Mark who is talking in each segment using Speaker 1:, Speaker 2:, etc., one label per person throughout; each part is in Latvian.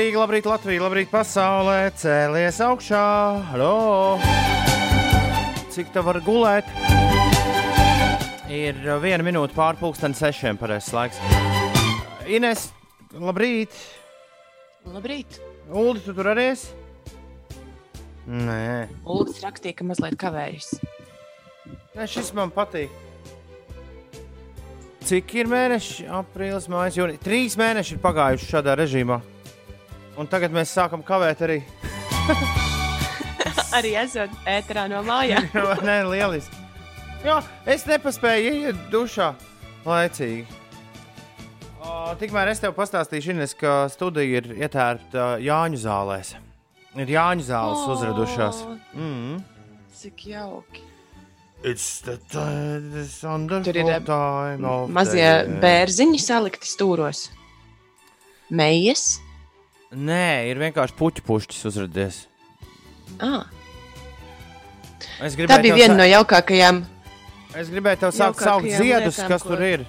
Speaker 1: Rīga, labrīt, Latvija, labrīt, pasaulē, cēlies augšā. Halo! Cik tā var gulēt? Ir viena minūte pārpusdienas sešiem, pareizais laiks. Ines, labrīt!
Speaker 2: Labrīt!
Speaker 1: Ulu, tu tur arī esi? Nē,
Speaker 2: Ulas rakstīja, ka mazliet kavējas.
Speaker 1: Nē šis man patīk. Cik ir mēneši? Aprīlis, mājas, jūnija. Trīs mēneši ir pagājuši šādā režīmā. Un tagad mēs sākam kavēt arī.
Speaker 2: Arī esot ēterā no mājām.
Speaker 1: Nē, lieliski. Jā, es nepaspēju iet dušā laicīgi. O, tikmēr es tev pastāstīšu, Ines, ka studija ir ietērta Jāņu zālēs. Ir Jāņu zāles
Speaker 2: O.
Speaker 1: uzradušās. Mm.
Speaker 2: Cik jauki. Tur ir, eh, Mazie bērziņi salikti stūros. Meijas.
Speaker 1: Nē, ir vienkārši puķu pušķis uzrādījies.
Speaker 2: Ah,
Speaker 1: Es
Speaker 2: tā bija viena
Speaker 1: sa-
Speaker 2: no jaukākajām.
Speaker 1: Es gribēju tev sākt saukt ziedus,
Speaker 2: lietām,
Speaker 1: kas
Speaker 2: ko-
Speaker 1: tur ir.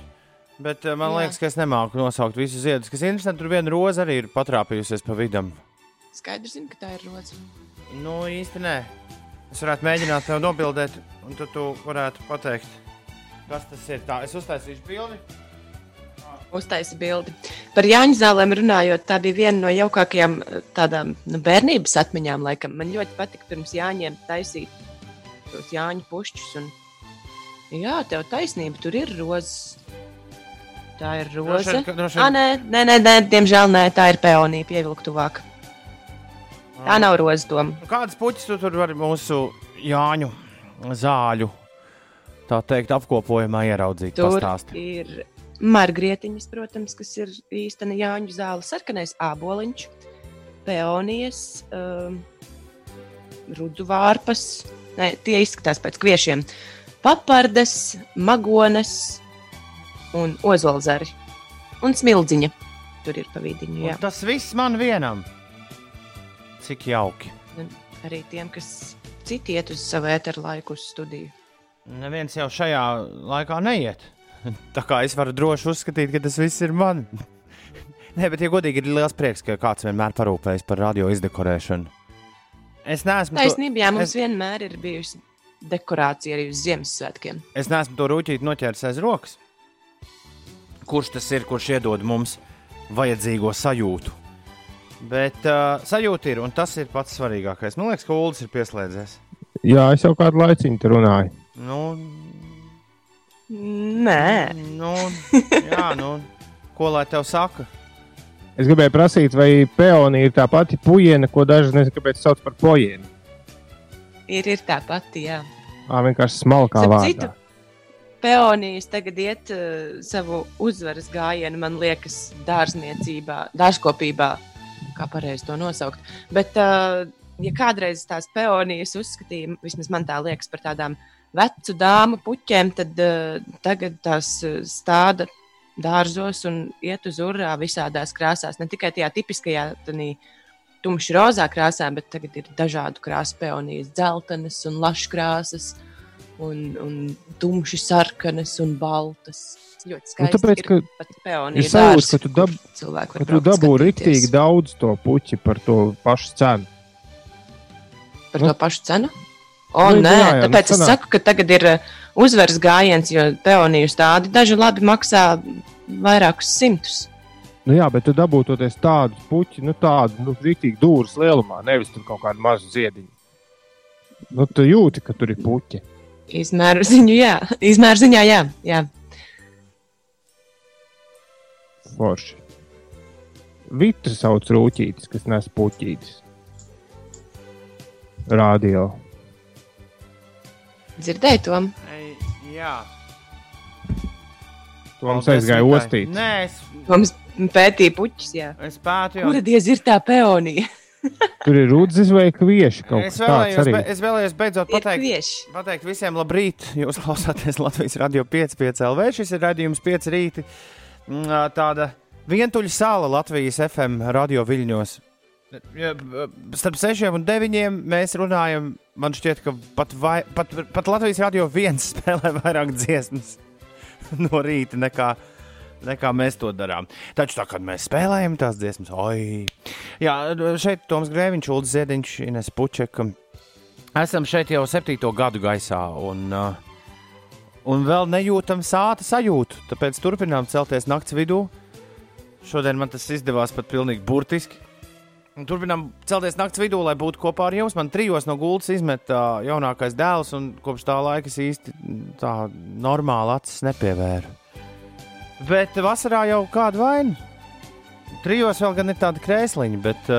Speaker 1: Bet uh, man
Speaker 2: Jā.
Speaker 1: liekas, ka es nemāku nosaukt visus ziedus. Kas interesanti, tur viena roza arī ir patrāpījusies pa vidam.
Speaker 2: Skaidrs, zinu, ka tā ir roza.
Speaker 1: Nu, īsti nē. Es varētu mēģināt tev nobildēt, un tad tu varētu pateikt, kas tas ir. Tā, es uztaisīšu bildi.
Speaker 2: Uztaisa bildi. Par Jāņu zālēm runājot, tā bija viena no jaukākajām tādām nu, bērnības atmiņām. Laikam. Man ļoti patika pirms Jāņiem taisīt tos Jāņu pušķus. Un... Jā, tev taisnība, tur ir rozes. Tā ir
Speaker 1: Droši
Speaker 2: roze.
Speaker 1: droši
Speaker 2: Ah,
Speaker 1: vien-
Speaker 2: nē, nē, nē, nē, diemžēl nē, tā ir peonija pievilkt tuvāk. Tā nav roze doma.
Speaker 1: Nu, Kādas puķis tu tur vari mūsu Jāņu zāļu, tā teikt, apkopojumā ieraudzīt?
Speaker 2: Tur
Speaker 1: Pastāsti.
Speaker 2: ir margrietiņas, protams, kas ir īstenībā Jāņu zāle, sarkanais āboliņš, peonijas, um, rudu vārpas. Nē, tie izskatās pēc kviešiem. Papardes, magones un ozolzari. Un smildziņa. Tur ir pa vidiņu. Jā.
Speaker 1: Un tas viss man vienam. Cik jauki.
Speaker 2: Un Arī tiem, kas citi iet uz savu ēteru laiku uz studiju.
Speaker 1: Neviens jau šajā laikā neiet. Tā kā es varu droši uzskatīt, ka tas viss ir man. Nē, bet, ja godīgi, ir liels prieks, ka kāds vienmēr parūpējas par radio izdekorēšanu. Es neesmu, to,
Speaker 2: Taisnība, jā, mums
Speaker 1: es-
Speaker 2: vienmēr ir bijusi dekorācija arī uz Ziemassvētkiem.
Speaker 1: es neesmu to rūķīti noķēris aiz rokas. Kurš tas ir, kurš iedod mums vajadzīgo sajūtu? Bet uh, sajūta ir, un tas ir pats svarīgākais. Man liekas, ka Ulas ir pieslēdzies.
Speaker 3: Jā, es jau kādu tur runāju.
Speaker 1: Nu,
Speaker 2: Nē,
Speaker 1: nu, jā, nu, ko lai tev saka?
Speaker 3: Es gribēju prasīt, vai peonija ir tā pati puiena, ko daži nezinu, kāpēc sauc par pojienu.
Speaker 2: ir, ir tā pati. Jā.
Speaker 3: Ā, vienkārši smalkā vārdā.
Speaker 2: Peonijas tagad iet uh, savu uzvaras gājienu, man liekas, dārzniecībā, dārzkopībā, kā pareizi to nosaukt. Bet, uh, ja kādreiz tās peonijas uzskatīja, vismaz man tā liekas, par tādām vecu dāmu puķiem, tad uh, tagad tās uh, stāda dārzos un iet uz urā visādās krāsās. Ne tikai tajā tipiskajā, tādā tumši rozā krāsā, bet tagad ir dažādu krāsu peonijas, dzeltenas un laškrāsas. Un, un tumši sarkanas un baltas. Ļoti
Speaker 3: Nu,
Speaker 2: skaisti.
Speaker 3: tāpēc, ka
Speaker 2: pat peonija
Speaker 3: ir sajūta, ka
Speaker 2: dārzs,
Speaker 3: tu, dab, ka tu dabū riktīgi daudz to puķi par to pašu cenu.
Speaker 2: Par
Speaker 3: Nu,
Speaker 2: to pašu cenu? O,
Speaker 3: nu,
Speaker 2: nē,
Speaker 3: jā, jā, nu,
Speaker 2: tāpēc es
Speaker 3: sanāk.
Speaker 2: saku, ka tagad ir uh, uzvaras gājiens, jo peoniju stādi daži labi maksā vairākus simtus.
Speaker 3: Nu, jā, bet tu dabū toties tādu puķi, nu tādu nu, riktīgi dūrus lielumā, nevis kaut kādu mazu ziediņu. Nu, tu jūti, ka tur ir puķi.
Speaker 2: Izmēru ziņu, jā. Izmēru ziņā, jā. jā.
Speaker 3: Forši. Vitru sauc rūtītis, kas nes puķītis. Radio.
Speaker 2: Dzirdēju to.
Speaker 1: Ei, jā, Paldies,
Speaker 3: aizgāja ostīt.
Speaker 1: Nē, es,
Speaker 2: Mums pētīja puķis, jā.
Speaker 1: es pētu jau.
Speaker 2: Kura diez ir tā peonija?
Speaker 3: Tur ir rūdzis vai kvieši kaut
Speaker 1: Es
Speaker 3: kas tāds
Speaker 1: vēlējos,
Speaker 3: arī.
Speaker 1: be, es vēlējos beidzot pateikt,
Speaker 2: kvieši.
Speaker 1: pateikt visiem labrīt. Jūs klausāties Latvijas radio 5,5 LV. Šis ir raidījums 5 rīti. Mm, Tāda vientuļa sāla Latvijas FM radio viļņos. Ja, Starp 6 un 9 mēs runājam. Man šķiet, ka pat, vai, pat, pat Latvijas radio viens spēlē vairāk dziesmas no rīta nekā, nekā mēs to darām. Taču tā, kad mēs spēlējam tās dziesmas, oi! Jā, šeit Toms Grēviņš, Ulrichs Ziediņš, Ines Pučeka. Esam šeit jau septīto gadu gaisā, un, uh, un vēl nejūtam sāta sajūtu. Tāpēc turpinām celties naktas vidū. Šodien man tas izdevās pat pilnīgi burtiski. Turpinām celties naktas vidū, lai būtu kopā ar jums. Man trijos no gultas izmet uh, jaunākais dēls, un kopš tā laika es īsti tā normāli acis nepievēru. Bet vasarā jau kāda vaina. Trijos vēl gan ir tāda krēsliņa, bet,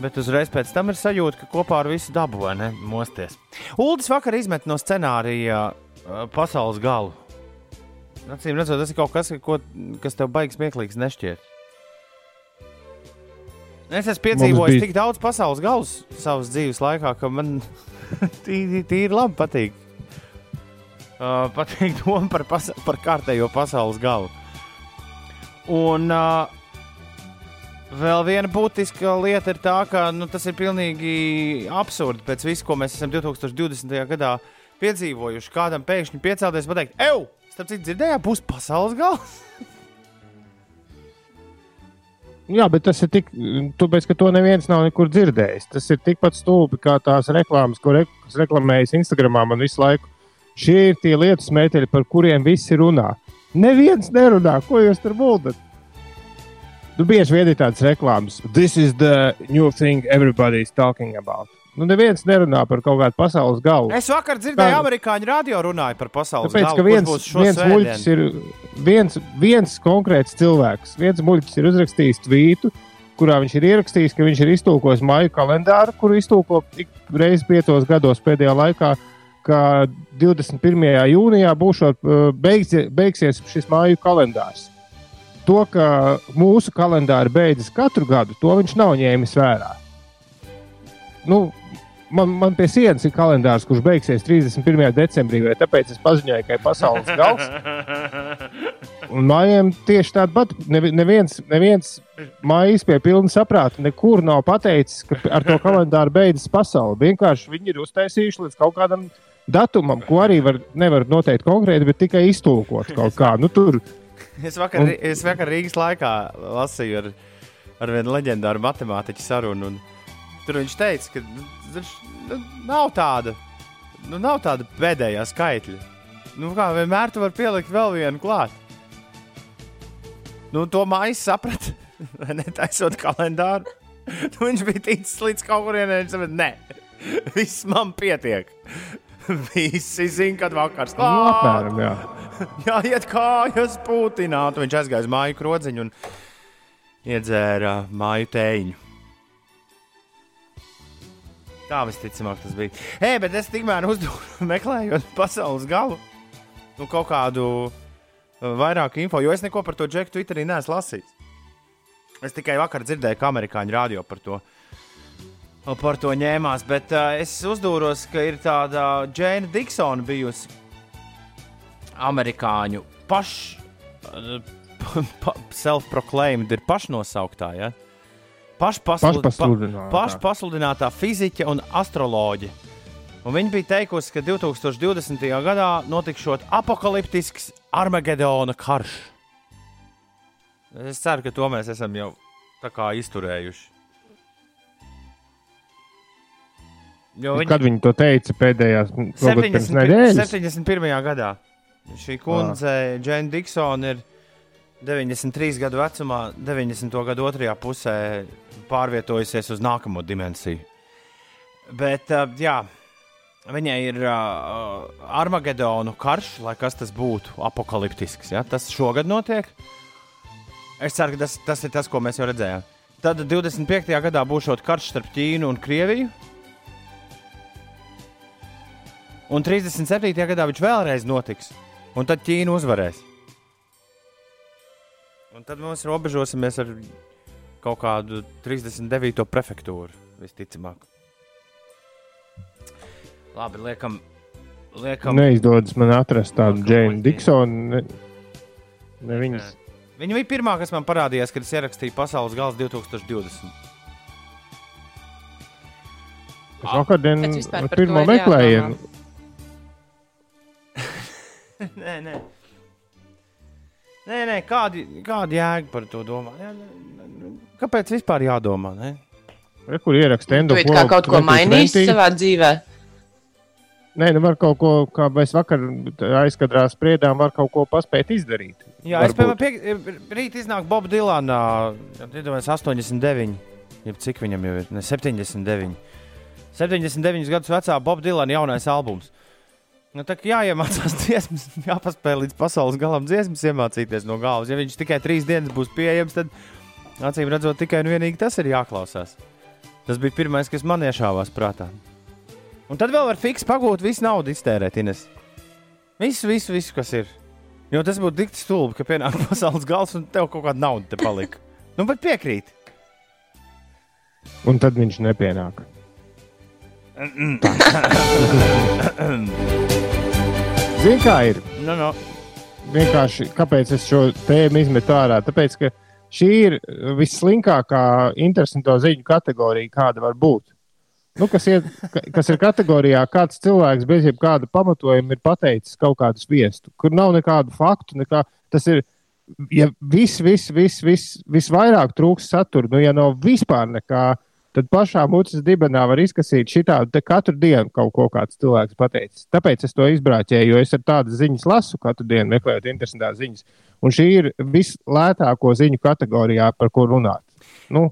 Speaker 1: bet uzreiz pēc tam ir sajūta, ka kopā ar visu dabu vai ne mosties. Uldis vakar izmet no scenārija pasaules galu. Acīm redzot, tas ir kaut kas, ko, kas tev baigs smieklīgs nešķiet. Es esmu piedzīvojis bija... tik daudz pasaules galus savas dzīves laikā, ka man tīri, tīri labi patīk. Uh, patīk doma par, pas par kārtējo pasaules galu. Un uh, vēl viena būtiska lieta ir tā, ka nu, tas ir pilnīgi absurdi pēc visu, ko mēs esam 2020. gadā piedzīvojuši. Kādam pēkšņi piecelties un pateikt, ej, starp citu, dzirdējāt, būs pasaules gals.
Speaker 3: Jā, bet tas ir tik, tāpēc, ka to neviens nav nekur dzirdējis. Tas ir tikpat stulbi kā tās reklāmas, ko re, reklamējas Instagramā man visu laiku. Šie ir tie lietu smēķi, par kuriem visi runā. Neviens nerunā, ko jūs tur būtat. Nu, bieži vien ir tādas reklāmas. This is the new thing everybody is talking about. Nu, neviens nerunā par kaut kādu pasaules galu.
Speaker 1: Es vakar dzirdēju, ka amerikāņu radio runāja par pasaules
Speaker 3: Tāpēc, galu. Viens, viens muļķis ir viens, viens konkrēts cilvēks. Viens muļķis ir uzrakstījis tvītu, kurā viņš ir ierakstījis, ka viņš ir iztulkojis māju kalendāru, kuru iztulko ik reizi piecos gados pēdējā laikā. Ka 21. jūnijā būšot, uh, beigsi, beigsies šis māju kalendārs. To, ka mūsu kalendāri beidzas katru gadu, to viņš nav ņēmis vērā. Nu, man, man pie sienas ir kalendārs, kurš beigsies 31. decembrī, vai tāpēc es paziņoju, ka ir pasaules gals. Un mājām tieši tāda pati. Neviens, neviens mājas pie pilna saprāta nekur nav pateicis, ka ar to kalendāru beidzas pasaule. Vienkārši viņi ir uztaisījuši līdz kaut kādam datumam, ko arī var, nevar noteikt konkrēti, bet tikai iztulkot kaut kā. Nu, tur.
Speaker 1: Es vakar, un... es vakar Rīgas laikā lasīju ar, ar vienu leģendāru matemātiķu sarunu. Tur viņš teica, ka Viņš nu, nav tāda, nu, nav tāda pēdējā skaitļa. Nu, kā vienmēr tu vari pielikt vēl vienu klāt. Nu, to mājas saprata, netaisot kalendāru. Nu, viņš bija ticis līdz kaut kurienei, viņš teica, nē, viss man pietiek. Visi zina, kad vakars
Speaker 3: nu, apmēram, jā.
Speaker 1: jā, iet kājas pūtināt. Viņš aizgāja uz māju krodziņu un iedzēra māju tēņu. Tā visticamāk tas bija. Ej, bet es tikmēr uzdevu, meklējot pasaules galu, nu, kaut kādu uh, vairāk info, jo es neko par to džeku Twitterī neesmu lasījis. Es tikai vakar dzirdēju, ka amerikāņu radio par to, par to ņēmās, bet uh, es uzdūros, ka ir tāda Džēna Diksona bijusi amerikāņu paš, uh, pa, self-proclaimed, ir pašnosauktā. Ja? Pašpasludinātā. Pa, pašpasludinātā fiziķe un astroloģe. Un viņa bija teikusi, ka 2020. gadā notikšot apakaliptisks Armagedona karš. Es ceru, ka to mēs esam jau tā kā izturējuši.
Speaker 3: Jo viņa... Kad viņi to teica pēdējās 70,
Speaker 1: 71. gadā. Šī kundze, Džena Diksona, ir 93 gadu vecumā, 90. gada otrajā pusē pārvietojusies uz nākamo dimensiju. Bet, uh, jā, viņai ir uh, Armagedonu karš, lai kas tas būtu, apakaliptisks. Ja? Tas šogad notiek. Es ceru, ka tas, tas ir tas, ko mēs jau redzējām. Tad 25. gadā būs karš starp Ķīnu un Krieviju. Un 37. gadā viņš vēlreiz notiks, un tad Ķīna uzvarēs. Un tad mēs robežosimies ar kaut kādu 39. prefektūru, visticamāk. Labi, liekam, liekam.
Speaker 3: Neizdodas man atrast tādu Džēnu Diksonu. Ne, ne viņas.
Speaker 1: Viņa bija pirmā, kas man parādījās, kad es ierakstīju pasaules gals 2020.
Speaker 3: Es vakardien ar pirmo meklējienu.
Speaker 1: nē, nē. Nē, nē, kādi, kādi jēga par to domā? Jā, kāpēc vispār jādomā? Ne?
Speaker 3: Re, kur ieraksta
Speaker 2: endokrinologu? Kā kaut ko mainījis savā dzīvē?
Speaker 3: Nē, nu var kaut ko, kā mēs vakar aizkadrā spriedām, var kaut ko paspēt izdarīt.
Speaker 1: Jā, Varbūt. es piemēram, pie, rīt iznāk Boba Dilana, iedomājos 89, ja cik viņam jau ir, ne 79. 79 gadus vecā Boba Dilana jaunais albums. Nu, tā kā jāiemācās dziesmas, jāpaspēj līdz pasaules galam dziesmas, iemācīties no galvas. Ja viņš tikai trīs dienas būs pieejams, tad acīm redzot, tikai un vienīgi tas ir jāklausās. Tas bija pirmais, kas man iešāvās prātā. Un tad vēl var fiks pagūt visu naudu iztērēt, Ines. Visu, visu, visu, kas ir. Jo tas būtu tik stulbi, ka pienāk pasaules gals un tev kaut kāda nauda te palika. Nu, bet piekrīt.
Speaker 3: Un tad viņš nepienāk. Zini, kā ir?
Speaker 1: No, no.
Speaker 3: Vienkārši, kāpēc es šo tēmu izmetu ārā? Tāpēc, ka šī ir visslinkākā interesanto ziņu kategorija, kāda var būt. Nu, kas, ir, kas ir kategorijā, kāds cilvēks bez jebkāda pamatojuma ir pateicis kaut kādu sviestu, kur nav nekādu faktu. Nekā, tas ir, ja viss, viss, viss, viss, visvairāk trūks satura, nu, ja nav vispār nekā, tad pašā mutes dibenā var izkasīt šitādu katru dienu kaut ko kāds cilvēks pateicis. Tāpēc es to izbrāķēju, jo es ar tādas ziņas lasu katru dienu, meklējot interesantas ziņas. Un šī ir vislētāko ziņu kategorijā, par ko runāt. Nu.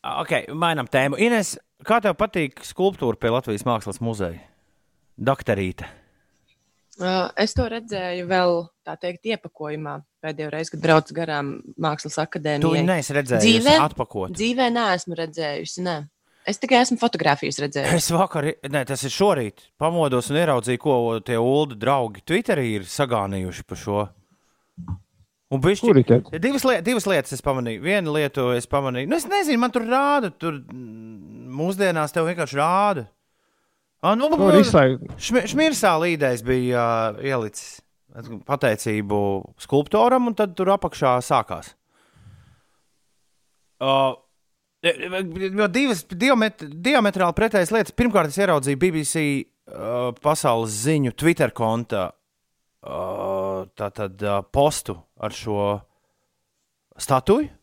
Speaker 1: Ok, mainām tēmu. Ines, kā tev patīk skulptūra pie Latvijas Mākslas muzeja? Doktorīte.
Speaker 2: Uh, es to redzēju vēl tā teikt, iepakojumā. Pēdējo reizi, kad braucu garām Mākslas akadēmijā.
Speaker 1: Tu neesi redzējusi dzīvē, atpakot.
Speaker 2: Dzīvē neesmu redzējusi. Ne. Es tikai esmu fotografijas redzējis.
Speaker 1: Es vakar, ne, tas ir šorīt, pamodos un ieraudzīju, ko tie ULD draugi Twitterī ir sagānījuši par šo. Un bišķi, divas, liet, divas lietas es pamanīju. Vienu lietu es pamanīju. Nu, es nezinu, man tur rāda, tur mūsdienās tev vienkārši rāda. Ah, nu, nu, šmi, šmirsā līdējs bija uh, ielicis pateicību skulptoram, un tad tur apakšā sākās. Uh, jo divas diamet, diametrāli pretējas lietas. Pirmkārt, es ieraudzīju BBC uh, pasaules ziņu Twitter konta uh, tātad, uh, postu ar šo statuju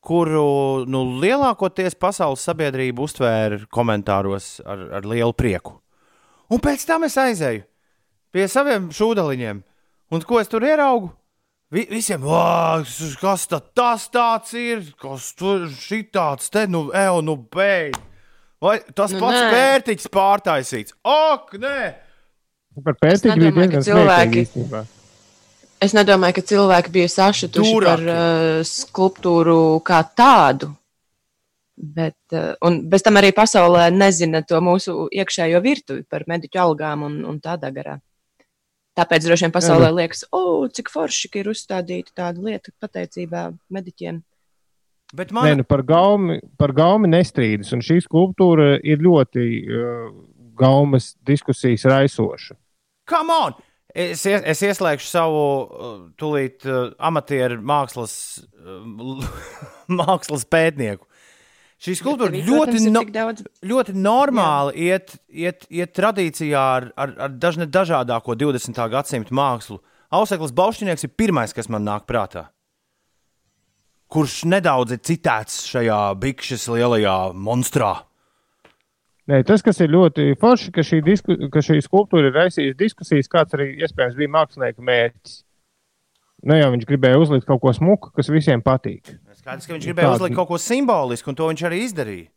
Speaker 1: kuru nu, lielākoties pasaules sabiedrība uztvēra komentāros ar, ar lielu prieku. Un pēc tam es aizēju pie saviem šūdaliņiem, un ko es tur ieraugu? Vi, visiem, kas tā, tas tāds ir, kas tur šitāds, te nu, eo, nu, beidz. Vai tas nu, pats nē. pērtiķis pārtaisīts? Ak, nē!
Speaker 3: Par pērtiķi bija diezgan cilvēki. Īstenībā.
Speaker 2: Es nedomāju, ka cilvēki bija sašutuši Tūraki. par uh, skulptūru kā tādu. Bet, uh, un bez tam arī pasaulē nezina to mūsu iekšējo virtuvi par mediķu algām un, un tādā garā. Tāpēc droši vien pasaulē Jā, liekas, o, oh, cik forši ir uzstādīta tāda lieta pateicībā mediķiem.
Speaker 3: Bet man... Nē, nu par, gaumi, par gaumi nestrīdas, un šī skulptūra ir ļoti uh, gaumas diskusijas raisoša.
Speaker 1: Come on! Es, ies, es ieslēgšu savu uh, tūlīt uh, amatieru mākslas, uh, mākslas pētnieku. Šī skulptūra ļoti, no, ļoti normāli Jā. iet, iet, iet tradīcijā ar, ar, ar dažne, dažādāko 20. gadsimta mākslu. Auseklis Baušķinieks ir pirmais, kas man nāk prātā. Kurš nedaudz ir citēts šajā bikšas lielajā monstrā.
Speaker 3: Nē, tas, kas ir ļoti forši, ka šī, disku, ka šī skulptūra ir raisījusi diskusijas, kāds arī iespējams bija mākslinieka mērķis. Ne nu jau viņš gribēja uzlikt kaut ko smuku, kas visiem patīk.
Speaker 1: Skaidrs, ka viņš gribēja Tād... uzlikt kaut ko simbolisku, un to viņš arī izdarīja.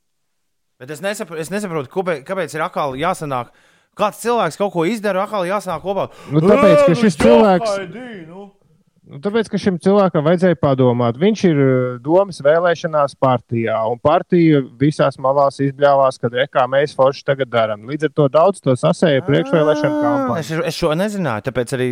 Speaker 1: Bet es nesaprotu, es nesaprotu kāpēc, ir atkal jāsanāk. Kāds cilvēks kaut ko izdara, atkal jāsanāk kopā.
Speaker 3: Nu, tāpēc, ka šis cilvēks. Nu. Tāpēc, ka šim cilvēkam vajadzēja padomāt, viņš ir eh, domas vēlēšanās partijā, un partija visās malās izbļāvās, ka re, kā mēs forši tagad darām. Līdz ar to daudz to sasēja priekšvēlēšana kampaņā.
Speaker 1: Es, es šo nezināju, tāpēc arī,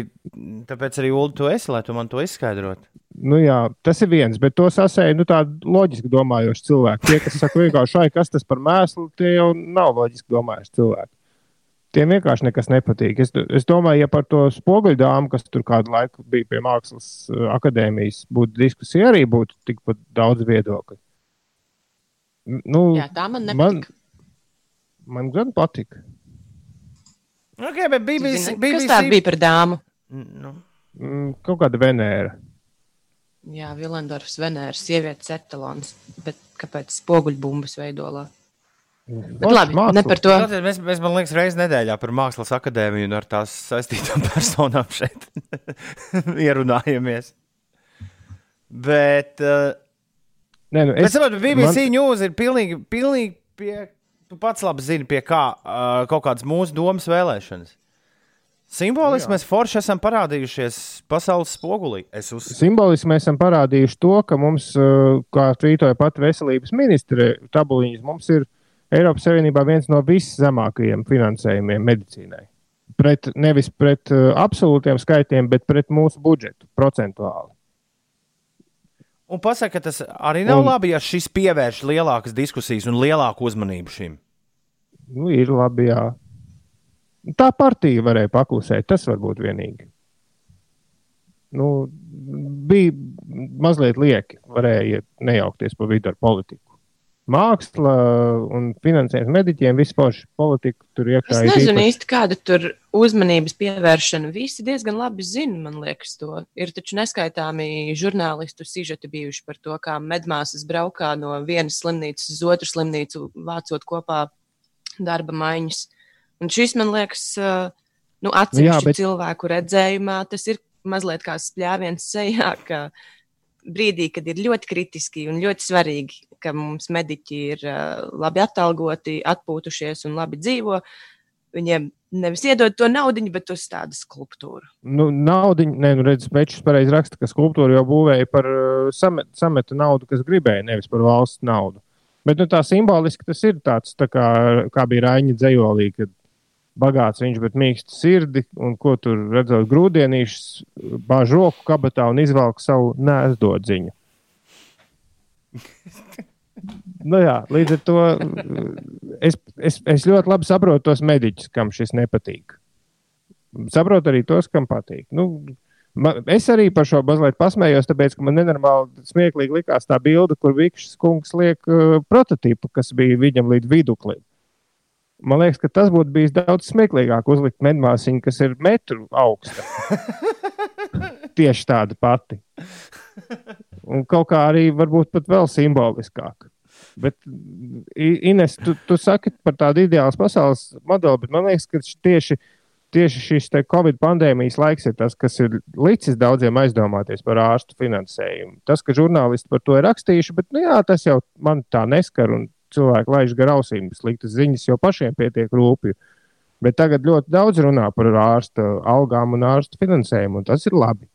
Speaker 1: tāpēc arī Ulu, tu esi, lai tu man to izskaidrotu.
Speaker 3: Nu jā, tas ir viens, bet to sasēja nu, tādi loģiski domājoši cilvēki. Tie, kas saka, vienkārši, kas tas par mēslu, tie jau nav loģiski domājoši cilvēki. Tiem vienkārši nekas nepatīk. Es, es domāju, ja par to spoguļdāmu, kas tur kādu laiku bija pie mākslas uh, akadēmijas, būtu diskusija, arī būtu tikpat daudz viedokļu.
Speaker 2: Nu, Jā, tā man nepatīk.
Speaker 3: Man, man gan patika.
Speaker 1: Okay, bet BBC,
Speaker 2: BBC... Kas tā bija par dāmu?
Speaker 3: Nu. Mm, kaut kāda Venēra.
Speaker 2: Jā, Vilendorfs, Venēras, sievietes etalons, bet kāpēc spoguļbumbas veidolā? Bet labi, mākslas. ne par to.
Speaker 1: Tātad mēs, mēs, man liekas, reizes nedēļā par Mākslas akadēmiju un ar tās saistītām personām šeit ierunājamies. Bet, uh, Nē, nu es, bet saprotu, BBC man... News ir pilnīgi, pilnīgi pie, tu pats labi zini, pie kā uh, kaut kādas mūsu domas vēlēšanas. Simboliski mēs forši esam parādījušies pasaules spogulī. Uz...
Speaker 3: Simboliski mēs esam parādījuši to, ka mums, kā tvītoja pat veselības ministre Tabuliņas, mums ir Eiropas Savienībā viens no viszemākajiem finansējumiem medicīnai. Pret, nevis pret uh, absolūtiem skaitļiem, bet pret mūsu budžetu procentuāli.
Speaker 1: Un pasaka, ka tas arī nav un, labi, ja šis pievērš lielākas diskusijas un lielāku uzmanību šim.
Speaker 3: Nu, ir labi, jā. Tā partija varēja paklusēt, tas varbūt vienīgi. Nu, bija mazliet lieki, varēja nejaukties pa vidu ar politiku māksla un finansējums mediķiem, vispār politika tur iekšā.
Speaker 2: Es nezinu īsti, kāda tur uzmanības pievēršana. Visi diezgan labi zina, man liekas, to. Ir taču neskaitāmi žurnālistu sižeti bijuši par to, kā medmāsas braukā no vienas slimnīcas uz otru slimnīcu, vācot kopā darba maiņas. Un šis, man liekas, nu, atsevišķu bet... cilvēku redzējumā, tas ir mazliet kā spļāviens sejā, ka brīdī, kad ir ļoti kritiski un ļoti svarīgi, ka mums mediķi ir labi atalgoti, atpūtušies un labi dzīvo. Viņiem nevis iedod to naudu, bet uz tādu skulptūru.
Speaker 3: Nu, naudu, nē, nu redz, Pečs pareizi raksta, ka skulptūru jau būvēja par samet, sameta naudu, kas gribēja, nevis par valsts naudu. Bet nu, tā simboliski tas ir tāds, tā kā, kā bija Raņa dzējolī, kad bagāts viņš, bet mīksts sirdi, un ko tur redzot grūdienīšus, bāž roku kabatā un izvelk savu nēsdodziņu. nu, jā, līdz ar to es, es, es ļoti labi saprotu tos mediķus, kam šis nepatīk. Saprotu arī tos, kam patīk. Nu, man, es arī par šo mazliet pasmējos, tāpēc, ka man nenormāli smieklīgi likās tā bilde, kur Vikšs kungs liek uh, prototipu, kas bija viņam līdz viduklim. Man liekas, ka tas būtu bijis daudz smieklīgāk uzlikt medmāsiņu, kas ir metru augsta. Tieši tāda pati. Un kaut kā arī varbūt pat vēl simboliskāk. Bet, Ines, tu, tu saki par tādu ideālu pasaules modeli, bet man liekas, ka tieši, tieši šis Covid pandēmijas laiks ir tas, kas ir licis daudziem aizdomāties par ārstu finansējumu. Tas, ka žurnālisti par to ir rakstījuši, bet nu, jā, tas jau man tā neskar. Un cilvēki laiž gar ausīm sliktas ziņas, jo pašiem pietiek rūpīgi. Bet tagad ļoti daudz runā par ārsta algām un ārsta finansējumu, un tas ir labi.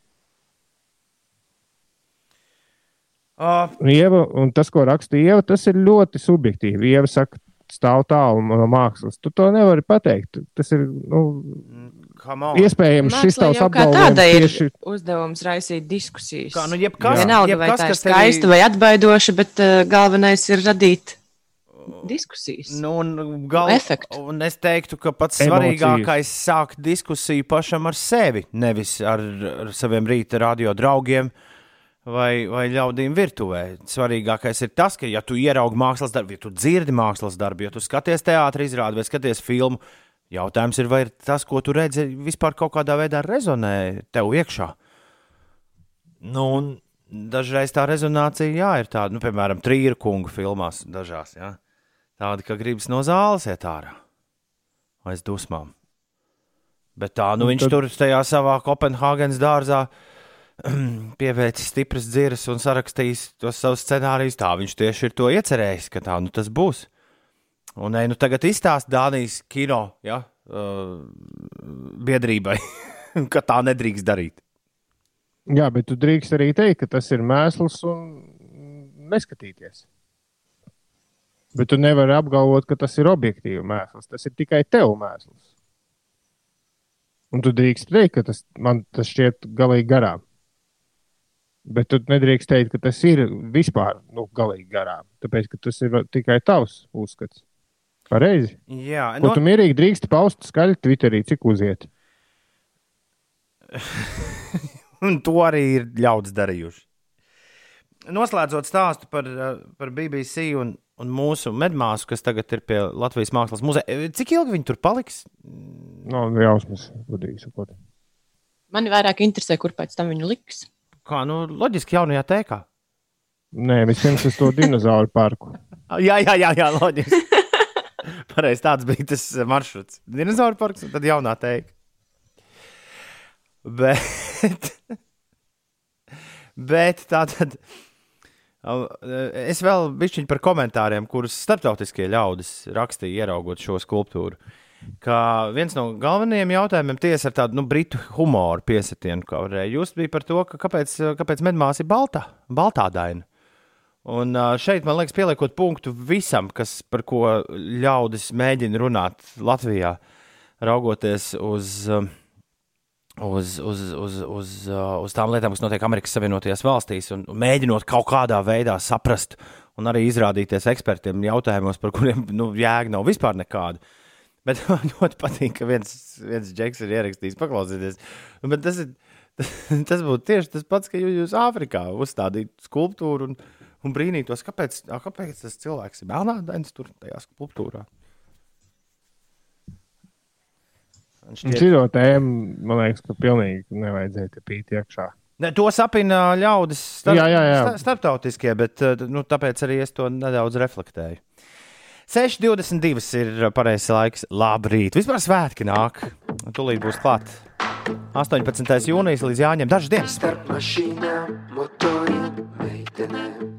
Speaker 3: Uh. Ieva, un tas, ko rakstīja Ieva, tas ir ļoti subjektīvi. Ieva saka, stāv tālu no mākslas. Tu to nevari pateikt. Tas ir nu, iespējams Mākslā šis tavs apgalvojums.
Speaker 2: Ir tieši... uzdevums raisīt diskusijas.
Speaker 1: Kā, nu, jebkas,
Speaker 2: Vienalga, jebkas, vai tā ir skaista tevi... vai atbaidoša, bet uh, galvenais ir radīt diskusijas.
Speaker 1: Nu, un, gal, efektu. un es teiktu, ka pats Emocijas. svarīgākais ir sākt diskusiju pašam ar sevi, nevis ar, ar saviem rīta radio draugiem. Vai, vai ļaudīm virtuvē. Svarīgākais ir tas, ka, ja tu ieraugi mākslas darbu, ja tu dzirdi mākslas darbu, ja tu skaties teātris izrādi vai skaties filmu, jautājums ir, vai tas, ko tu redzi, vispār kaut kādā veidā rezonē tev iekšā. Nu, dažreiz tā rezonācija jā, ir tāda, nu, piemēram, trījus kungu filmās, dažās. Jā. Tāda, ka gribas no zāles iet ārā aiz dusmām. Bet tā, nu, nu viņš tad... tur tajā savā Kopenhāgenes dārzā pievērsis stipras dziras un sarakstījis tos savus scenārijus. Tā viņš tieši ir to iecerējis, ka tā nu tas būs. Un ej, nu tagad izstāst Dānijas kino ja, uh, biedrībai, ka tā nedrīkst darīt.
Speaker 3: Jā, bet tu drīkst arī teikt, ka tas ir mēsls un neskatīties. Bet tu nevari apgalvot, ka tas ir objektīvi mēsls. Tas ir tikai tev mēsls. Un tu drīkst teikt, ka tas man tas šķiet galīgi garām. Bet tu nedrīkst teikt, ka tas ir vispār nu, galīgi garām. Tāpēc, ka tas ir tikai tavs uzskats. Pareizi.
Speaker 1: Jā,
Speaker 3: no... tu mierīgi drīkst paust skaļi Twitterī, cik uziet.
Speaker 1: Un to arī ir ļauts darījuši. Noslēdzot stāstu par, par BBC un, un mūsu medmāsu, kas tagad ir pie Latvijas Mākslas muzeja. E, cik ilgi viņi tur paliks?
Speaker 3: No, jausmas, gudīgi sakot.
Speaker 2: Mani vairāk interesē, kur pēc tam viņu liks.
Speaker 4: Kā, nu, loģiski jaunajā tēkā.
Speaker 3: Nē, vispirms uz to dinozauru parku.
Speaker 4: jā, jā, jā, jā loģiski. Pareizi, tāds bija tas maršruts. Dinozauru parks un tad jaunā teika. Bet, bet tā tad. Es vēl bišķiņu par komentāriem, kurus starptautiskie ļaudis rakstīja, ieraugot šo skulptūru. Kā viens no galvenajiem jautājumiem, tiesa ar tādu nu, britu humoru piesitienu, kā varēja just, bija par to, ka kāpēc, kāpēc medmāsa ir balta, baltādaina. Un šeit, man liekas, pieliekot punktu visam, kas, par ko ļaudis mēģina runāt Latvijā, raugoties uz, uz, uz, uz, uz, uz tām lietām, kas notiek Amerikas Savienotajās valstīs, un mēģinot kaut kādā veidā saprast un arī izrādīties ekspertiem jautājumos, par kuriem nu, jēga nav vispār nekāda. Bet man ļoti patīk, ka viens, viens džeks ir ierakstījis, paklausieties. Bet tas, ir, tas būtu tieši tas pats, ka jūs Āfrikā uzstādītu skulptūru. Un, un brīnītos, kāpēc, kāpēc tas cilvēks ir melnādains tur tajā skulptūrā.
Speaker 3: Šķiet... Šito tēmu, man liekas, ka pilnīgi nevajadzēja pīt iekšā.
Speaker 4: Ne, to sapina ļaudis starp, jā, jā, jā. starptautiskie, bet nu, tāpēc arī es to nedaudz reflektēju. 6,22 ir pareizais laiks. Labrīt! Vispār svētki nāk. Tūlīt būs klāt. 18. jūnijas līdz jāņem dažas dienas. Starp mašīnām, motoriem, meitenēm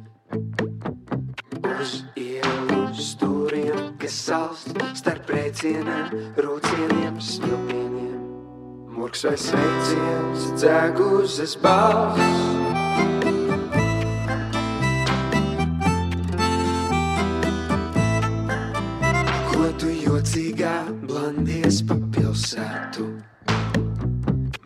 Speaker 4: uz ielu stūriem, kas salst starp rēcieniem, rūcieniem, smilpieniem. Murks vai sveiciens, dzēguzes balss. Jocīgā blandies pa pilsētu?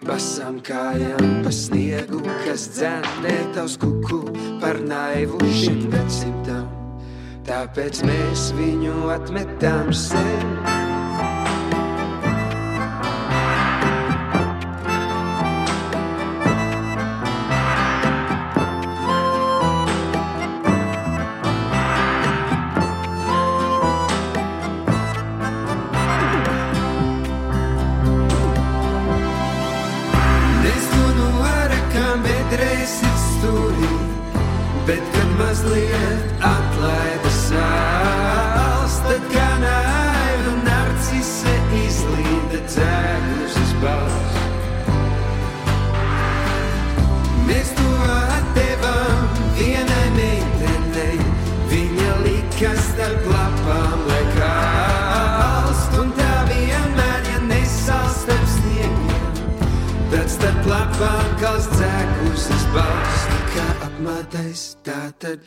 Speaker 4: Basām kājām pa sniegu, kas dzēnē tavs kuku par naivu šim gadsimtam. Tāpēc mēs viņu atmetām sen.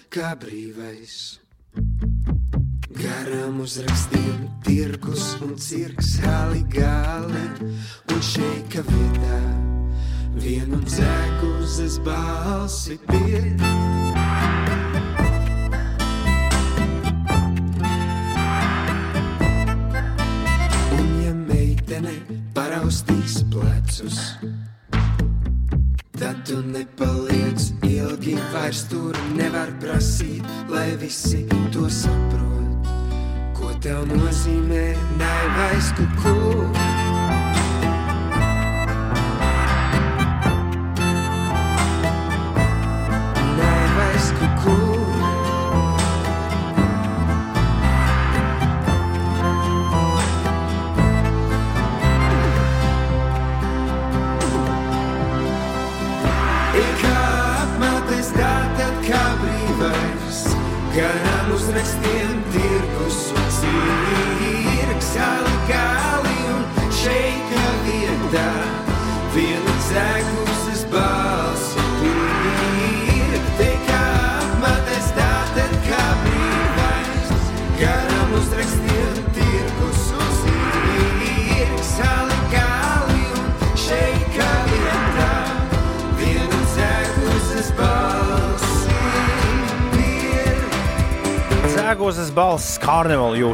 Speaker 4: Cabri.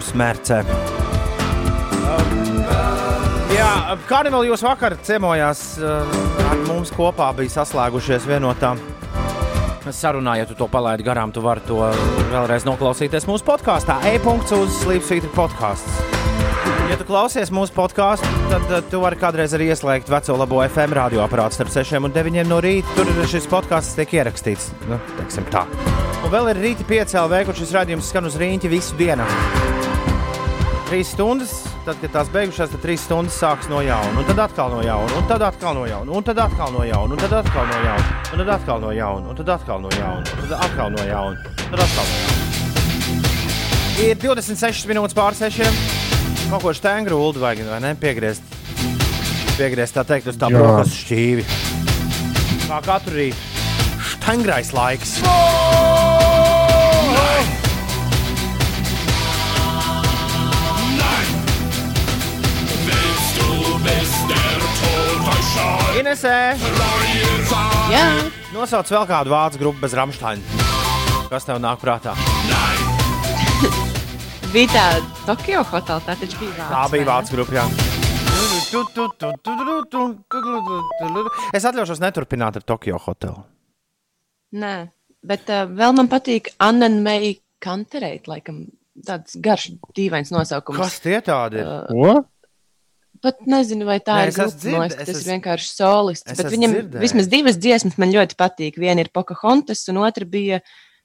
Speaker 4: Jūs mērcē. Jā, karnevāla jūs vakar ciemojās uh, ar mums kopā, bija saslēgušies vienotā sarunā. Ja tu to palaidi garām, tu vari to vēlreiz noklausīties mūsu podkāstā. E-punkts uz Sleepsvītra podkāsts.
Speaker 1: Ja tu klausies mūsu podkāstu, tad uh, tu vari kādreiz arī ieslēgt veco labo FM radioaparātu starp 6 un 9 no rīta. Tur šis podkāsts tiek ierakstīts. Nu, tā. Un vēl ir rīta 5 LV, kur šis rādījums skan uz rīņķa visu dienu. Trīs stundas, tad, kad tās beigušās, tad trīs stundas sāks no jauna, un tad atkal no jauna, un tad atkal no jauna, un tad atkal no jauna, un tad atkal no jauna, un tad atkal no jauna, un tad atkal no jauna, un tad atkal no jauna, tad atkal no jauna. Ir 26 minūtes pār 6 kaut ko stengru ulu vajag, vai ne? Piegriezt, piegriezt tā teikt, uz tā brokastu šķīvi. Kā katru rītu. Stengrais laiks. Inesē!
Speaker 2: Jā!
Speaker 1: Nosauc vēl kādu vācu grupu bez Rāmsteina. Kas tev nāk prātā?
Speaker 2: bija tāda Tokio hotelā, tā taču bija vārds.
Speaker 1: Tā bija vārds grupa. Es atļaušos neturpināt ar Tokio hotelu.
Speaker 2: Nē, bet uh, vēl man patīk Anna Meija Kanterēt, laikam tāds garš, dīvains nosaukums.
Speaker 1: Kas tie tādi ir? Uh,
Speaker 3: Ko?
Speaker 2: Pat nezinu, vai tā Nē, ir grupa. Man liekas, tas es... ir vienkārši solists. Bet viņam dzirdēju. vismaz divas dziesmas man ļoti patīk. Viena ir Pocahontas, un otra bija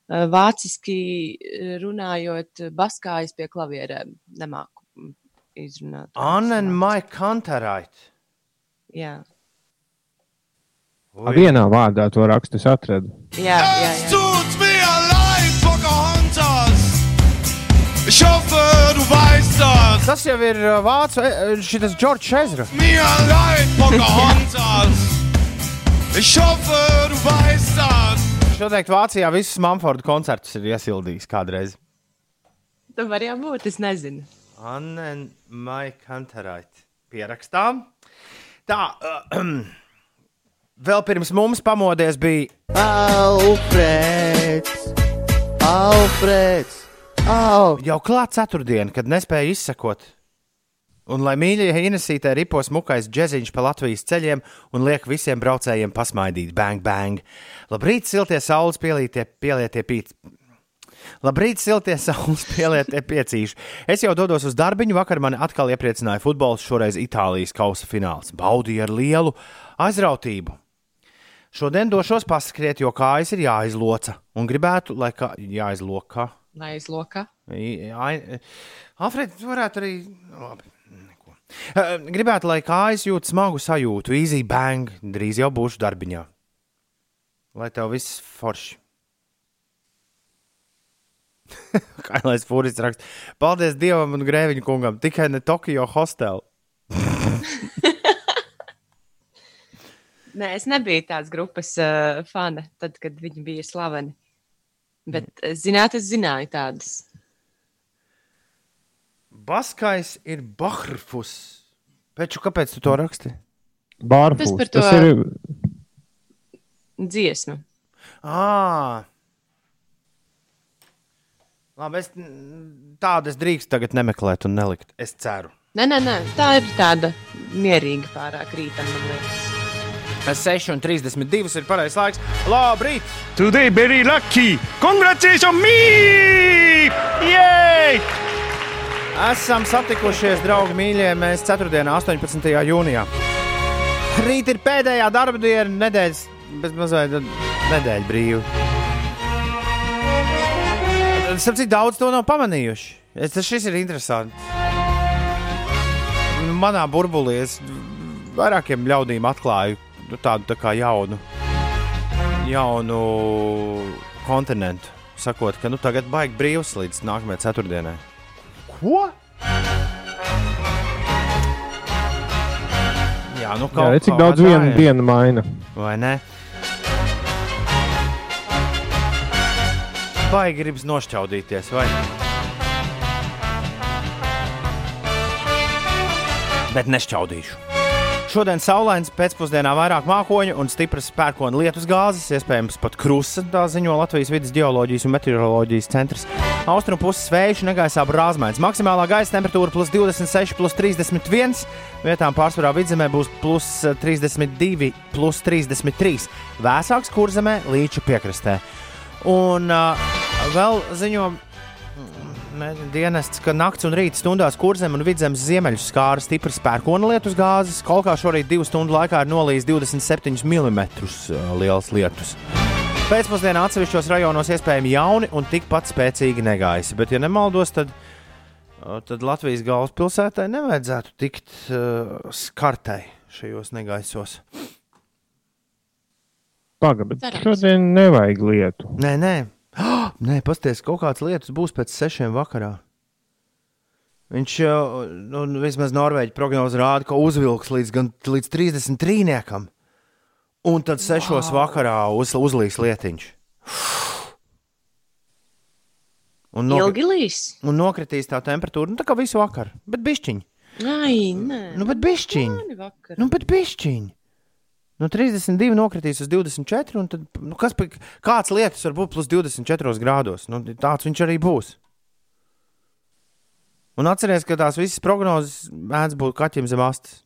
Speaker 2: Eh, vāciski eh, runājot, eh, baskājas pie klavierēm. Nemāku izrunāt.
Speaker 1: Annen Maija Kantarait.
Speaker 2: Jā.
Speaker 3: Ui. Vienā vārdā to rakstu es atradu.
Speaker 2: Jā, jā, jā.
Speaker 1: Du das. Tas jau ir vācu, šis Džordžs Ezra. Mir allein, Pocahontas. Ich hoffe, du weißt das. Viņš noteikti Vācijā visus Manforda koncertus ir iesildījis kādreiz.
Speaker 2: Tu vari būt, es nezinu.
Speaker 1: Anne Maikantarait. Pierakstām. Tā, uh, vēl pirms mums pamodies bija Alfreds. Alfreds. Al. Jau klāt ceturtdiena, kad nespēja izsekot Un lai mīļie Inesītē ripo smukais džeziņš pa Latvijas ceļiem un liek visiem braucējiem pasmaidīt, bang, bang. Labrīt, siltie saules pielietie, pielietie pīt. Labrīt, siltie saules pielietie piecīši. Es jau dodos uz darbiņu, vakar mani atkal iepriecināja futbols, šoreiz Itālijas kausa fināls. Baudīju ar lielu aizrautību. Šodien došos paskriet, jo kājas ir jāizloca. Un gribētu, lai kā jāizloka.
Speaker 2: Izloka.
Speaker 1: Alfred, varētu arī. Labi. Eh, gribētu, lai kājas jūt smagu sajūtu, easy bang, drīz jau būšu darbiņā. Lai tev viss forši. Kā lai es fūris rakstu? Paldies Dievam un Grēviņu kungam, tikai ne Tokio hostelu.
Speaker 2: Nē, es nebiju tāds grupas uh, fani, tad, kad viņi bija slaveni. Bet, mm. zināt, es zināju tādas.
Speaker 1: Baskais ir Bahrfus. Peču, kāpēc tu to raksti?
Speaker 3: Bārfus. Tas,
Speaker 2: tas ir dziesma.
Speaker 1: À. Labi, es tādu es drīkstu tagad nemeklēt un nelikt. Es ceru.
Speaker 2: Nē, nē, nē, tā ir tāda mierīga pārāk rītam, man liekas.
Speaker 1: 6,32 ir pareizais laiks. Labrīt!
Speaker 5: Today very lucky! Congratulations me! Yay!
Speaker 1: Esam satikušies, draugi, mīļie. Mēs 4. un 18. jūnijā. Rīt ir pēdējā darba diena, nedēļas, bez mazliet nedēļa brīva. Sapratu, daudz to nav pamanījuši. Es, šis ir interesants. Manā burbulī es vairākiem ļaudīm atklāju tādu tā kā jaunu, jaunu kontinentu. Sakot, ka nu, tagad baigi brīvs līdz nākamajai ceturtdienai. Ko? Jā, nu kaut,
Speaker 3: Jā, cik daudz viena diena maina.
Speaker 1: Vai ne? Vai gribas nošķaudīties, vai? Bet nešķaudīšu. Šodien saulains pēcpusdienā vairāk mākoņu un stipras pērkona lietus gāzes, iespējams pat krusta, tā ziņo Latvijas vidas geoloģijas un meteoroloģijas centrs. Austrumu puses vējš negaisā brāzmēns. Maksimālā gaisa temperatūra plus 26, plus 31. Vietām pārsvarā vidzemē būs plus 32, plus 33. Vēsāks kurzemē līča piekrastē. Un uh, vēl ziņo dienests, ka nakts un rīta stundās kurzem un vidzemes ziemeļu skāra stipras pērkona lietus gāzes. Kolkā šorīt divu stundu laikā ir nolījis 27 mm liels lietus. Pēcpusdienā atsevišķos rajonos iespējami jauni un tikpat spēcīgi negaisi, bet, ja nemaldos, tad, tad Latvijas galvaspilsētai nevajadzētu tikt uh, skartai šajos negaisos.
Speaker 3: Pagaidām, bet šodien nevajag lietu.
Speaker 1: Nē, nē, oh, nē pasties, kaut kāds lietus būs pēc sešiem vakarā. Viņš jau, nu, vismaz Norvēģi prognoze rāda, ka uzvilks līdz, gan, līdz 33. Un tad sešos wow. vakarā uz, uzlīs lietiņš.
Speaker 2: Un, nokri,
Speaker 1: un nokritīs tā temperatūra, nu, tā kā visu vakaru, bet bišķiņi.
Speaker 2: Ai, nē.
Speaker 1: Nu, bet bišķiņi. Nu, bet bišķiņi. Nu, 32 nokritīs uz 24, un tad, nu, kas, kāds lietus var būt plus 24 grādos? Nu, tāds viņš arī būs. Un atcerieties, ka tās visas prognozes mēdz būt kaķim zem astes.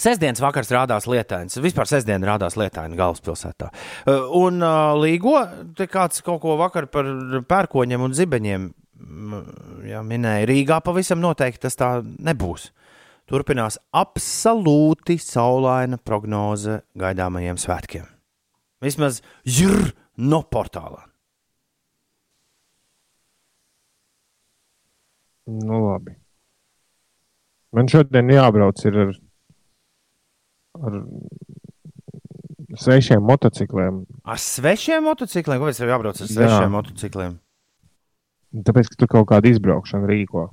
Speaker 1: Sestdienas vakars rādās lietains. Vispār sestdiena rādās lietaina galvaspilsētā. Uh, un uh, Līgo, te kāds kaut ko vakar par pērkoņiem un zibeņiem jā, minēja. Rīgā pavisam noteikti tas tā nebūs. Turpinās absolūti saulaina prognoze gaidāmajiem svētkiem. Vismaz jr no portālā.
Speaker 3: Nu, labi. Man šodien jābrauc ar, ar svešiem motocikliem.
Speaker 1: Ar svešiem motocikliem? Kāpēc tev jābrauc ar svešiem Jā. motocikliem?
Speaker 3: Tāpēc, ka tu kaut kādu izbraukšanu rīko.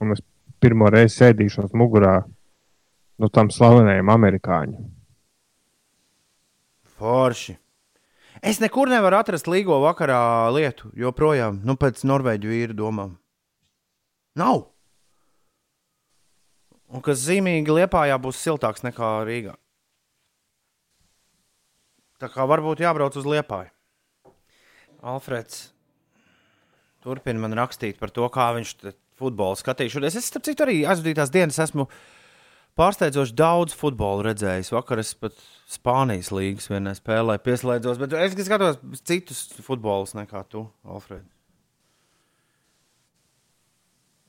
Speaker 3: Un es pirmo reizi sēdīšos mugurā no tam slavenajam amerikāņu.
Speaker 1: Forši. Es nekur nevaru atrast līgo vakarā lietu, joprojām, nu, pēc norvēģu vīru domām. Nav. Un kas zīmīgi Liepājā būs siltāks nekā Rīgā. Tā kā varbūt jābrauc uz Liepāju. Alfreds turpina man rakstīt par to, kā viņš futbolu skatīšos. Es, starp citu, arī aizvadītās dienas esmu pārsteidzoši daudz futbolu redzējis. Vakar es pat Spānijas līnijas vienā spēlē pieslēdzos, bet es skatos citus futbolus nekā tu, Alfred.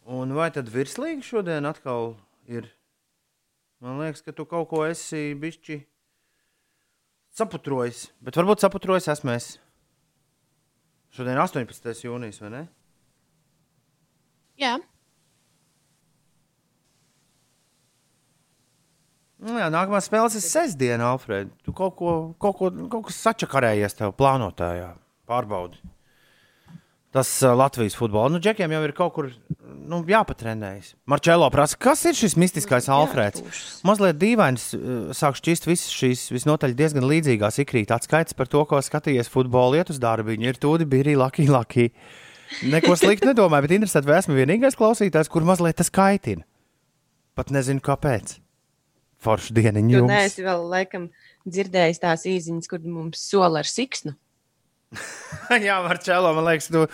Speaker 1: Un vai tad virslīga šodien atkal ir? Man liekas, ka tu kaut ko esi bišķi saputrojis, bet varbūt saputrojis esmu es. Šodien 18. jūnijas, vai ne?
Speaker 2: Jā.
Speaker 1: Nu, jā, nākamā spēle ir sestdiena, Alfred. Tu kaut ko, kaut ko, kaut sačakarējies tev plānotājā. Pārbaudi. Tas uh, Latvijas futbols. Nu, Džekiem jau ir kaut kur nu, jāpatrenējas. Marčēlo prasa, kas ir šis mistiskais jā, Alfreds? Mazliet dīvains uh, sāk šķist visas šīs visnotaļ diezgan līdzīgās ikrīt atskaites par to, ko skatījies futbola iet uz darbiņu. Ir tūdi, bija arī Lucky Lucky. Neko sliktu nedomāju, bet interesanti, vai esmu vienīgais klausītājs, kur mazliet tas kaitina. Pat nezinu, kāpēc. Foršu dieniņu.
Speaker 2: Jūs neesat vēl laikam dzirdējis tās īziņas, kur mums sola ar siksnu.
Speaker 1: Jā, Marčēlo, man liekas, tu,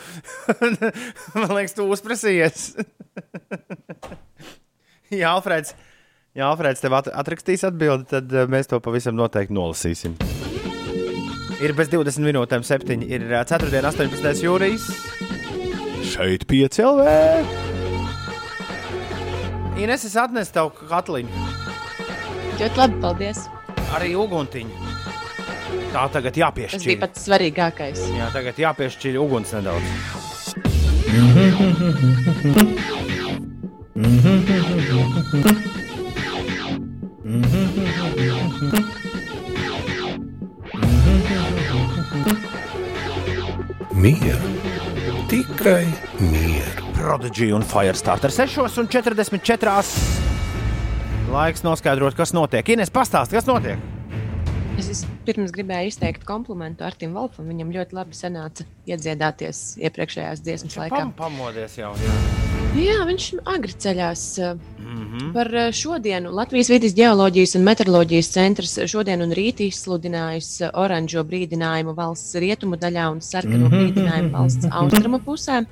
Speaker 1: man liekas, tu uzprasījies. Jā, Alfrēds, ja Alfrēds tev atrakstīs atbildi, tad eh, mēs to pavisam noteikti nolasīsim. Ir bez 20 minūtēm, 7. ir 4. un 18. jūnijas šeit piecēlē. Ines, es atnesu tev katliņu.
Speaker 2: Ļoti labi, paldies.
Speaker 1: Arī uguntiņu. Tā tagad jāpiešķir.
Speaker 2: Tas bija pats svarīgākais.
Speaker 1: Jā, tagad jāpiešķir uguns nedaudz. Mieru tikai mieru. Prodigy un Firestarter 6,44. Laiks noskaidrot, kas notiek. Ines, pastāsti, kas notiek?
Speaker 2: Es pirms gribēju izteikt komplimentu Artim Volfam. Viņam ļoti labi sanāca iedziedāties iepriekšējās dziesmas laikā.
Speaker 1: Pam, pamodies jau. Jā.
Speaker 2: jā, viņš agri ceļās. Mm -hmm. Par šodienu Latvijas vidas geoloģijas un meteoroloģijas centrs šodien un rīt izsludinājis oranžo brīdinājumu valsts rietumu daļā un sarkano mm -hmm. brīdinājumu valsts austrumu pusē.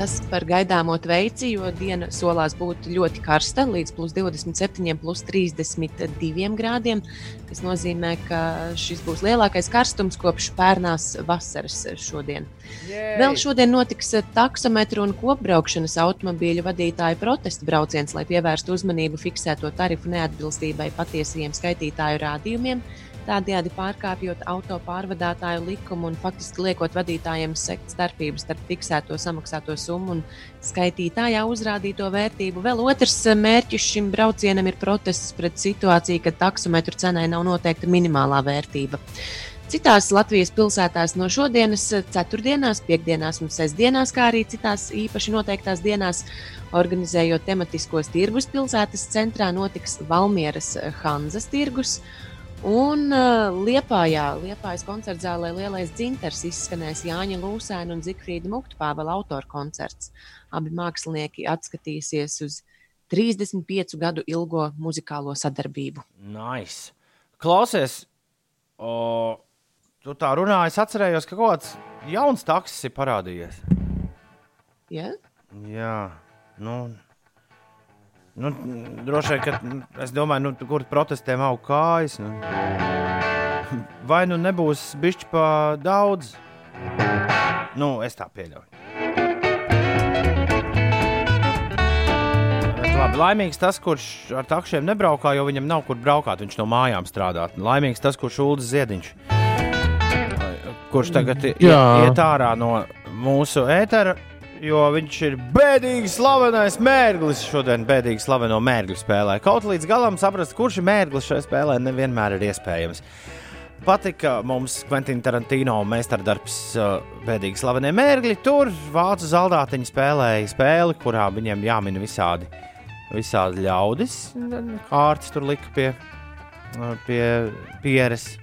Speaker 2: Tas par gaidāmo tveici, jo diena solās būt ļoti karsta, līdz plus 27, plus 32 grādiem. Tas nozīmē, ka šis būs lielākais karstums kopš pērnās vasaras šodien. Yay. Vēl šodien notiks taksometru un kopbraukšanas automobīļu vadītāju protesta brauciens, lai pievērstu uzmanību fiksēto tarifu neatbilstībai patiesajiem skaitītāju rādījumiem tādējādi pārkāpjot auto pārvadātāju likumu un faktiski liekot vadītājiem sekt starpības starp fiksēto samaksāto summu un skaitītājā uzrādīto vērtību. Vēl otrs mērķis šim braucienam ir protests pret situāciju, ka taksometru cenai nav noteikta minimālā vērtība. Citās Latvijas pilsētās no šodienas, ceturtdienās, piekdienās un sestdienās, kā arī citās īpaši noteiktās dienās, organizējot tematiskos tirgus pilsētas centrā, notiks Valmieras Hanzas tirgus. Un uh, Liepājā, Liepājas koncerta zālē Lielais dzintars izskanēs Jāņa Lūsēna un Zikfrīda Muktpāvela autora koncerts. Abi mākslinieki atskatīsies uz 35 gadu ilgo muzikālo sadarbību.
Speaker 1: Nice. Klausies, o, tu tā runāji, es atcerējos, ka kaut kāds jauns taksis ir parādījies.
Speaker 2: Yeah?
Speaker 1: Jā, nu. Nu, droši vien, ka es domāju, nu, kur protestēm aug kājas. Nu. Vai nu nebūs bišķi pa daudz? Nu, es tā pieļauju. Labi, laimīgs tas, kurš ar takšiem nebraukā, jo viņam nav kur braukt. Viņš no mājām strādā. Laimīgs tas, kurš Ulrichs Ziediņš, kurš tagad iet ārā no mūsu ētera jo viņš ir bēdīgi slavenais mērglis. Šodien bēdīgi slaveno mērgļu spēlē. Kaut līdz galam saprast, kurš ir mērglis šajā spēlē, nevienmēr ir iespējams. Patika mums Quentin Tarantino meistardarbs bēdīgi slavenie mērgļi. Tur vācu zaldātiņi spēlēja spēli, kurā viņiem jāmin visādi, visādi ļaudis. Kārtas tur lika pie, pie pieres.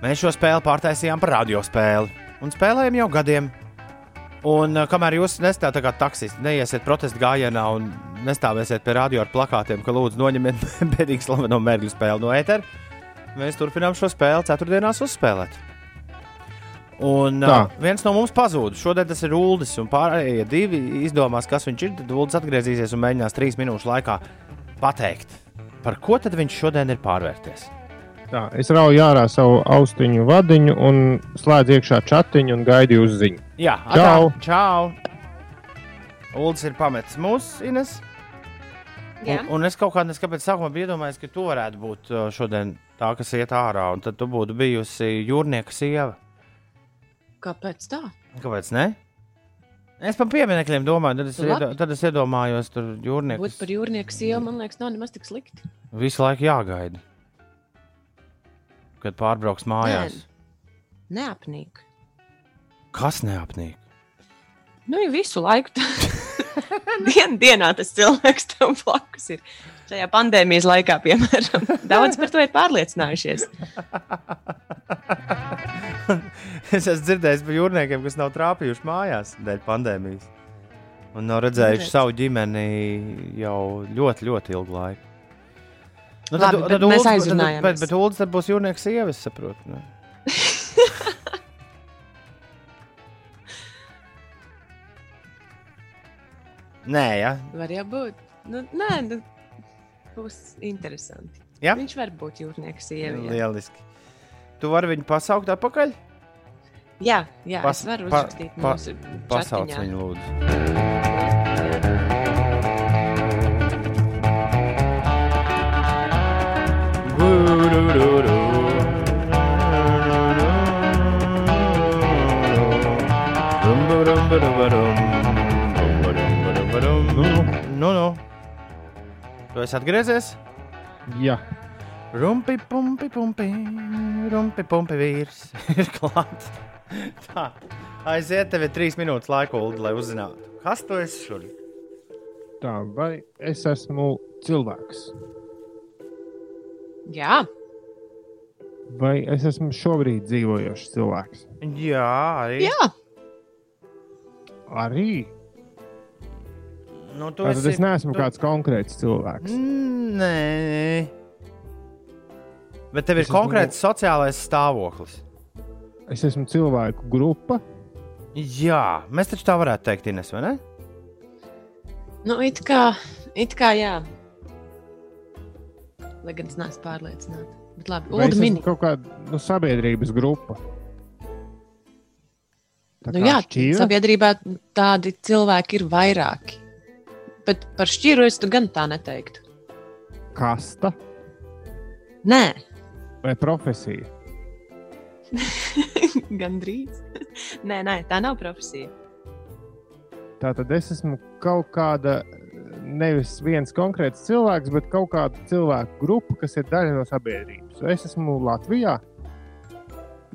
Speaker 1: Mēs šo spēli pārtaisījām par radiospēli un spēlējam jau gadiem. Un uh, kamēr jūs nestāvat kā taksisti, neiesiet protesta gājienā un nestāvēsiet pie radio ar plakātiem, ka lūdzu noņemiet bēdīgi slaveno mērķu spēli no ētera, mēs turpinām šo spēli ceturtdienās uzspēlēt. Un uh, viens no mums pazūd. Šodien tas ir Uldis, un pārējie divi izdomās, kas viņš ir. Tad Uldis atgriezīsies un mēģinās trīs minūšu laikā pateikt, par ko tad viņš šodien ir pārvērties.
Speaker 3: Tā, es rauju ārā savu austiņu vadiņu un slēdzu iekšā chatiņu un gaidu uz ziņu.
Speaker 1: Jā, čau! Atā, čau. Uldis ir pametis mūsu Ines. Jā. Un, un es kaut kādā veidā sākumā biju iedomājies, ka tu varētu būt uh, šodien tā, kas iet ārā, un tad tu būtu bijusi jūrnieka sieva.
Speaker 2: Kāpēc tā?
Speaker 1: Kāpēc ne? Es par pieminekļiem domāju, tad es, iedo, tad es iedomājos, tur jūrnieks.
Speaker 2: Būt par jūrnieku sievu, man liekas, nav nemaz tik slikti.
Speaker 1: Visu laiku jāgaida kad pārbrauks mājās?
Speaker 2: Nē, neapnīk.
Speaker 1: Kas neapnīk?
Speaker 2: Nu, jau visu laiku. Dien, dienā tas cilvēks tam blakus ir. Šajā pandēmijas laikā, piemēram, daudz par to ir pārliecinājušies.
Speaker 1: es esmu dzirdējis par jūrniekiem, kas nav trāpījuši mājās dēļ pandēmijas. Un nav redzējuši savu ģimeni jau ļoti, ļoti ilgu laiku.
Speaker 2: Nu, tad, Labi, tad, tad mēs aizrunājām.
Speaker 1: Bet, bet, bet Ulas tad būs jūrnieks sieva, es saprotu. Ne? nē, ja?
Speaker 2: Var jau būt. Nu, nē, nu, būs interesanti.
Speaker 1: Ja?
Speaker 2: Viņš var būt jūrnieks sieva.
Speaker 1: Ja. Lieliski. Tu vari viņu pasaukt atpakaļ?
Speaker 2: Jā, jā Pas, es varu uzrakstīt pa, mūsu pa,
Speaker 1: pasauc viņu lūdzu. Nu, nu. Tu esi atgriezies?
Speaker 3: Jā.
Speaker 1: Rumpi, pumpi, pumpi, rumpi, pumpi vīrs ir klāts. Tā, aiziet, tev ir trīs minūtes laika, Ulu, lai uzzinātu, kas tu esi šodien.
Speaker 3: Tā, vai es esmu cilvēks?
Speaker 2: Jā.
Speaker 3: Vai es esmu šobrīd dzīvojošs cilvēks?
Speaker 1: Jā, arī.
Speaker 2: Jā.
Speaker 3: Arī.
Speaker 1: Nu,
Speaker 3: Tad esi, es neesmu tu... kāds konkrēts cilvēks.
Speaker 1: Nē, bet tev ir es konkrēts esmu... sociālais stāvoklis.
Speaker 3: Es esmu cilvēku grupa.
Speaker 1: Jā, mēs taču tā varētu teikt, Ines, vai ne?
Speaker 2: Nu, it kā, it kā jā. Lai gan es neesmu pārliecināta. Bet labi, Ulu mini.
Speaker 3: kaut kāda nu, sabiedrības grupa. Tā
Speaker 2: Nu, jā,
Speaker 3: šķīra?
Speaker 2: sabiedrībā tādi cilvēki ir vairāki. Bet par šķiru es gan tā neteiktu.
Speaker 3: kasta
Speaker 2: Nē,
Speaker 3: vai profesija.
Speaker 2: gan drīz. nē, nē, tā nav profesija.
Speaker 3: Tātad es esmu kaut kāda, nevis viens konkrēts cilvēks, bet kaut kāda cilvēku grupa, kas ir daļa no sabiedrības. Es esmu Latvijā,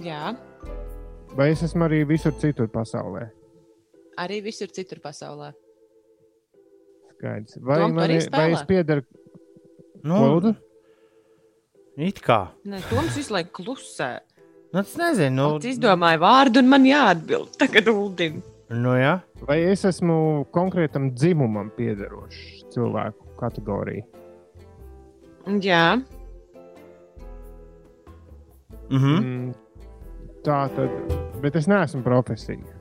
Speaker 2: Jā,
Speaker 3: vai es esmu arī visur citur pasaulē.
Speaker 2: arī visur citur pasaulē.
Speaker 3: Skaidrs. Vai,
Speaker 2: Tom, tu
Speaker 3: man
Speaker 2: arī
Speaker 3: ir, vai es piedaru
Speaker 1: Nu,
Speaker 3: Lūdzu?
Speaker 1: it kā.
Speaker 2: Nē, Toms visu laiku klusē.
Speaker 1: Nu, es nezinu,
Speaker 2: Nu,
Speaker 1: nu,
Speaker 2: es izdomāju vārdu, un man jāatbild. Tagad Uldim.
Speaker 1: Nu jā.
Speaker 3: Vai es esmu konkrētam dzimumam piederošs cilvēku kategorija?
Speaker 2: Jā,
Speaker 1: Mhm.
Speaker 3: Mm, tā tad, bet es neesmu profesija.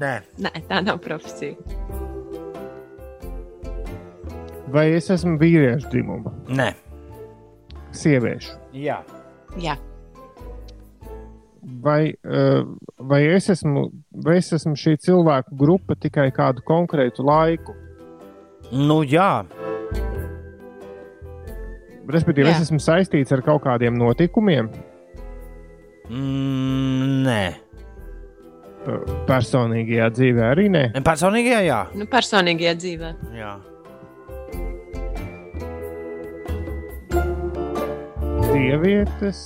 Speaker 1: Nē,
Speaker 2: nē, tā nav profesija.
Speaker 3: Vai es esmu vīriešu dzimuma,
Speaker 1: nē.
Speaker 3: sieviešu?
Speaker 1: Jā.
Speaker 2: Jā,
Speaker 3: Vai, uh, vai, es esmu, vai es esmu šī cilvēku grupa tikai kādu konkrētu laiku?
Speaker 1: Nu, jā.
Speaker 3: Respektīvi,
Speaker 2: Jā.
Speaker 3: es esmu saistīts ar kaut kādiem notikumiem,
Speaker 1: Mm, nē.
Speaker 3: uh, personīgajā dzīvē arī nē.
Speaker 1: Personīgajā, jā.
Speaker 2: nu, personīgajā dzīvē.
Speaker 1: jā.
Speaker 3: Sievietes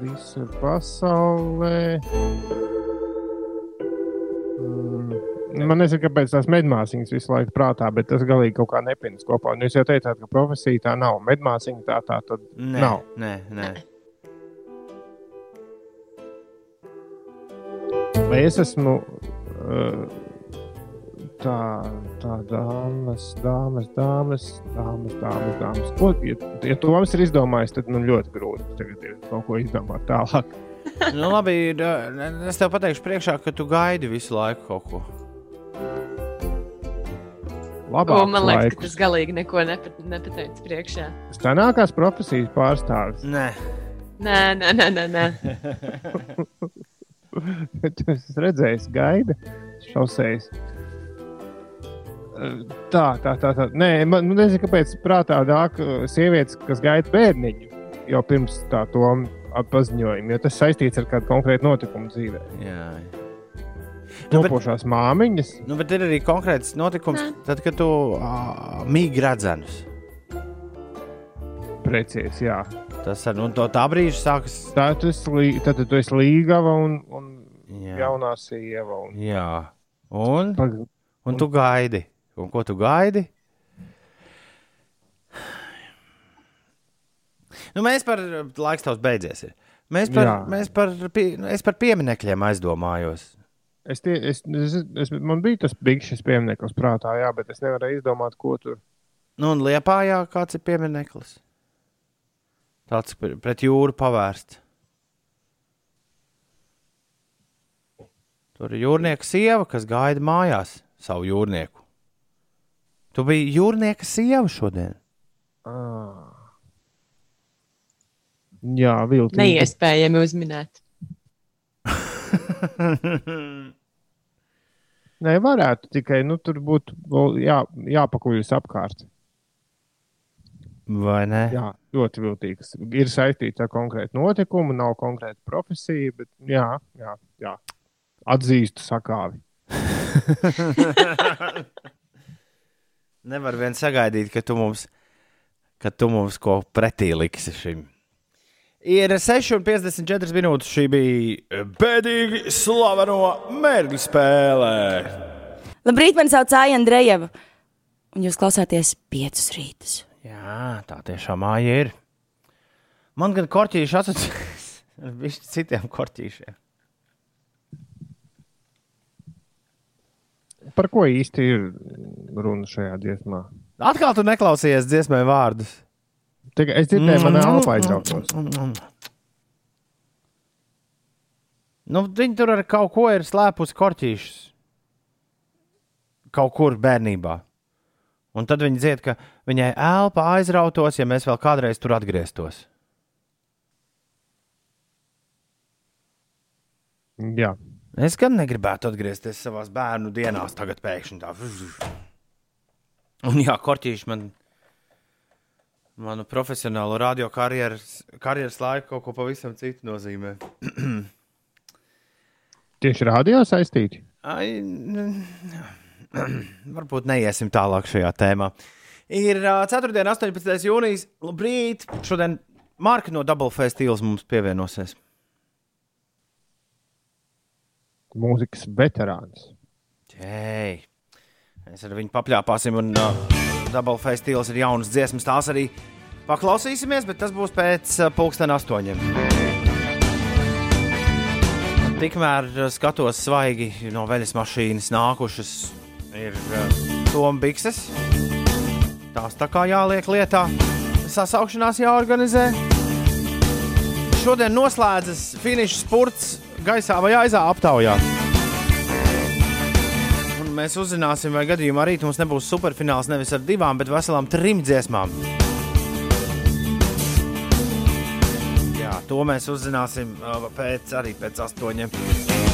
Speaker 3: visur pasaulē. Mm, Man nezinu, kāpēc tās medmāsīņas visu laiku prātā, bet tas galīgi kaut kā nepienas kopā. Un jūs jau teicāt, ka profesija tā nav. Medmāsīņa tā, tā tad
Speaker 1: Nē,
Speaker 3: nav.
Speaker 1: nē, nē.
Speaker 3: Vai es esmu uh, tā, tā dāmas, dāmas, dāmas, dāmas, dāmas, dāmas. Ko, ja, ja Toms ir izdomājis, tad man ļoti grūti tagad ir kaut ko izdomāt tālāk.
Speaker 1: nu, labi, ir, es tev pateikšu priekšā, ka tu gaidi visu laiku kaut ko.
Speaker 3: Labāk,
Speaker 2: O, man liekas, ka tas galīgi neko nepat, nepateicis priekšā.
Speaker 3: Stanākās profesijas pārstāvis.
Speaker 1: Nē,
Speaker 2: Nē, nē, nē, nē. nē.
Speaker 3: Es redzēju, gaida šoseis. Tā, tā, tā. tā. Nē, man nu, nezinu, kāpēc prātā nāk uh, sievietes, kas gaida bērniņu jau pirms tā to paziņojuma, jo tas saistīts ar kādu konkrētu notikumu dzīvē.
Speaker 1: jā. Nu,
Speaker 3: Topošās māmiņas,
Speaker 1: nu, bet ir arī konkrēts notikums,
Speaker 2: Nē.
Speaker 1: tad, kad tu uh, mīgi redzenus.
Speaker 3: precīzi, jā.
Speaker 1: Tas ar nu, to tā brīža sākas.
Speaker 3: Tā lī- tad tu esi līgava un, un
Speaker 1: Jā.
Speaker 3: jaunā sieva. Un,
Speaker 1: jā. Un,
Speaker 3: pag,
Speaker 1: un tu gaidi. Un ko tu gaidi? Nu, mēs par laiks tavs beidzies. Ir. Mēs par,
Speaker 3: Jā.
Speaker 1: mēs par, pie, nu, es par pieminekļiem aizdomājos.
Speaker 3: es tie, es, es, es, man bija tas bigšs piemineklis prātā, jā, bet es nevarēju izdomāt, ko tur.
Speaker 1: Nu, un Liepājā kāds ir piemineklis. Tāds pr- pret jūru pavērsts. Tur ir jūrnieka sieva, kas gaida mājās savu jūrnieku. Tu biji jūrnieka sieva šodien.
Speaker 3: Ah. Jā, viltīgi.
Speaker 2: Neiespējami uzminēt.
Speaker 3: Nē, varētu tikai nu, tur vēl jā, jāpakuļas apkārt.
Speaker 1: Vai ne?
Speaker 3: Jā, ļoti viltīgs. Ir saistīts ar konkrētu notikumu, nav konkrēta profesija, bet jā, jā, jā. atzīstu sakāvi.
Speaker 1: Nevar vien sagaidīt, ka tu mums, ka tu mums ko pretī liksi šim. Ir 6,54 minūtes. Šī bija bēdīgi slaveno mērķu spēlē.
Speaker 6: Labrīt, man sauc Aija Andrejeva, un jūs klausāties piecus rītus.
Speaker 1: Jā, tā tiešām māja ir. Man gan korķīši asociējas ar citiem korķīšiem.
Speaker 3: Par ko īsti ir runa šajā dziesmā?
Speaker 1: Atkal tu neklausījies dziesmai vārdus.
Speaker 3: Tikai es dzirdēju, man elpa aizrautos.
Speaker 1: Nu, viņi tur ar kaut ko ir slēpusi korķīšus. Kaut kur bērnībā. Un tad viņa dzied, ka viņai elpa aizrautos, ja mēs vēl kādreiz tur atgrieztos.
Speaker 3: Jā.
Speaker 1: Es gan negribētu atgriezties savā bērnu dienās, tagad pēkšņi tā. Un jā, korķīši man, manu profesionālo radio karjeras, karjeras laiku kaut ko pavisam citu nozīmē.
Speaker 3: Tieši radio saistīti?
Speaker 1: Ai, varbūt neiesim tālāk šajā tēmā. Ir uh, 4. un 18. jūnijas. Labrīt! Šodien Marka no Double Festivals mums pievienosies.
Speaker 3: Mūzikas veterāns.
Speaker 1: Hei! Mēs ar viņu papļāpāsim, un uh, Double Festivals ir jaunas dziesmas. Tās arī paklausīsimies, bet tas būs pēc uh, pulksten astoņiem. Tikmēr uh, skatos svaigi no veļas mašīnas nākušas ir uh, Tomas Bikses. Tās tā kā jāliek lietā, sasaukšanās jāorganizē. Šodien noslēdzas finiša spurts gaisā vai aizā aptaujā. Un mēs uzzināsim, vai gadījumā rīt mums nebūs superfināls nevis ar divām, bet veselām trim dziesmām. Jā, to mēs uzzināsim uh, pēc, arī pēc astoņiem.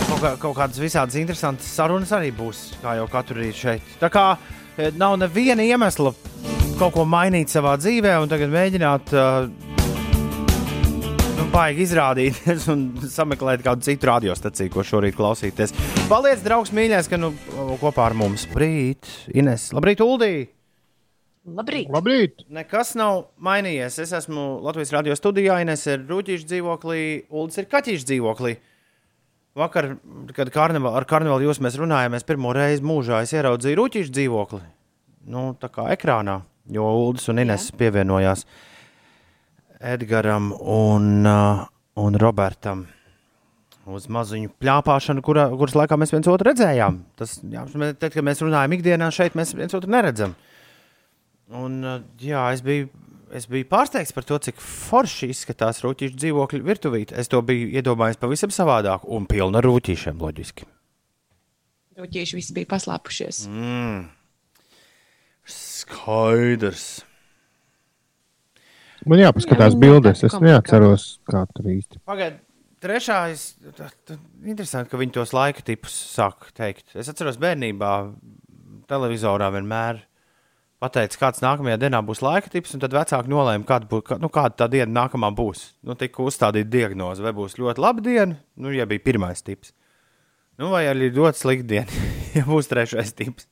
Speaker 1: Kaut, kā, kaut kādas visādas interesantas sarunas arī būs, kā jau katru rītu šeit. Tā kā eh, nav neviena iemesla kaut ko mainīt savā dzīvē un tagad mēģināt uh, baigi izrādīties un sameklēt kādu citu radiostaciju, ko šorīt klausīties. Paldies, draugs, mīļais, ka nu kopā ar mums. Labrīt, Ines. Labrīt, Uldī!
Speaker 2: Labrīt!
Speaker 3: Labrīt!
Speaker 1: Nekas nav mainījies. Es esmu Latvijas radio studijā, Ines ir rūtīša dzīvoklī, Uldis ir kaķīša dzīvoklī. Vakar, kad karneval, ar karnevālu jūs mēs runājām, es pirmo reizi mūžā ieraudzīju rūtīša dzīvokli. Nu, tā kā ekrānā, jo Uldis un Ines pievienojās Edgaram un, uh, un Robertam uz maziņu plāpāšanu, kura, kuras laikā mēs viens otru redzējām. Tas, jā, tad, kad mēs runājam ikdienā šeit, mēs viens otru neredzam. Un, uh, jā, es biju, es biju pārsteigts par to, cik forši izskatās rūtīšu dzīvokļu virtuvīte. Es to biju iedomājies pavisam savādāk un pilna ar rūtīšiem, loģiski.
Speaker 2: Rūtīši visi bija paslēpušies.
Speaker 1: Mm. Skaidrs.
Speaker 3: Man jāpaskatās
Speaker 2: Jā,
Speaker 3: bildes. Es neatceros, kā tur īsti.
Speaker 1: Pagaidiet, trešais. Interesanti, ka viņi tos laika tipus sāk teikt. Es atceros, bērnībā televizorā vienmēr pateica, kāds nākamajā dienā būs laika tips, un tad vecāki nolēma, kāda, bū, kā, nu, kāda tā diena nākamā būs. Nu, tika uzstādīta diagnoze, vai būs ļoti laba diena, nu, ja bija pirmais tips. Nu, vai arī ļoti slikta diena, ja būs trešais tips.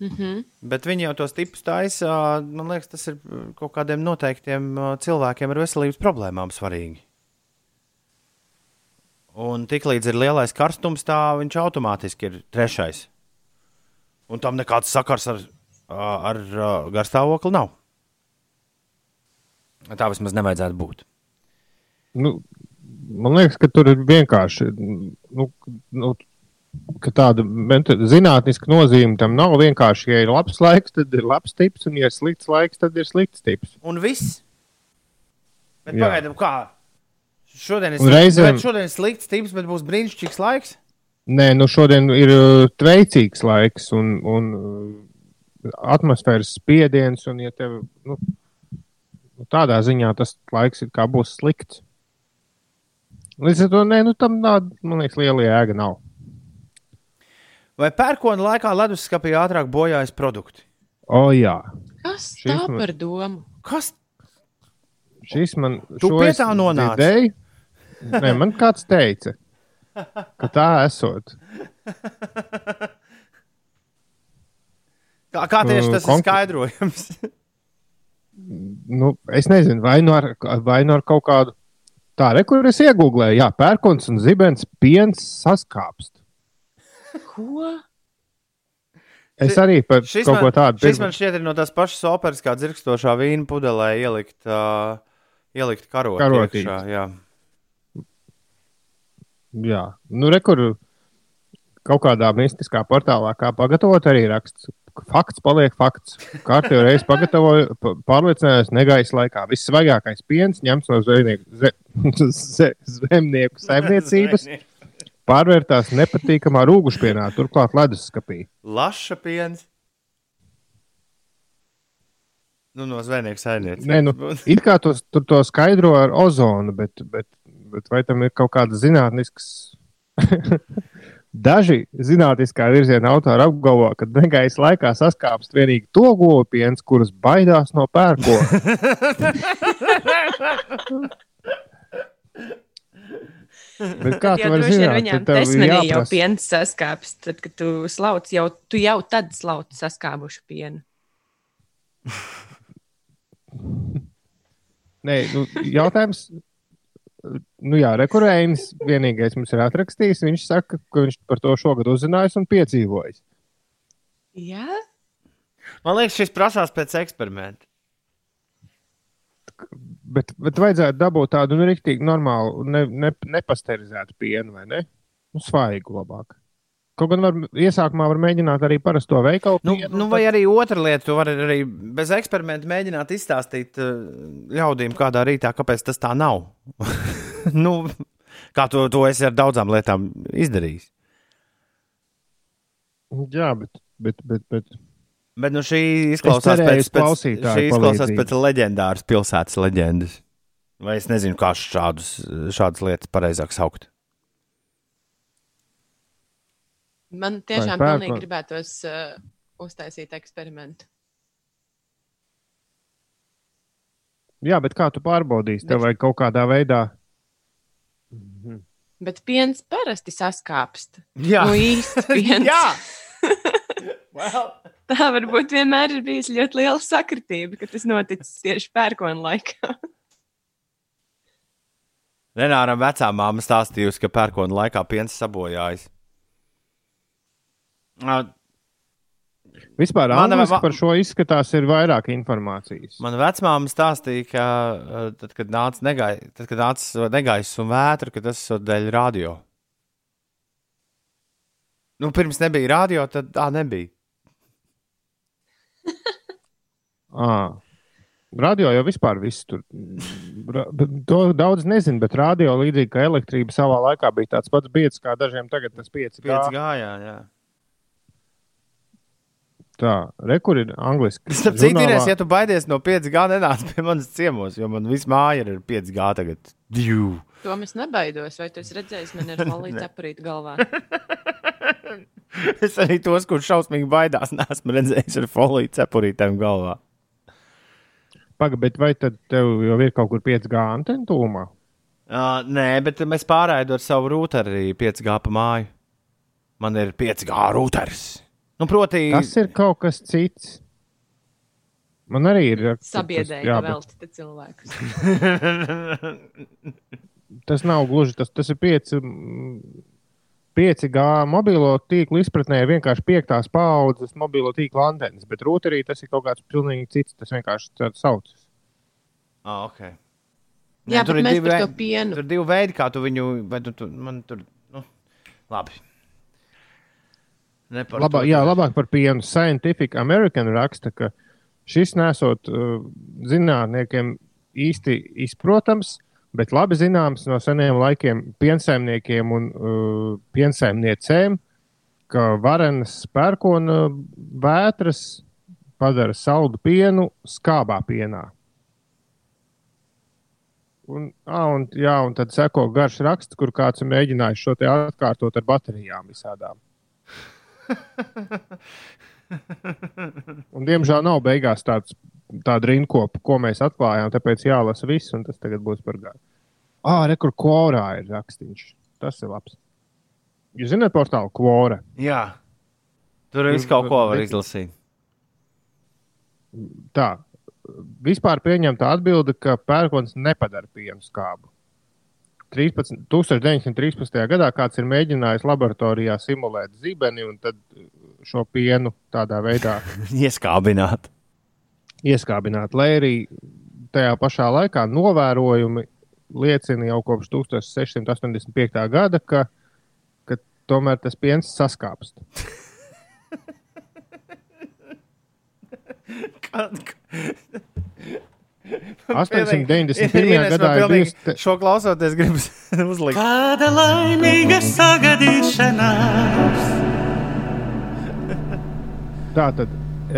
Speaker 2: Mm -hmm.
Speaker 1: Bet viņi jau tos tipus taisa. Man liekas, tas ir kaut kādiem noteiktiem ā, cilvēkiem ar veselības problēmām svarīgi. Un tiklīdz ir lielais karstums, tā viņš automātiski ir trešais. Un tam nekāds sakars ar, ā, ar ā, garstāvokli nav. Tā vismaz nevajadzētu būt.
Speaker 3: Nu, man liekas, ka tur ir vienkārši. Nu, nu, ka tāda zinātniska nozīme tam nav. Vienkārši, ja ir labs laiks, tad ir labs tips, un, ja ir slikts laiks, tad ir slikts tips.
Speaker 1: Un viss. Bet
Speaker 3: Jā.
Speaker 1: pagaidām, kā? Šodien ir
Speaker 3: reizēm-
Speaker 1: šodien ir slikts tips, bet būs brīnišķīgs laiks.
Speaker 3: Nē, nu šodien ir uh, veicīgs laiks un, un uh, atmosfēras spiediens, un ja tev nu, nu, tādā ziņā tas laiks ir kā būs slikts. Līdz ar to nē, nu, tam tāda, man liekas, liela jēga nav.
Speaker 1: Vai pērkona laikā leduskapī ātrāk bojājas produkti?
Speaker 3: O, jā,
Speaker 2: Kas
Speaker 3: Šis
Speaker 2: tā
Speaker 3: man-
Speaker 2: par domu?
Speaker 1: Kas?
Speaker 3: šis man
Speaker 1: Tu pie tā nonāci?
Speaker 3: dzirdēju. Nē, man kāds teica, ka tā esot.
Speaker 1: Kā, kā tieši tas ir
Speaker 3: konkr-
Speaker 1: skaidrojams?
Speaker 3: Nu, es nezinu, vai nu ar, vai nu ar kaut kādu tādu, kur es iegūlēju, jā, pērkons un zibens piens saskāpst.
Speaker 2: Ko?
Speaker 3: Es arī par
Speaker 1: Šis
Speaker 3: kaut
Speaker 1: man,
Speaker 3: ko tādu
Speaker 1: šis man šķiet ir no tās pašas operas, kā dzirkstošā vīna pudelē ielikt, uh, ielikt karoti.
Speaker 3: Karotītes.
Speaker 1: iekšā, jā.
Speaker 3: Jā, nu, rekur kaut kādā mistiskā portālā, kā pagatavot, arī raksts. Fakts paliek fakts. Kārtībā reiz pagatavoju, pa- pārliecinājos negaisa laikā. Vissvaigākais piens ņemts no zvejnieku, ze, ze, zemnieku saimniecības, pārvērtās nepatīkamā rūgušpienā, turklāt leduskapī.
Speaker 1: Laša piens. Nu, no zvejnieku saimniecības.
Speaker 3: Nē, nu, it kā tos, tur to skaidro ar ozonu, bet, bet, bet vai tam ir kaut kāda zinātnisks. Daži zinātniskā virziena autori apgalvo, ka negaisa laikā saskāpst tikai to gopiens, kuras baidās no pērkona. Bet kā tu vari zināt, ka tev ir
Speaker 2: manī jau
Speaker 3: jāprasa?
Speaker 2: piens saskāps, tad, kad tu slauc, jau, tu jau tad slauc saskābušu pienu.
Speaker 3: Nē, nu, jautājums. Nu jā, rekurējums vienīgais mums ir atrakstījis. Viņš saka, ka viņš par to šogad uzzinājis un piedzīvojis.
Speaker 2: Jā,
Speaker 1: Man liekas, šis prasās pēc eksperimenta.
Speaker 3: Bet, bet vajadzētu dabūt tādu nu, rīktīgi normālu, ne, ne, nepasterizētu pienu, vai ne? Nu, svaigu labāk. Kaut gan var, iesākumā var mēģināt arī parasto veikalu.
Speaker 1: Nu,
Speaker 3: pienu,
Speaker 1: nu, vai arī otra lieta, tu vari arī bez eksperimenta mēģināt izstāstīt uh, ļaudīm, kādā rītā, kāpēc tas tā nav. nu, kā to, to es ar daudzām lietām izdarījis.
Speaker 3: Jā, bet, bet, bet, bet
Speaker 1: Bet nu, šī izklausās pēc, pēc, šī izklausās pēc leģendāras pilsētas leģendas. Vai es nezinu, kā šādus, šādas lietas pareizāk saukt.
Speaker 2: man tiešām
Speaker 3: pērkona-
Speaker 2: pilnīgi gribētos uh, uztaisīt eksperimentu.
Speaker 3: Jā, bet kā tu pārbaudīsi? Tev vajag kaut kādā veidā.
Speaker 2: Bet piens parasti saskāpst.
Speaker 1: Jā,
Speaker 2: Nu, īsts piens.
Speaker 1: Jā. well.
Speaker 2: Tā varbūt vienmēr ir bijusi ļoti liela sakritība, ka tas noticis tieši pērkona laikā.
Speaker 1: Renāram vecā māma stāstījusi, ka pērkona laikā piens sabojājas.
Speaker 3: Vispār
Speaker 1: Mana-
Speaker 3: angliski par šo izskatās ir vairāk informācijas.
Speaker 1: Mana vecmāma stāstīja, ka tad, kad nāca negai, tad, kad nāca negaiss un vētra, ka tas ir dēļ radio. Nu, pirms nebija radio, tad tā nebija.
Speaker 3: À. Radio jau vispār viss tur. To daudz nezinu, bet radio līdzīgi kā elektrība savā laikā bija tāds pats biets, kā dažiem tagad tas 5
Speaker 1: Pieci gājā, jā.
Speaker 3: Tā, rekur ir angliski.
Speaker 1: Starp citu, Inês, ja tu baidies no 5G, nenāc pie manas ciemos, jo man viss māja ir ar 5G tagad. Dju.
Speaker 2: To es nebaidos. Vai tu esi redzējis man ar polīti aprīt galvā?
Speaker 1: Es arī tos, kurš šausmīgi baidās, neesmu redzējis ar foliju cepurītēm galvā.
Speaker 3: Pagaid, bet vai tad tev jau ir kaut kur 5G antena tūmā?
Speaker 1: Uh, nē, bet mēs pārējām ar savu rūteri arī 5G pa māju. Man ir 5G rūteris. Nu, proti,
Speaker 3: Tas ir kaut kas cits. Man arī ir. Jā, bet
Speaker 2: citu cilvēkus.
Speaker 3: Tas nav gluži tas, tas ir 5. 5G mobilo tīklu izpratnē ir vienkārši piektās paudzes mobilo tīklu antenas, bet rūterī tas ir kaut kāds pilnīgi cits. Tas vienkārši tāds saucas.
Speaker 1: Ah, ok.
Speaker 2: Jā, pienu.
Speaker 1: Tur ir divi veidi, kā tu viņu. vai Tu, tu, man tur. Nu, labi.
Speaker 3: Labā, jā, labāk par pienu. Scientific American raksta, ka šis nesot uh, zinātniekiem īsti izprotams, bet labi zināms no seniem laikiem piensaimniekiem un uh, piensaimniecēm, ka varenas pērkona vētras padara saldu pienu skābā pienā. Un, ah, un, jā, un tad seko garš raksts, kur kāds ir mēģinājis šo te atkārtot ar baterijām visādām. Un, diemžēl nav beigās tāds, tāda rinkopa, ko mēs atklājām. Tāpēc jālasa viss, un tas tagad būs par gāju. Ah, rekur korā ir rakstīns. Tas ir labs. Jūs zināt, portālu kvora.
Speaker 1: Jā. Tur viss kaut ko var izlasīt.
Speaker 3: Tā. Vispār pieņemta atbilde, ka pērkons nepadara pienu skābu. 13, 1913. gadā kāds ir mēģinājis laboratorijā simulēt zibeni un tad šo pienu tādā veidā
Speaker 1: Ieskābināt.
Speaker 3: ieskābināt. Lai arī tajā pašā laikā novērojumi liecina jau kopš 1685. gada, ka, ka tomēr tas piens saskāpst.
Speaker 1: Kad-
Speaker 3: 891. gadā ir bijis. te-
Speaker 1: Šo klausoties, gribas uzlikt.
Speaker 5: Kāda laimīga sagadīšanās!
Speaker 3: Tā tad e,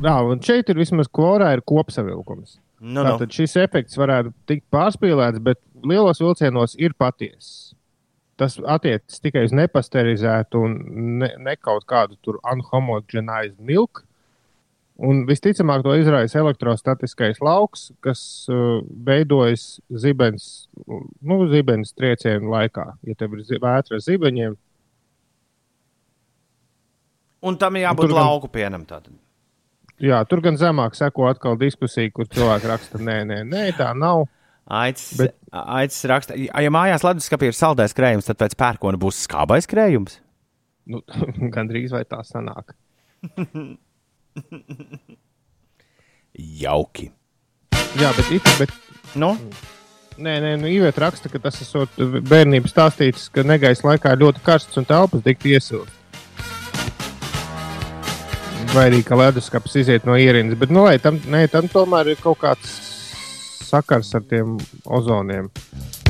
Speaker 3: Jā, un šeit ir vismaz korā ir kopsavilkums.
Speaker 1: Nu, nu.
Speaker 3: Tātad šis efekts varētu tikt pārspīlēts, bet lielos vilcienos ir patiess. Tas attiecas tikai uz nepasterizētu un ne, ne kaut kādu tur unhomogenized milku. Un visticamāk, to izraisa elektrostatiskais lauks, kas uh, veidojas zibens, nu, zibens triecienu laikā. Ja tev ir zi- vētra ar zibeņiem,
Speaker 1: Un tam ir jābūt
Speaker 3: gan-
Speaker 1: lauku pienam. Tātad.
Speaker 3: jā, tur gan zemāk seko atkal diskusija, kur cilvēki raksta, nē, nē, nē tā nav.
Speaker 1: Aicis,
Speaker 3: Bet-
Speaker 1: aicis raksta, ja mājās leduskapī ir saldais krējums, tad pēc pērkona būs skābais krējums.
Speaker 3: Nu, Gan drīz vai tā sanāk.
Speaker 1: Jauki.
Speaker 3: Jā, bet, it, bet
Speaker 1: Nu,
Speaker 3: Nē, nē, nu, Iveta raksta, ka tas ir bērnības stāstīts, ka negaisa laikā ir ļoti karsts un telpas dikti iesilst. Vai arī ka leduskapis iziet no ierīnas. Bet, nu, lai tam, nē, tam tomēr ir kaut kāds sakars ar tiem ozoniem.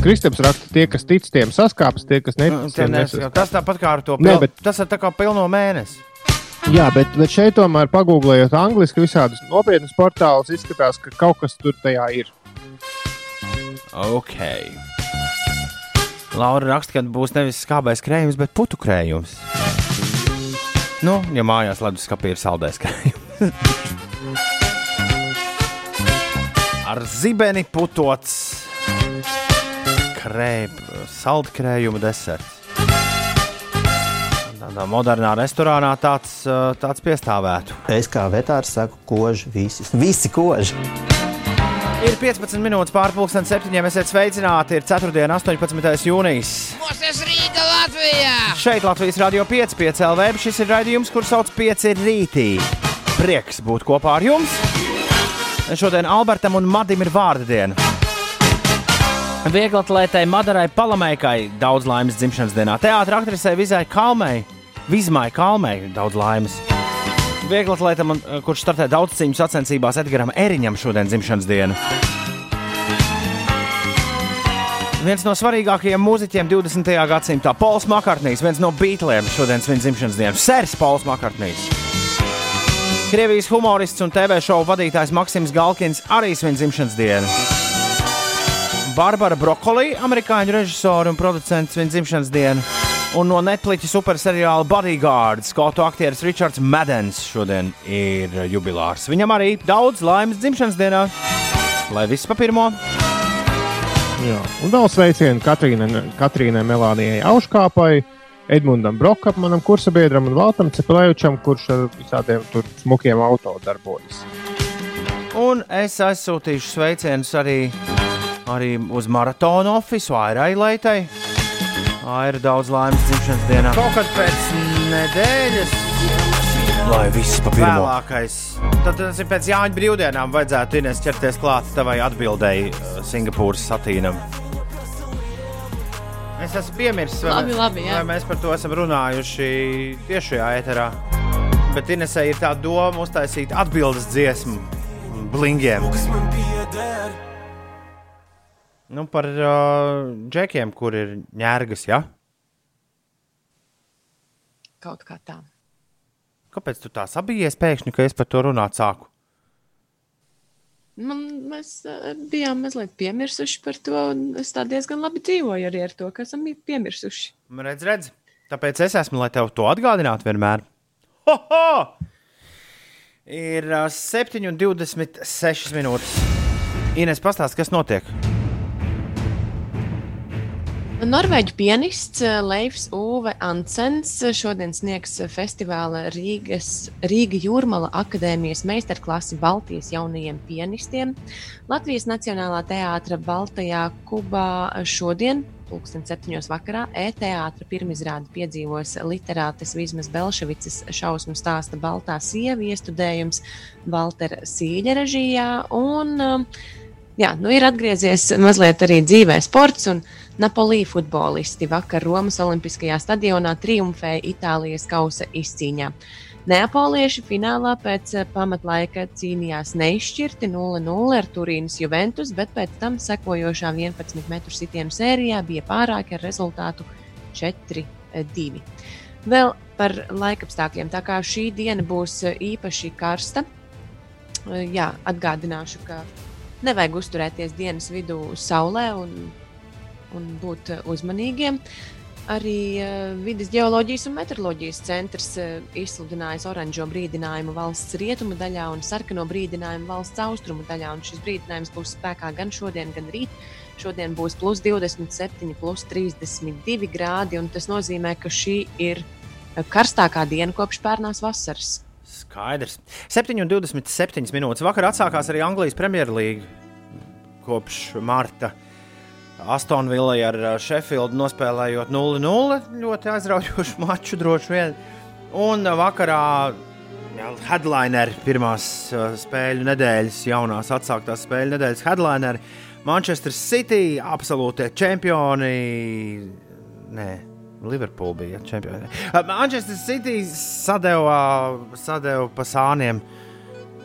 Speaker 3: Kristaps raksta, tie, kas tic, tiem saskāpjas, tie, kas netic,
Speaker 1: tie
Speaker 3: tiem
Speaker 1: nes-
Speaker 3: nesaskāpjas.
Speaker 1: tas tāpat kā ar to
Speaker 3: Nē,
Speaker 1: pil...
Speaker 3: bet-
Speaker 1: Tas ir tā kā pilno mēnesi.
Speaker 3: Jā, bet, bet šeit tomēr pagūglējot angliski visādus nopietnus portālus, izskatās, ka kaut kas tur tajā ir.
Speaker 1: Ok. Laura raksta, ka būs nevis skābais krējums, bet putu krējums. Nu, ja mājās leduskapī ir saldais krējums. Ar zibeni putots krēp, saldkrējuma deserts. Tādā modernā restorānā tāds, tāds piestāvētu.
Speaker 7: Es kā vetārs saku, koži visi. Visi koži.
Speaker 1: Ir 15 minūtes pārpusdienas septiņiem. Esiet sveicināti. Ir 4. un 18. jūnijas.
Speaker 8: Mūsu Rīga Latvijā!
Speaker 1: Šeit Latvijas Rādio 5, 5 LV. Šis ir raidījums, kur sauc 5 rītī. Prieks būt kopā ar jums. Šodien Albertam un Madim ir vārda diena. Vieglatlētai Madarai Palamēkai daudz laimes dzimšanas dienā. Teātris aktrisei Vizai Kalmei, Vizmai Kalmei daudz laimes. Vieglatlētam, eh, kurš startē daudz cīņu sacensībās, Edgars Eriņam šodien dzimšanas diena. Viens no svarīgākajiem mūziķiem 20. gadsimtā - Pols Makartnīs, viens no Beatliem šodien svin dzimšanas dienu - Sērs Pols Makartnīs. Krievijas humorists un TV šovu vadītājs Maksims Galkins arī svin dzimšanas dienu. Barbara Brokolī, amerikāņu režisore un producents svin dzimšanas dienu. Un no Netflix superseriāla Bodyguard skotu aktieris Ričards Madens šodien ir jubilārs. Viņam arī daudz laimes dzimšanas dienā. Lai viss pa pirmo!
Speaker 3: Jā. Un vēl sveicienu Katrīnai, Katrīnai Melānijai Auškāpai, Edmundam Brokam, manam kursabiedram un Valtam Cepelēvičam, kurš ar visādiem tur smukiem auto darbojas.
Speaker 1: Un es aizsūtīšu sveicienus arī, arī uz maratona oficiālu Airai Leitai. Aira daudz laimes dzimšanas dienā. Kaut kad pēc nedēļas. Lai viss pa pirmo. Vēlākais. Tad tas ir pēc Jāņa brīvdienām. Vajadzētu Ines ķerties klāt tavai atbildēji uh, Singapūras satīnam. Es esmu piemirsis, vai,
Speaker 2: Labi, labi, jā.
Speaker 1: vai mēs par to esam runājuši tiešajā ēterā. Bet Inesai ir tā doma uztaisīt atbildes dziesmu blingiem. Nu, par uh, džekiem, kur ir ņērgas, ja?
Speaker 2: Kaut kā tā.
Speaker 1: Kāpēc tu tā sabijies pēkšņi, ka es par to runāt sāku?
Speaker 2: Man, mēs eh, bijām mazliet piemirsuši par to, un es tā diezgan labi dzīvoju arī ar to, ka esam piemirsuši.
Speaker 1: Redz, redz. Tāpēc es esmu, lai tev to atgādinātu vienmēr. Ho, ho! Ir uh, 7,26 minūtes. Ines, pastāsti, kas notiek?
Speaker 2: Norvēģu pianists eh, Leifs Uve Ansens šodien sniegs festivāla Rīgas, Rīga Jūrmala akadēmijas meistarklasi Baltijas jaunajiem pianistiem. Latvijas Nacionālā teātra Baltajā Kubā šodien. Pūksteni septiņos vakarā e-teātra pirmizrādi piedzīvos literātes Vīsmas Belševicas šausmu stāsta Baltā sieva iestudējums Valtera Sīļa režijā. Un, um, jā, nu ir atgriezies mazliet arī dzīvē sports. Un Napolī futbolisti vakar Romas Olimpiskajā stadionā triumfēja Itālijas kausa izcīņā. Neapolieši finālā pēc eh, pamatlaika cīnījās neizšķirti 0-0 ar Turīnas Juventus, bet pēc tam sekojošā 11 metru sitienu sērijā bija pārāki ar rezultātu 4-2. Vēl par laikapstākļiem. Tā kā šī diena būs īpaši karsta, jā, atgādināšu, ka nevajag uzturēties dienas vidū saulē un, un būt uzmanīgiem. Arī uh, Vides geoloģijas un meteoroloģijas centrs uh, izsludinājis oranžo brīdinājumu valsts rietumu daļā un sarkano brīdinājumu valsts austrumu daļā. Un šis brīdinājums būs spēkā gan šodien, gan rīt. Šodien būs plus 27, plus 32 grādi, un tas nozīmē, ka šī ir karstākā diena kopš pērnās vasaras.
Speaker 1: Skaidrs. 7,27 minūtes. Vakar atsākās arī Anglijas Premjerlīga kopš marta. Astonvillai ar Sheffieldu nospēlējot 0-0. Ļoti aizraujošu maču droši vien. Un vakarā jā, headlineri pirmās uh, spēļu nedēļas, jaunās atsāktās spēļu nedēļas headlineri. Manchester City, absolūtie čempioni. Nē, Liverpool bija čempioni. Uh, Manchester City sadeva, sadeva pa sāniem.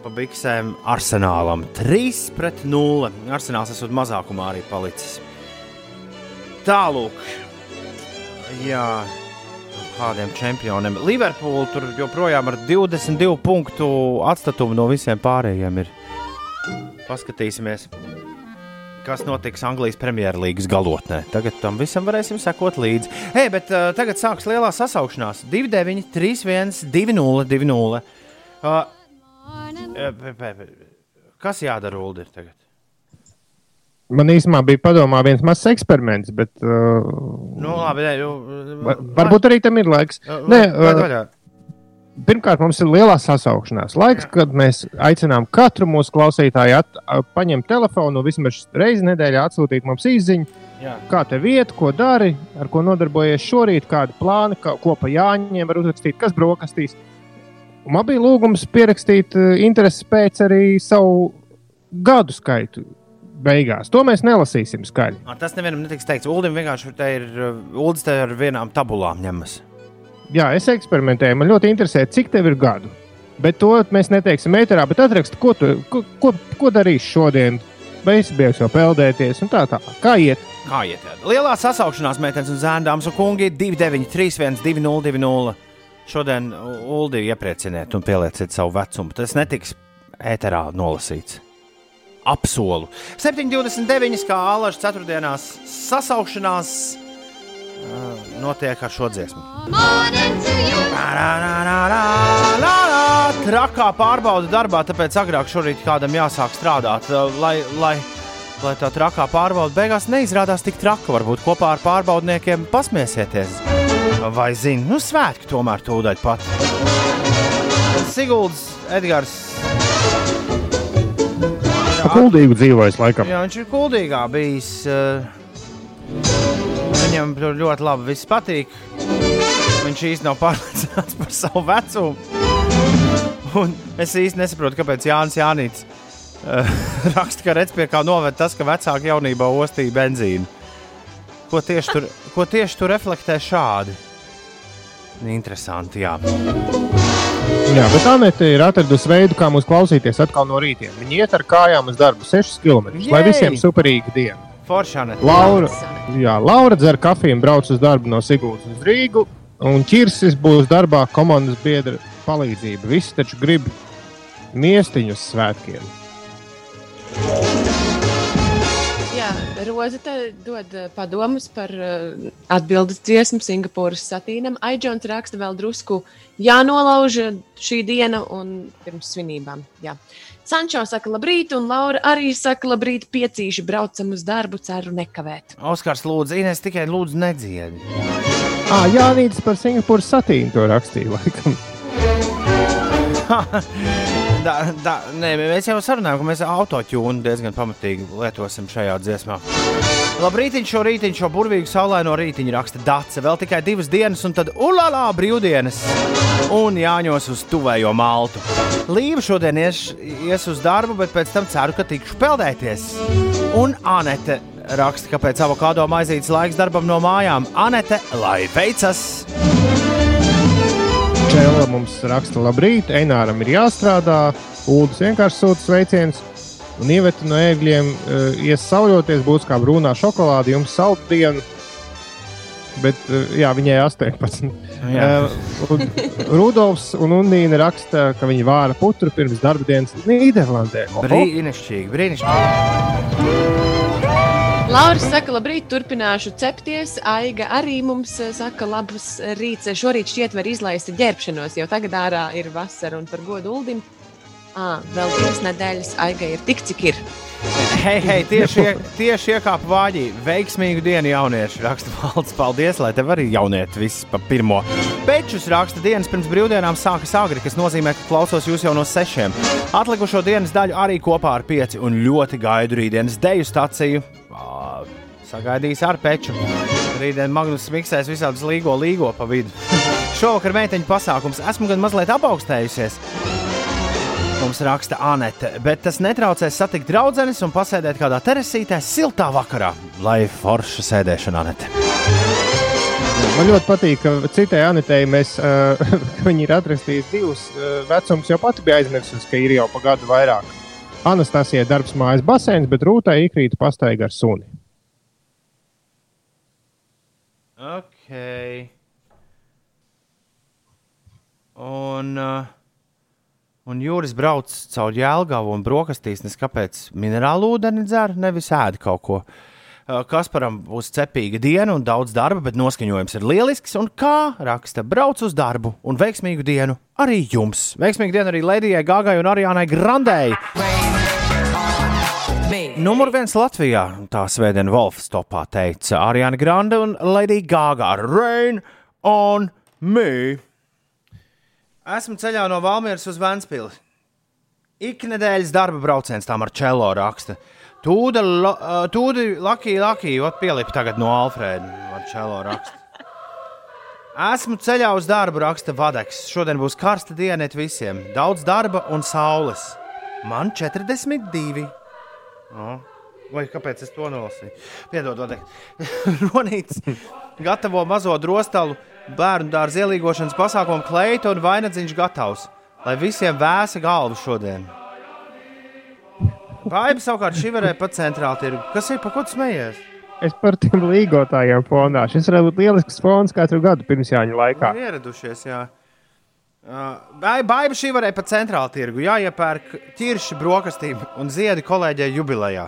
Speaker 1: Pa biksēm arsenālam 3 pret 0. Arsenāls esot mazākumā arī palicis. Tālāk, jā, kādiem čempioniem. Liverpoola tur joprojām ar 22 punktu atstatumu no visiem pārējiem ir. Paskatīsimies, kas notiks Anglijas Premjerlīgas galotnē. Tagad tam visam varēsim sekot līdzi. Hei, bet uh, tagad sāksies lielā sasaukšanās. 2, 9, 3, 1, 2, 0, 2, 0. Uh, kas jādara tagad?
Speaker 3: Man īstenībā bija padomā viens mazs eksperiments, bet. Uh,
Speaker 1: nu, labi, ne, nu,
Speaker 3: var, varbūt arī tam ir laiks. Uh, Nē, uh, pirmkārt, mums ir lielā sasaukšanās laiks, Jā. kad mēs aicinām katru mūsu klausītāju at, paņemt telefonu, vismaz reizi nedēļā atsūtīt mums īsiņu. Jā. Kā tev iet, ko dari, ar ko nodarbojies šorīt, kādi plāni, kā, ko pa jāņem, var uzrakstīt, kas brokastīs. Man bija lūgums pierakstīt interesi pēc arī savu gadu skaitu beigās. To mēs nelasīsim skaļi.
Speaker 1: A, tas nevienam netiks teikts. Uldim vienkārši te ir Uldis te ar vienām tabulām ņemas.
Speaker 3: Jā, es eksperimentēju. Man ļoti interesē, cik tev ir gadu. Bet to mēs neteiksim metrā, bet atrakst, ko, tu, ko, ko, ko darīsi šodien. Vai es biju jau peldēties, un tā tā. Kā iet?
Speaker 1: Kā iet? Jā. Lielā sasaukšanās meitenes un zēndāms un kungi 293, 202. Šodien Uldi ieprieciniet un pielieciet savu vecumu. Tas netiks ēterā nolasīts apsolu. 7,29 kā Alaska ceturtdienās sasaukšanās uh, notiek ar šo dziesmu. Trakā pārbauda darbā, tāpēc agrāk šorīt kādam jāsāk strādāt, uh, lai, lai, lai tā trakā pārbauda beigās neizrādās tik traka. Varbūt kopā ar pārbaudniekiem pasmiesieties. Vai zini, nu svētki tomēr tūdaļ pat. Sigulds, Edgars,
Speaker 3: kuldīgu dzīvojis, laikam.
Speaker 1: Jā, viņš ir kuldīgā bijis. Uh, viņam tur ļoti labi viss patīk. Viņš īsti nav pārliecināts par savu vecumu. Un es īsti nesaprotu, kāpēc Jānis Jānis uh, raksta, ka redz pie kā noved tas, ka vecāki jaunībā ostīja benzīnu. Ko tieši tur, ko tieši tur reflektē šādi? Interesanti, jā.
Speaker 3: Jā, bet Anete ir atradusi veidu, kā mūs klausīties atkal no rīta. Viņa iet ar kājām uz darbu 6 km. Jei! Lai visiem superīga diena.
Speaker 1: Foršana.
Speaker 3: Laura, jā, Laura dzer kafiju un brauc uz darbu no Sigūdas uz Rīgu. Un Čirsis būs darbā komandas biedra palīdzība. Visi taču grib miestiņus svētkiem.
Speaker 2: Roza dod eh, padomus par uh, atbildes dziesmu Singapūras satīnam. Aidžons raksta vēl drusku jānolauž šī diena un pirms svinībām. Jā. Sančo saka, labrīt, un Laura arī saka, labrīt, piecīši braucam uz darbu, ceru nekavēt.
Speaker 1: Oskars, lūdzu, Ines tikai lūdzu nedziedi.
Speaker 3: Ah, Jā, Nīdis par Singapūras satīnu to rakstīja, laikam.
Speaker 1: da, da, nē, mēs jau sarunājām, ka mēs autotūnu diezgan pamatīgi lietosim šajā dziesmā. Labrīt, šo rītiņu, šo burvīgu saulaino rītiņu raksta Dāce. Vēl tikai divas dienas, un tad ulālā brīvdienas un jāņos uz tuvējo maltu. Līva šodien ies, ies uz darbu, bet pēc tam ceru, ka tikšu peldēties. Un Anete raksta, ka pēc avokado maizītes laiks darbam no mājām. Anete, lai veicas!
Speaker 3: Čēla mums raksta, labrīt, Eināram ir jāstrādā, Uldis vienkārši sūta sveicienus. Un ieveta no ēgļiem uh, ies sauļoties, būs kā brūnā šokolāde, jums salddiena. bet uh, jā, viņai 18.
Speaker 1: Jā.
Speaker 3: Uh, Rudolfs un Undīna raksta, ka viņi vāra putru pirms darba dienas Nīderlandē.
Speaker 1: Brīnišķīgi, brīnišķīgi.
Speaker 2: Laura saka, labrīt, turpināšu cepties. Aiga arī mums eh, saka, labs rīts. Šorīt šķiet var izlaist ģērbšanos, jo tagad ārā ir vasara un par godu uldim. À, vēl divas nedēļas Aiga ir tik, cik ir.
Speaker 1: Hei, hei, tieši, ie, tieši iekāpa vāģī. Veiksmīgu dienu, jaunieši. Raksta valsts, paldies, lai tev arī jaunieti viss pa pirmo. Pečus raksta dienas pirms brīvdienām sākas agri, kas nozīmē, ka klausos jūs jau no sešiem. Atlikušo dienas daļu arī kopā ar pieci un ļoti gaidu rītdienas deju staciju. Ā, Sagaidīs ar peču. Rītdien Magnus miksēs visādus līgo, līgo pa vidu. Šovakar meiteņu pasākums. Esmu gan mazliet apaugstējusies. Mums raksta Anete, bet tas netraucēs satikt draudzenes un pasēdēt kādā terasītē siltā vakarā, lai forša sēdēšana Anete.
Speaker 3: Man ļoti patīk, ka citai Anitei mēs, uh, viņi ir atrastuši divus uh, vecumus, jau pati bija aizmirsusi, ka ir jau pa gadu vairāk. Anastasija darbs mājas basēns, bet rūtā īkrīt pastaiga ar suni.
Speaker 1: Ok. Un, uh, un Jūris brauc caur jēlgavu un brokastīs, nes kāpēc minerālu ūdeni dzer, nevis ēd kaut ko. Uh, Kasparam būs cepīga diena un daudz darba, bet noskaņojums ir lielisks. Un kā raksta, brauc uz darbu un veiksmīgu dienu arī jums. Veiksmīgu dienu arī Latvijai, Gāgai un Arijānai Grandei. Numur viens Latvijā, tā Svētdienas Wolfs topā teica Arijāna Grande un Lady Gaga. Rain on me! Esmu ceļā no Valmieras uz Vēnspili. Iknedēļas darba brauciens tam ar čelo raksta. Tūda, ā, tūda Lakija, Lakija, ot pielipa tagad no Alfrēda ar čelo raksta. Esmu ceļā uz darbu, raksta Vadeks. Šodien būs karsta diena visiem. Daudz darba un saules. Man 42. O. Vai kāpēc es to nolasīju? Piedod, Vadeks. Ronīts gatavo mazo drostalu bērnu dārza ielīgošanas pasākumu kleitu un vainagdziņš gatavs, lai visiem vēsa galva šodien. Baiba savukārt šī varēja pat centrāli tirgu. Kas ir, pa ko tu smejies?
Speaker 3: Es par tiem līgotājiem fonā. Šis varētu būt lielisks fons katru gadu pirms jāņa laikā.
Speaker 1: Ir ieradušies, jā. Uh, Baiba šī varēja pat centrāli tirgu. Jāiepērk ķirši brokastīm un ziedi kolēģei jubilejā.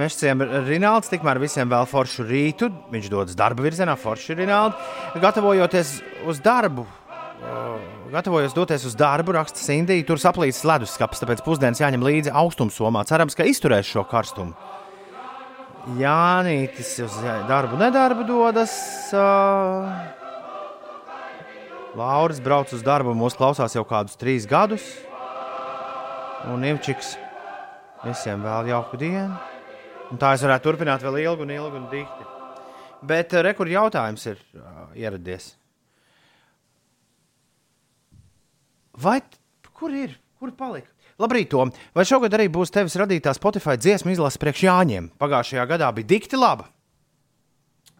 Speaker 1: Mešciem Rinalds tikmēr visiem vēl foršu rītu. Viņš dodas darba virzienā, forši Rinaldi. Gatavojoties uz darbu, uh, gatavojos doties uz darbu, raksta Sindija. Tur saplīsis leduskapis, tāpēc pusdienas jāņem līdzi augstumsomā. Cerams, ka izturēs šo karstumu. Jānītis uz darbu, nedarbu dodas. Lauris brauc uz darbu, mūsu klausās jau kādus trīs gadus. Un Imčiks visiem vēl jauku dienu. Un tā es varētu turpināt vēl ilgi un ilgi un dikti. Bet uh, rekur jautājums ir uh, ieradies. Vai kur ir? Kur palika? Labrīt, Tom. Vai šogad arī būs tevis radītā Spotify dziesmu izlase priekš Jāņiem? Pagājušajā gadā bija dikti laba.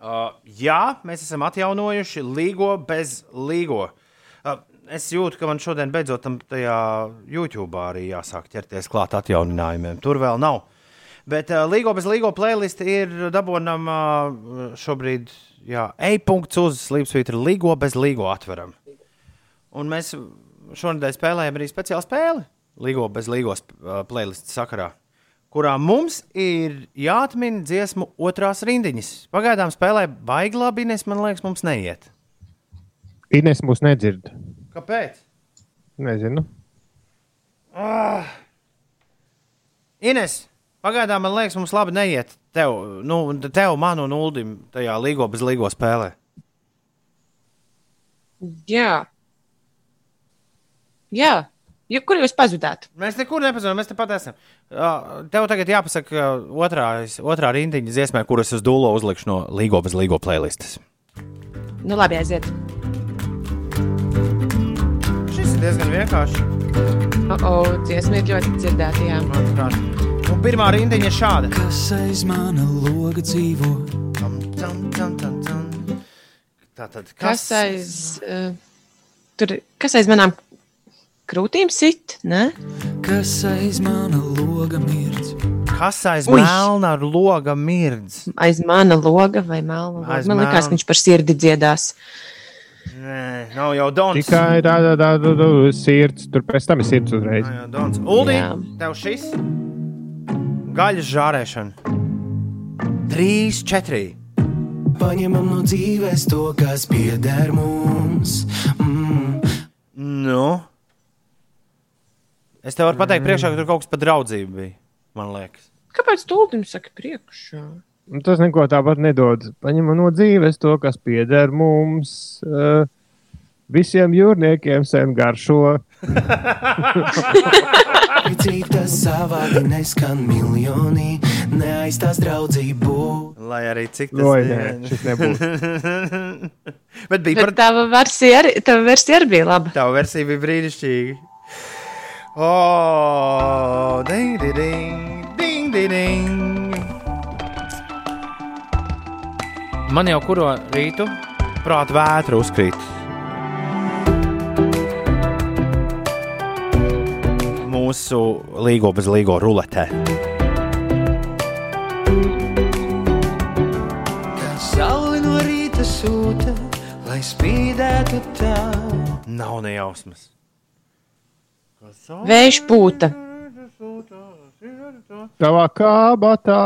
Speaker 1: Uh, jā, mēs esam atjaunojuši līgo bez līgo. Uh, es jūtu, ka man šodien beidzot tam YouTube arī jāsāk ķerties klāt atjauninājumiem. Tur vēl nav. Bet uh, līgo bez līgo playlist ir dabūnama uh, šobrīd, jā, e-punkts uz Slipsvītra līgo bez līgo atveram. Un mēs šonadēļ spēlējam arī speciālu spēli Līgo bez līgos uh, playlist sakarā, kurā mums ir jāatmin dziesmu otrās rindiņas. Pagaidām spēlē baigi labi, Ines, man liekas, mums neiet.
Speaker 3: Ines mūs nedzird.
Speaker 1: Kāpēc?
Speaker 3: Nezinu.
Speaker 1: Ah! Ines, pagaidām man liekas, mums labi neiet. Tev, nu, tev man un Uldim tajā līgo bez līgo spēlē.
Speaker 2: Jā. Jā. Ja, kur jūs pazudāt?
Speaker 1: Mēs nekur nepazudām, mēs tepat esam. Tev tagad jāpasaka uh, otrā, otrā rindiņa dziesmē, kuras es dūlo uzlikšu no līgo bez līgo playlistes.
Speaker 2: Nu, labi, aiziet.
Speaker 1: Šis ir diezgan vienkārši.
Speaker 2: O, oh, dziesma ir ļoti dzirdēta. Jā.
Speaker 1: manuprāt. Un pirmā rindiņa ir šāda.
Speaker 4: Kas aiz mana loga dzīvo?
Speaker 1: Tam, tam, tam, tam, tam. Tātad,
Speaker 2: Kas aiz, uh, tur, kas aiz manām krūtīm sit? Ne?
Speaker 4: Kas aiz mana loga mirdz?
Speaker 1: Kas aiz
Speaker 2: Ui.
Speaker 1: melna ar loga mirdz?
Speaker 2: Aiz mana loga vai melna.
Speaker 1: Aiz
Speaker 2: Aiz Man liekas,
Speaker 1: melna.
Speaker 2: ka viņš par sirdi dziedās.
Speaker 1: Nē, nav jau Dons.
Speaker 3: Tikai tāda tā, tā, tā, sirds, tur pēc tam ir sirds uzreiz.
Speaker 1: Nav jau Dons. Uldi,
Speaker 2: Jā.
Speaker 1: tev šis gaļas žārēšana. Trīs, četri.
Speaker 4: Paņemam no dzīves to, kas pieder mums. Mm.
Speaker 1: Nu. Es tev varu pateikt, priekšā, ka tur kaut kas par draudzību bija. Man liekas.
Speaker 2: Kāpēc tūlīt saka priekšā?
Speaker 3: Tas neko tāpat nedod. Paņemam no dzīves to, kas pieder mums. Uh, visiem jūrniekiem sen garšo.
Speaker 4: Cik tas savādi neskan miljoni, neaizstās draudzību.
Speaker 1: Lai arī cik tas
Speaker 3: Oi, nē, šis nebūs.
Speaker 1: Bet bija
Speaker 2: Bet
Speaker 1: par
Speaker 2: tava versija arī, tava versija arī bija laba.
Speaker 1: Tava versija bija brīnišķīga. Oh, ding, ding, ding, ding, ding, ding. Man jau kuru rītu prāta vētra uzkrīt. Mūsu līgo bez līgo ruletē.
Speaker 4: No sūta, lai spīdētu tā.
Speaker 1: Nav nejausmas.
Speaker 2: Vējš pūta.
Speaker 3: Tavā kābatā.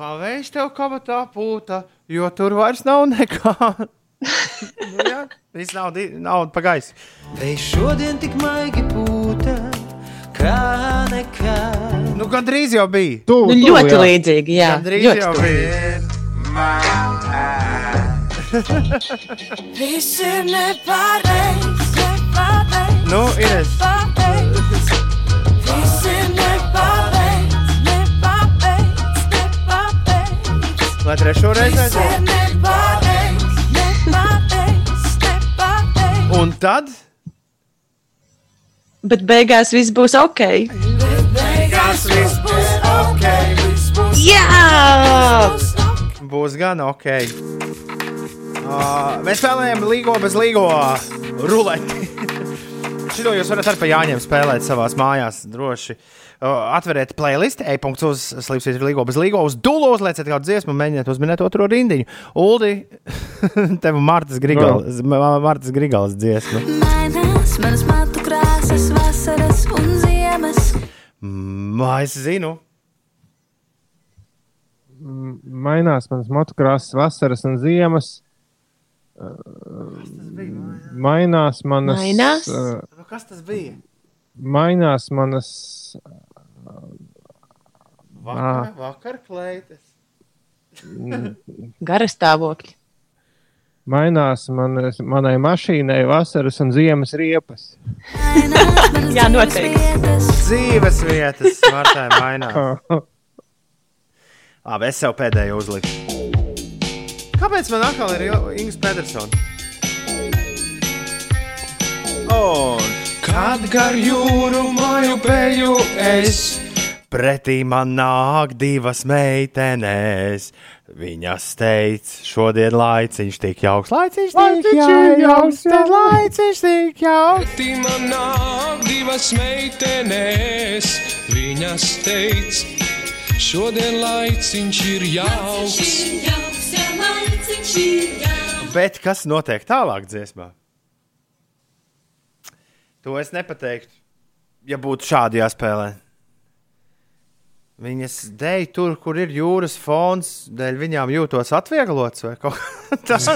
Speaker 1: Kā vējš tev kabatā pūta, jo tur vairs nav nekā. nu, jā, viss nav, di- nav pagājis.
Speaker 4: Vējš šodien tik maigi pūta, kā nekā.
Speaker 1: Nu, gandrīz jau bija.
Speaker 3: Tu,
Speaker 2: Nu,
Speaker 3: tu,
Speaker 2: ļoti
Speaker 3: jā.
Speaker 2: līdzīgi, jā.
Speaker 1: Gandrīz
Speaker 2: Ļoti
Speaker 1: jau bija.
Speaker 9: Viss ir nepareizs, nepareizs.
Speaker 1: Nu, Ines. Lai trešo reizi
Speaker 9: nepareizs.
Speaker 1: Un tad
Speaker 2: Bet beigās viss būs ok.
Speaker 9: Beigās viss būs ok,
Speaker 2: Jā!
Speaker 9: būs
Speaker 1: gan ok. Uh, mēs spēlējam līgo bez līgo ruleti. Šito jūs varat arī pa Jāņiem spēlēt savā mājās. Droši atveriet playlist, e-punkts uz slīpstīt līgo bez līgo, uz dūlu uzlieciet kādu dziesmu, mēģiniet uzminēt otro rindiņu. Uldi, tev Martas Grigals, Martas Grigals dziesma.
Speaker 9: Mainās manas matu krāsas, vasaras un ziemas.
Speaker 1: Mā, es zinu.
Speaker 3: Mainās manas motokrāsas, vasaras un ziemas. Mainās manas.
Speaker 2: Mainās?
Speaker 3: uh,
Speaker 1: kas tas bija?
Speaker 3: mainās manas.
Speaker 1: Vakar, vakar kleitas.
Speaker 2: Gara stāvokļi.
Speaker 3: Mainās manas, manai mašīnai vasaras un ziemas riepas.
Speaker 2: Jā, noteikti.
Speaker 1: Dzīves vietas, Martai, mainās. Labi, es sev pēdējo uzliku. Kāpēc man atkal ir Ingūns Pedersons? Un
Speaker 4: Kad gar jūru māju peju es.
Speaker 1: pretī man nāk divas meitenes. Viņas teica, šodien laiciņš tik jauks, laiciņš tik jauks, tad laiciņš tik jauks.
Speaker 4: Tī man nāk divas meitenes. Viņas teica, šodien laiciņš ir jauks.
Speaker 1: Bet kas notiek tālāk dziesmā? To es nepateiktu, ja būtu šādi jāspēlē. Viņas dēļ tur, kur ir jūras fons, dēļ viņām jūtos atvieglots vai kaut kas tāds.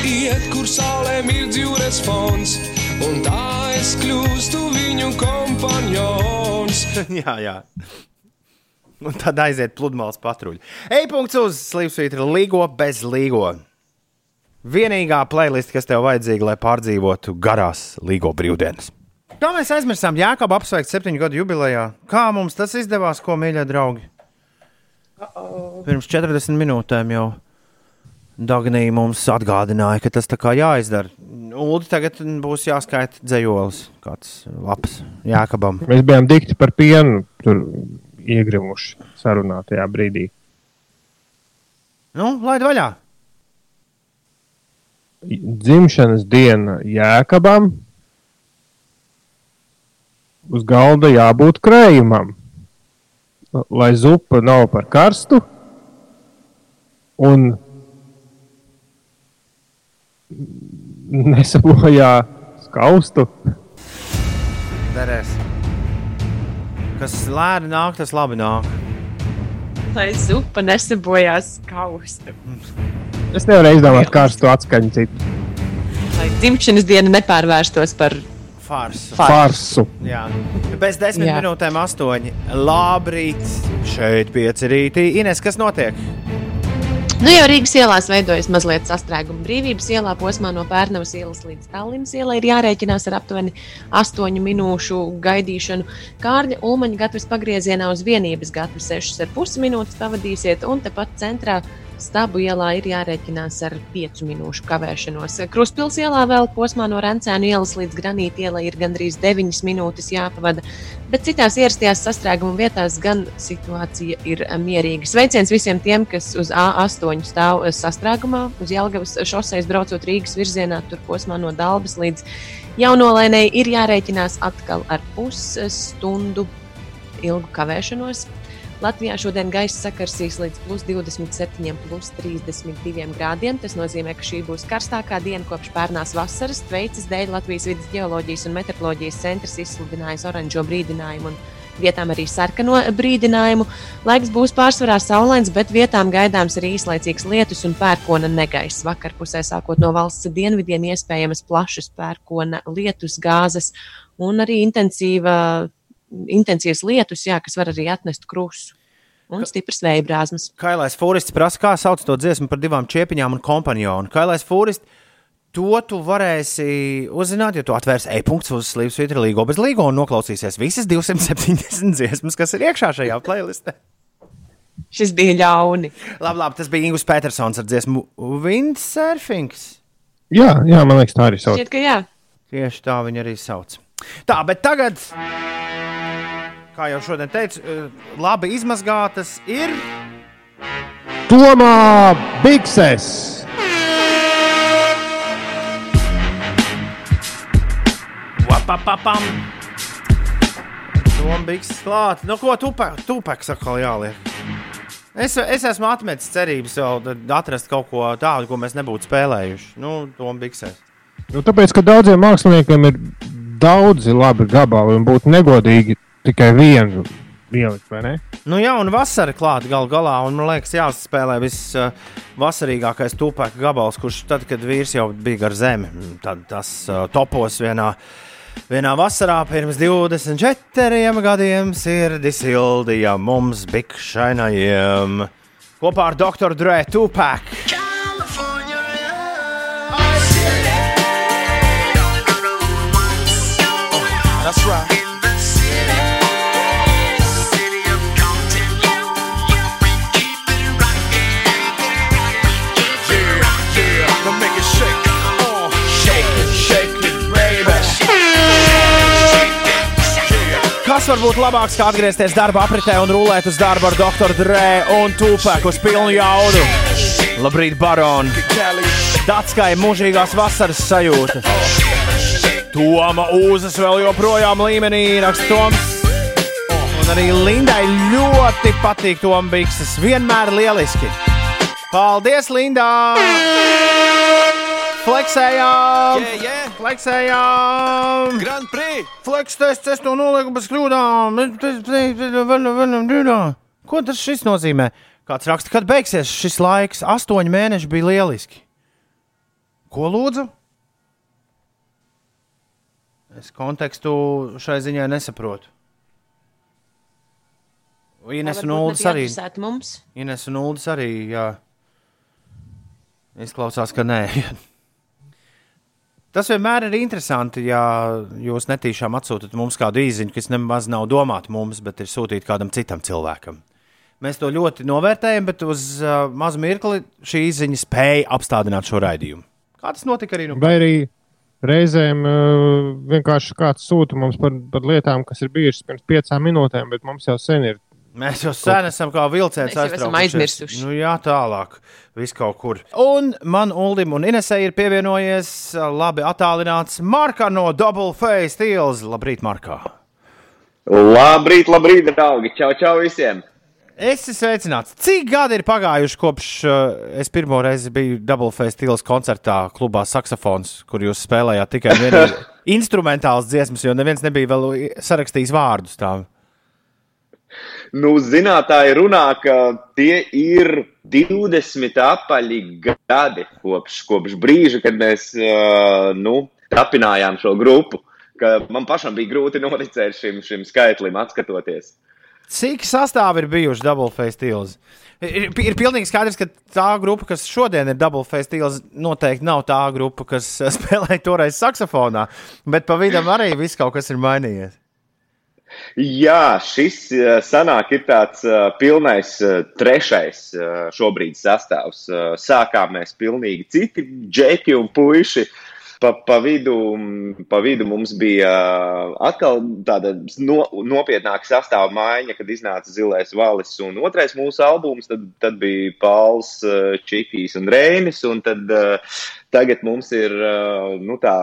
Speaker 4: Iet, kur saulē mirdz jūras fons. Un tā es kļūstu viņu kompanjons.
Speaker 1: jā, jā. Un tad aiziet pludmales patruļi. E-punkts uz slīpsvītra līgo bez līgo. Vienīgā playlist, kas tev vajadzīga, lai pārdzīvotu garās līgo brīvdienas. Kā mēs aizmirsām Jākabu apsveikt septiņu gadu jubilejā? Kā mums tas izdevās, ko mīļie draugi? Uh -oh. Pirms 40 minūtēm jau Dagnija mums atgādināja, ka tas tā kā jāizdara. Ulu tagad būs jāskaita dzējolis, kāds labs Jākabam.
Speaker 3: Mēs bijām dikti par pienu, tur iegrimuši sarunā tajā brīdī.
Speaker 1: Nu, laid vaļā!
Speaker 3: Dzimšanas diena jēkabam. Uz galda jābūt krējumam. lai zupa nav par karstu un nesabojā skaustu.
Speaker 1: Derēs. Kas lēni nāk, tas labi nāk.
Speaker 2: Lai zupa nesabojās kaustu.
Speaker 3: Es nevaru izdomāt karstu atskaņu citu.
Speaker 2: Lai dzimšanas diena nepārvērstos par
Speaker 1: Farsu.
Speaker 3: Farsu.
Speaker 1: Jā. Pēc desmit
Speaker 2: Jā.
Speaker 1: minūtēm astoņi. Labrīt! Šeit pieci rītī. Ines, kas notiek?
Speaker 2: Nu, jau Rīgas ielās veidojas mazliet sastrēguma. Brīvības ielā posmā no Pērnavas ielas līdz Tallinas ielai ir jārēķinās ar aptuveni 8 minūšu gaidīšanu. Kārļa Ulmaņa gatavs pagriezienā uz vienības gatavs 6,5 minūtes pavadīsiet, un tepat centrā Stabu ielā ir jārēķinās ar 5 minūšu kavēšanos. Kruspils ielā vēl posmā no Rencēnu ielas līdz Granīta ielai ir gandrīz 9 minūtes jāpavada, bet citās ierastajās sastrēguma vietās gan situācija ir mierīga. Sveiciens visiem tiem, kas uz A8 stāv sastrēgumā, uz Jelgavas šoseis braucot Rīgas virzienā, tur posmā no Dalbas līdz Jaunolēnai ir jārēķinās atkal ar pusstundu ilgu kavēšanos. Latvijā šodien gaisa sakarsīs līdz plus 27, plus 32 grādiem. Tas nozīmē, ka šī būs karstākā diena kopš pērnās vasaras. Tveicis dēļ Latvijas vidus geoloģijas un meteoroloģijas centrs izsludinājis oranžo brīdinājumu vietām arī sarkano brīdinājumu. Laiks būs pārsvarā saulains, bet vietām gaidāms arī īslaicīgs lietus un pērkona negaiss. Vakar pusē sākot no valsts dienvidiem iespējamas plašas pērkona lietus gāzes un arī intensīva intensīvs lietus, jā, kas var arī atnest krustu un stipras vēja brāzmas.
Speaker 1: Kailais Fūrists prasa, kā sauc to dziesmu par divām čiepiņām un kompanionu. Kailais Fūrists, to tu varēsi uzzināt, ja tu atvērsi e-punkts uz Slimsvītra līgo bez līgo un noklausīsies visas 270 dziesmas, kas ir iekšā šajā playlistē.
Speaker 2: Šis bija ļauni.
Speaker 1: Labi, labi, tas bija Ingūns Petersons ar dziesmu Windsurfings.
Speaker 3: Jā, jā, man liekas, tā arī sauc.
Speaker 2: Šķiet, ka jā.
Speaker 1: Tieši tā viņa arī sauc. Tā, bet tagad, kā jau šodien teicu, eh, labi izmazgātas ir.
Speaker 3: Tomā Bikses!
Speaker 1: Papapam! Dombīgs klāt. Nu, ko tupeks atkal jāliek? Es, es esmu atmetis cerības vēl atrast kaut ko tādu, ko mēs nebūtu spēlējuši. Nu, Dombīgsēs.
Speaker 3: Nu, tāpēc, ka daudziem māksliniekiem ir daudzi labi gabali un būtu negodīgi tikai vienu ielikt, vai ne?
Speaker 1: Nu, jā, un vasara klāta gal galā, un man liekas, jāspēlē viss uh, vasarīgākais tupēka gabals, kurš tad, kad vīrs jau bija gar zemi, tad tas uh, topos vienā. Vienā vasarā pirms 24 gadiem sirdi sildīja mums bikšainajiem kopā ar doktoru Dre Tupac.
Speaker 4: That's right.
Speaker 1: Kas var būt labāks, kā atgriezties darba apritē un rulēt uz darbu ar doktoru Dre un Tupēku uz pilnu jaudu? Labrīt, Baron! Datskai mūžīgās vasaras sajūta. Toma Uzas vēl joprojām līmenī, raksta Toms. Un arī Lindai ļoti patīk Toma Bikses. Vienmēr lieliski. Paldies, Lindā! Fleksējām!
Speaker 4: Yeah, yeah.
Speaker 1: Fleksējām!
Speaker 4: Grand Prix!
Speaker 1: Fleks tests, es to nolieku bez kļūdām. Ko tas šis nozīmē? Kāds raksta, kad beigsies šis laiks? Astoņi mēneši bija lieliski. Ko lūdzu? Es kontekstu šai ziņai nesaprotu. Ines un Ulas arī.
Speaker 2: Mums.
Speaker 1: Ines un Ulas arī. Jā. Izklausās, ka nē. Tas vienmēr ir interesanti, ja jūs netīšām atsūtat mums kādu īziņu, kas nemaz nav domāta mums, bet ir sūtīta kādam citam cilvēkam. Mēs to ļoti novērtējam, bet uz uh, mazu mirkli šī īziņa spēja apstādināt šo raidījumu. Kā tas notika arī nu?
Speaker 3: Vai arī reizēm uh, vienkārši kāds sūta mums par, par lietām, kas ir bijušas pirms piecām minūtēm, bet mums jau sen ir.
Speaker 1: Mēs jau sen esam kā vilciens
Speaker 2: aizmirsuši.
Speaker 1: Nu, jā, tālāk. Viss kaut kur. Un man Uldim un Inesai ir pievienojies labi attālināts Marka no Double Face Steels. Labrīt, Markā!
Speaker 10: Labrīt, labrīt, draugi! Čau, čau visiem!
Speaker 1: Es esmu sveicināts. Cik gadi ir pagājuši kopš uh, es pirmo reizi biju Double Face Steelers koncertā, klubā Saxofons, kur jūs spēlējāt tikai vienu instrumentāls dziesmas, jo neviens nebija vēl sarakstījis vārdus tām.
Speaker 10: Nu, zinātāji runā, ka tie ir 20 apaļi gadi kopš, kopš brīža, kad mēs uh, nu, tapinājām šo grupu man pašam bija grūti noticēt šim, šim skaitlim, skatoties.
Speaker 1: Cik sastāvā ir bijuši Double Face Steels? Ir, ir pilnīgi skaidrs, ka tā grupa, kas šodien ir Double Face Steels, noteikti nav tā grupa, kas spēlēja toreiz saksofonā, bet pa vidam arī viss kaut kas ir mainījies.
Speaker 10: Jā, šis eh, sanāk ir tāds uh, pilnais uh, trešais uh, šobrīd sastāvs. Sākām mēs pilnīgi citi džeki un puiši. Uh, Pa, pa, vidu, pa vidu mums bija atkal tāda no, nopietnāka sastāvā maiņa, kad iznāca Zilais Valis un otrais mūsu albums. Tad, tad bija Pauls, Čikijs un Rēnis. Un tad, tagad mums ir nu, tā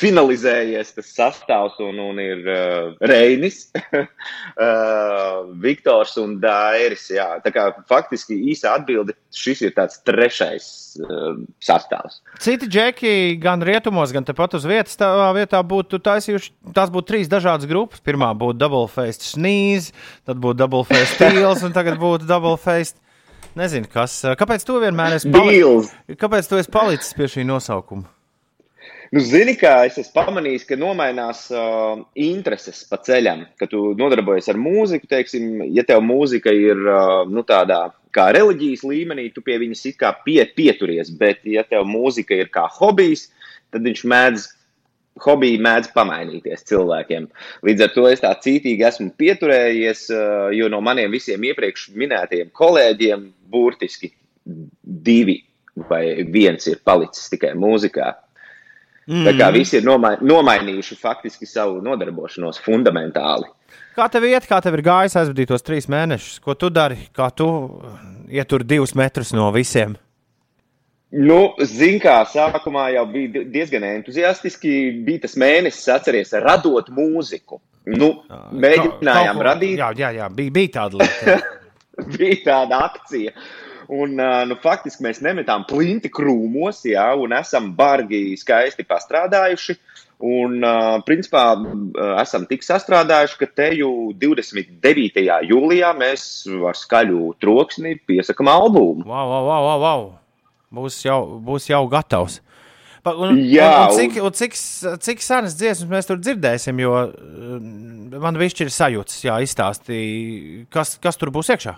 Speaker 10: finalizējies tas sastāvs un, un ir uh, Reinis, uh, Viktors un Dairis. Jā. Tā kā faktiski īsa atbilde, šis ir tāds trešais uh, sastāvs.
Speaker 1: Citi džeki gan rietumos, gan tepat uz vietas tā vietā būtu taisījuši, tās būtu trīs dažādas grupas. Pirmā būtu Double Faced Sneeze, tad būtu Double Faced Steels un tagad būtu Double Faced. Nezinu, kas. Kāpēc tu vienmēr esi palicis? Kāpēc tu esi palicis pie šī nosaukuma?
Speaker 10: Nu, zini, kā es esmu pamanījis, ka nomainās uh, intereses pa ceļam, kad tu nodarbojies ar mūziku. Teiksim, ja tev mūzika ir uh, nu, tādā kā reliģijas līmenī, tu pie viņas it kā pie, pieturies. Bet, ja tev mūzika ir kā hobijs, tad viņš mēdz. Hobiji mēdz pamainīties cilvēkiem. Līdz ar to es tā cītīgi esmu pieturējies, uh, jo no maniem visiem iepriekš minētajiem kolēģiem burtiski divi vai viens ir palicis tikai mūzikā. Mm. Tā kā mhm. visi ir nomai, nomainījuši faktiski savu nodarbošanos fundamentāli.
Speaker 1: Kā tev iet, kā tev ir gājis aizvadītos trīs mēnešus? Ko tu dari? Kā tu ietur divus metrus no visiem?
Speaker 10: Nu, zin kā, sākumā jau bija diezgan entuziastiski. Bija tas mēnesis, atceries, radot mūziku. Nu, mēģinājām ko, radīt.
Speaker 1: Jā, jā, jā bija, bija tāda lieta.
Speaker 10: bija tāda akcija. Un, nu, faktiski mēs nemetām plinti krūmos, jā, un esam bargi skaisti pastrādājuši. Un, principā, esam tik sastrādājuši, ka te jau 29. jūlijā mēs ar skaļu troksni piesakām albumu.
Speaker 1: Wow, wow, wow, wow, wow. Būs, jau, būs jau gatavs. Un, Jā, un, un cik, un cik, cik senas dziesmas mēs tur dzirdēsim, jo man višķi ir sajūtas, jā, izstāstīja, kas, kas tur būs iekšā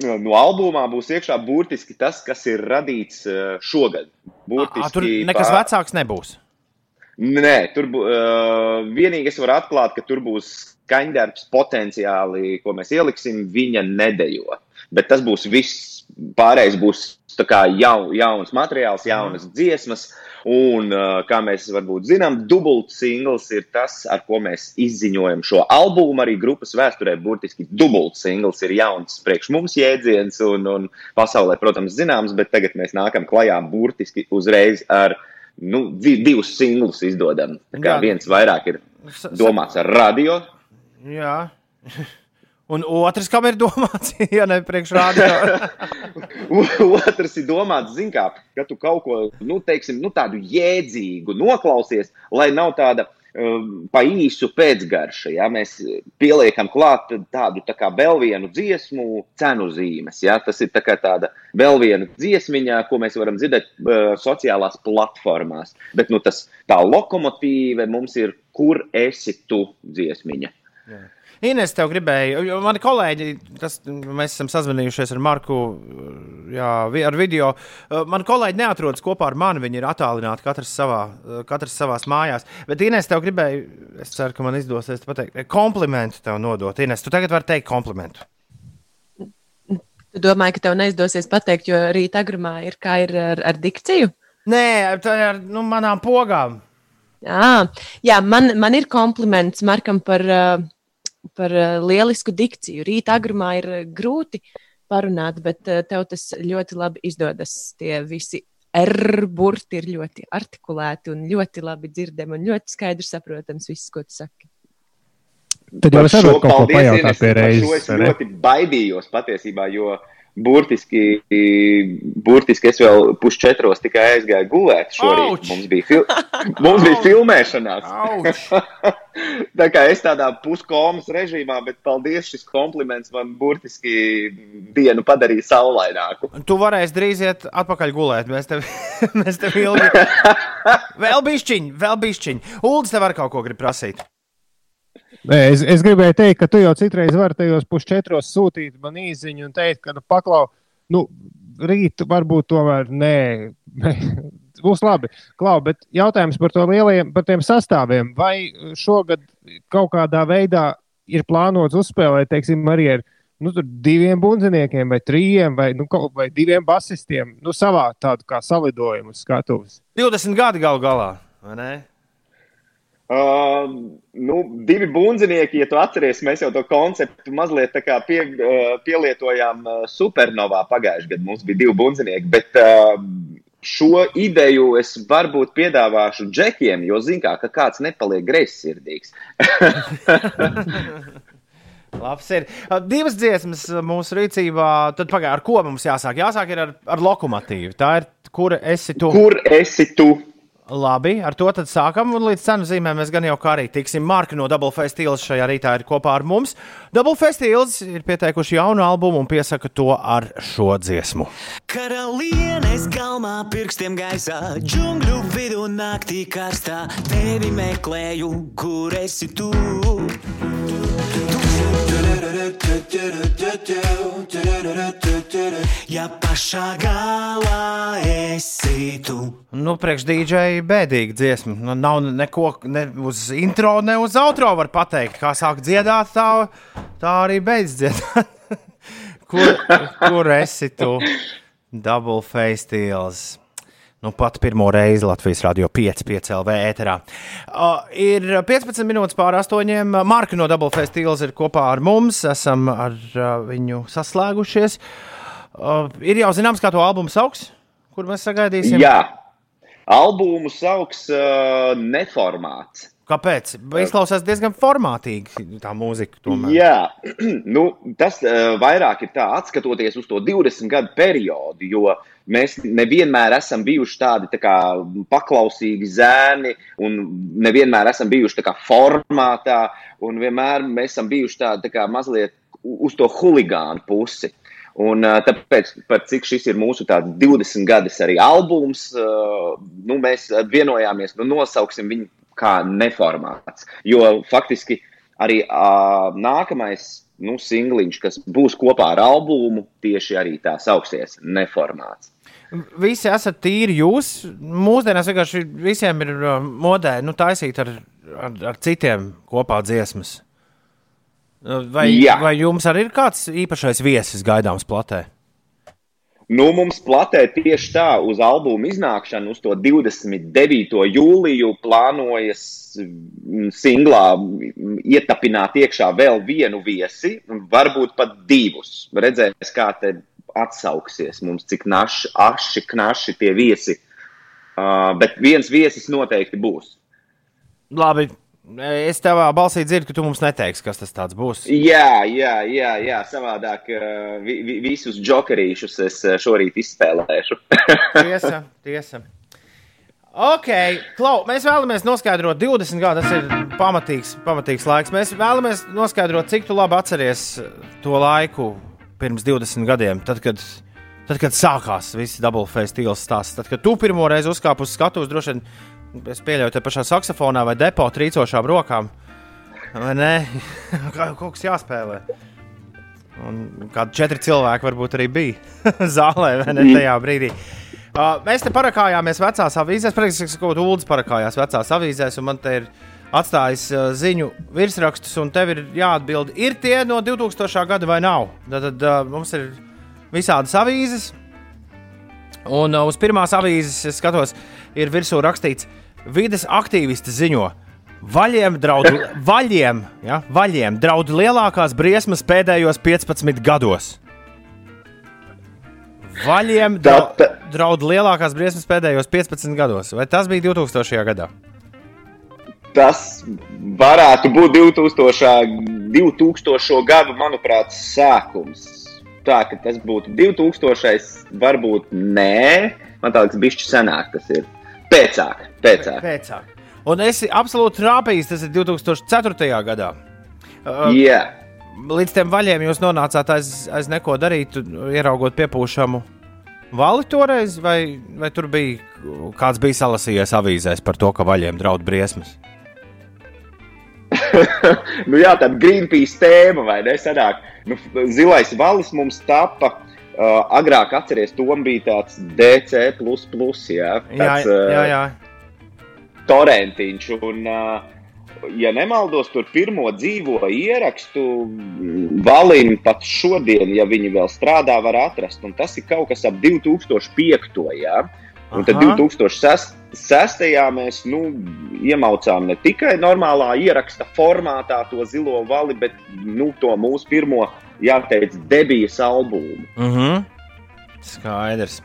Speaker 10: no albumā būs iekšā burtiski tas, kas ir radīts eh, šogad.
Speaker 1: Burtiski, A, tur nekas pār... vecāks nebūs.
Speaker 10: Nē, tur uh, vienīgi es varu atklāt, ka tur būs skaņdarbs potenciāli, ko mēs ieliksim, viņa nedejo. Bet tas būs viss, pārējais būs jau, jauns materiāls, jaunas dziesmas. Uh, Un, kā mēs varbūt zinām, dubult singls ir tas, ar ko mēs izziņojam šo albumu. Arī grupas vēsturē burtiski dubult singls ir jauns priekš mums jēdziens un, un pasaulē, protams, zināms, bet tagad mēs nākam klajā burtiski uzreiz ar nu, divus singlus izdodam. Tā kā Jā. viens vairāk ir domāts ar radio.
Speaker 1: Jā. Un otrs, kam ir domāts, ja ne priekšrādījā?
Speaker 10: otrs ir domāts, zin kā, ka tu kaut ko, nu, teiksim, nu, tādu jēdzīgu noklausies, lai nav tāda um, pa īsu pēcgarša. Ja? Mēs pieliekam klāt tādu tā kā vēl vienu dziesmu cenu zīmes. Ja? Tas ir tā kā tāda vēl viena dziesmiņa, ko mēs varam dzirdēt uh, sociālās platformās. Bet, nu, tas tā lokomotīve mums ir, kur esi tu dziesmiņa.
Speaker 1: Jā. Ines, tev gribēju, mani kolēģi, tas, mēs esam sazvanījušies ar Marku, jā, ar video. Mani kolēģi neatrodas kopā ar mani, viņi ir attālināti katrs savā, katrs savās mājās. Bet Ines, tev gribēju, es ceru, ka man izdosies pateikt, komplimentu tev nodot. Ines, tu tagad vari teikt komplimentu.
Speaker 2: Tu domāji, ka tev neizdosies pateikt, jo rīt agrumā ir kā ir ar, ar dikciju?
Speaker 1: Nē, tā ir ar nu, manām pogām.
Speaker 2: Jā, jā man, man ir kompliments Markam par. Uh, par eh, lielisku dikciju. Rīta agrumā ir eh, grūti parunāt, bet eh, tev tas ļoti labi izdodas. Tie visi R-burti ir ļoti artikulēti un ļoti labi dzirdami un ļoti skaidri saprotams viss, ko tu saki.
Speaker 3: Tad jūs
Speaker 10: šo
Speaker 3: varat kaut ko pajautāt pie reizes.
Speaker 10: Es ļoti baidījos patiesībā, jo burtiski, burtiski es vēl pusčetros tikai aizgāju gulēt šorīt.
Speaker 1: Auč!
Speaker 10: Mums bija, fil mums bija filmēšanās. Tā kā es tādā puskomas režīmā, bet paldies, šis kompliments man burtiski dienu padarīja saulaināku.
Speaker 1: Tu varēsi drīz iet atpakaļ gulēt. Mēs tev, mēs tev ilgi. Vēl bišķiņi, vēl bišķiņi. Uldis tev ar kaut ko grib prasīt.
Speaker 3: Nē, es, es gribēju teikt, ka tu jau citreiz vari tajos pusčetros sūtīt man īsiņu un teikt, ka, nu, paklau, nu, rīt varbūt tomēr nē. Būs labi. Klau, bet jautājums par lielajiem, par tiem sastāviem. Vai šogad kaut kādā veidā ir plānots uzspēlēt, teiksim, arī ar nu, diviem bundziniekiem, vai trījiem, vai, nu, kaut, vai diviem basistiem, nu, savā tādu kā salidojumu skatuves?
Speaker 1: 20 gadi gal galā, vai ne?
Speaker 10: Uh, nu, divi bundzinieki, ja tu atceries, mēs jau to konceptu mazliet pie, uh, pielietojām uh, supernovā pagājušajā gadā. Mums bija divi bundzinieki, bet uh, šo ideju es varbūt piedāvāšu džekiem, jo zinu, kā, ka kāds nepaliek greizsirdīgs.
Speaker 1: Labs ir. Uh, Divas dziesmas uh, mūsu rīcībā. Tad pagaidi, ar ko mums jāsāk? Jāsāk ir ar, ar lokomotīvu. Tā ir, kur esi tu?
Speaker 10: Kur esi tu?
Speaker 1: Labi, ar to tad sākam. Un līdz cenu zīmēm mēs gan jau kā arī tiksim. Marka no Double Festivals šajā rītā ir kopā ar mums. Double Festivals ir pieteikuši jaunu albumu un piesaka to ar šo dziesmu.
Speaker 11: Karalienes galmā, pirkstiem gaisā, džungļu vidū naktī karstā. Tevi meklēju, kur esi tu. Ja pašā galā esi tu.
Speaker 1: Nu, priekš dīdžeja bēdīga dziesma. Nu, nav neko ne uz intro, ne uz outro var pateikt. Kā sāk dziedāt, tā, tā arī beidz dziedāt. kur, kur esi tu? Double face deals. Nu, pat pirmo reizi Latvijas radio 5, 5 LV ēterā. Uh, ir 15 minūtes pār astoņiem. Marka no Double Face Deals ir kopā ar mums. Esam ar uh, viņu saslēgušies. Uh, ir jau zināms, kā to albumu sauks, kur mēs sagaidīsim.
Speaker 10: Jā, albumu sauks uh, neformāts.
Speaker 1: Kāpēc? Izklausās diezgan formātīgi tā mūzika. Tomēr.
Speaker 10: Jā, nu, tas uh, vairāk ir tā, atskatoties uz to 20 gadu periodu, jo mēs nevienmēr esam bijuši tādi tā kā, paklausīgi zēni, un nevienmēr esam bijuši tā kā formātā, un vienmēr mēs esam bijuši tādi tā kā mazliet uz to huligānu pusi. Un, tāpēc, par cik šis ir mūsu 20 gadus arī albums, nu, mēs vienojāmies, nu, nosauksim viņu kā neformāts. Jo faktiski arī uh, nākamais nu, singliņš, kas būs kopā ar albumu, tieši arī tā sauksies neformāts.
Speaker 1: Visi esat tīri jūs. Mūsdienās vienkārši visiem ir uh, modē nu, taisīt ar, ar, ar citiem kopā dziesmas. Vai,
Speaker 10: Jā.
Speaker 1: vai jums arī ir kāds īpašais viesis gaidāms platē?
Speaker 10: Nu, mums platē tieši tā, uz albuma iznākšanu, uz to 29. jūliju, plānojas mm, singlā mm, ietapināt iekšā vēl vienu viesi, varbūt pat divus. Redzēs, kā te atsauksies mums, cik naši, aši, knaši tie viesi. Uh, bet viens viesis noteikti būs.
Speaker 1: Labi, es tevā balsī dzirdu, ka tu mums neteiksi, kas tas būs.
Speaker 10: Jā, jā, jā, jā. savādāk vi, vi, visus jokerīšus es šorīt izspēlēšu.
Speaker 1: tiesa, tiesa. Ok, Klau, mēs vēlamies noskaidrot 20 gadu. Tas ir pamatīgs, pamatīgs laiks. Mēs vēlamies noskaidrot, cik tu labi atceries to laiku pirms 20 gadiem, tad, kad, tad, kad sākās viss Double Face Steels stāsts. Tad, kad tu pirmo reizi uzkāpi uz skatuves, droši vien es pieļauju, te pašā saksofonā vai depo trīcošām rokām. Vai ne? Kaut kas jāspēlē. Un kādi četri cilvēki varbūt arī bija zālē, vai ne tajā brīdī. Uh, mēs te parakājāmies vecās avīzēs. Precīzāk sakot, Ulas parakājās vecās avīzēs, un man te ir atstājis uh, ziņu virsrakstus, un tev ir jāatbild, ir tie no 2000. gada vai nav. Tad, tad uh, mums ir visādas avīzes, un uh, uz pirmās avīzes es skatos, ir virsū rakstīts, vides aktīvisti ziņo. Vaļiem draud, vaļiem, ja, vaļiem draud lielākās briesmas pēdējos 15 gados. Vaļiem draud, draud lielākās briesmas pēdējos 15 gados. Vai tas bija 2000. gadā?
Speaker 10: tas varētu būt 2000, 2000. gadu, manuprāt, sākums. Tā ka tas būtu 2000. varbūt nē, man liekas, bišķi senāk tas ir. Pēcāk, pēcāk.
Speaker 1: pēcāk. Un es absolūti rāpījis, tas ir 2004. gadā. Uh,
Speaker 10: yeah.
Speaker 1: Līdz tam vaļiem jūs nonācāt aiz, aiz neko darīt, ieraugot piepūšamu vali toreiz, vai, vai tur bija kāds bija salasījies avīzēs par to, ka vaļiem draud briesmas?
Speaker 10: nu, jā, tāda Greenpeace tēma, vai ne? Sanāk, nu, zilais valis mums tapa. Uh, agrāk, atcerieties, Tom bija tāds DC, jā, tāds,
Speaker 1: jā, jā, jā.
Speaker 10: Uh, torentiņš. Un, uh, ja nemaldos, tur pirmo dzīvo ierakstu valim pat šodien, ja viņi vēl strādā, var atrast. Un tas ir kaut kas ap 2005. Jā. Un tad 2006. mēs nu, iemaucām ne tikai normālā ieraksta formātā to zilo vali, bet nu, to mūsu pirmo, jāteic, debijas albumu. Mhm.
Speaker 1: -huh. Skaidrs.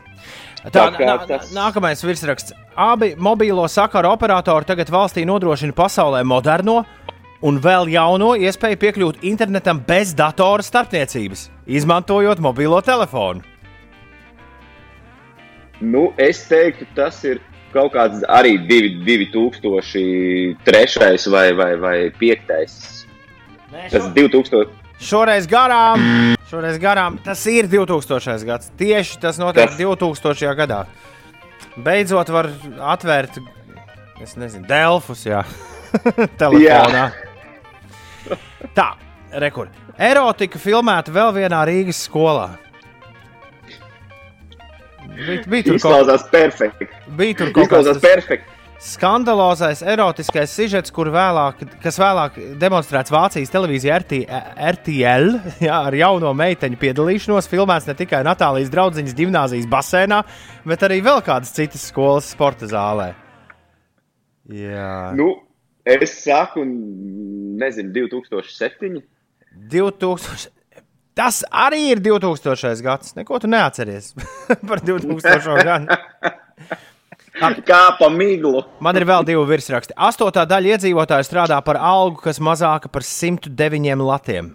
Speaker 1: Tā,
Speaker 10: Tā
Speaker 1: nā,
Speaker 10: tas-
Speaker 1: Nākamais virsraksts. Abi mobīlo sakaru operatori tagad valstī nodrošina pasaulē moderno un vēl jauno iespēju piekļūt internetam bez datora starpniecības, izmantojot mobilo telefonu.
Speaker 10: Nu, es teiktu, tas ir kaut kāds arī divi- 2003. vai, vai, vai 5. Tas ir 2000.
Speaker 1: Šoreiz garām, šoreiz garām, tas ir 2000. gads. Tieši tas notiek
Speaker 10: Tas-
Speaker 1: 2000. gadā. Beidzot, var atvērt, es nezinu, Delfus, jā, telefonā. Tā, rekur. Erotika filmēta vēl vienā Rīgas skolā. Bija, bija tur kaut
Speaker 10: Izklausās perfekti.
Speaker 1: Bija tur kaut
Speaker 10: Izklausās
Speaker 1: kāds tas
Speaker 10: perfekti.
Speaker 1: Skandalozais erotiskais sižets, vēlāk, kas vēlāk demonstrēts Vācijas televīzijā RT, RTL jā, ar jauno meiteņu piedalīšanos. Filmēts ne tikai Natālijas draugiņas gimnāzijas basēnā, bet arī vēl kādas citas skolas sporta zālē. Jā,
Speaker 10: Nu, es saku, nezinu, 2007.
Speaker 1: 2000. Tas arī ir 2000. gads. Neko tu neatceries par 2000. gadu.
Speaker 10: Kā pa miglu.
Speaker 1: Man ir vēl divi virsraksti. Astotā daļa iedzīvotāju strādā par algu, kas mazāka par 109 latiem.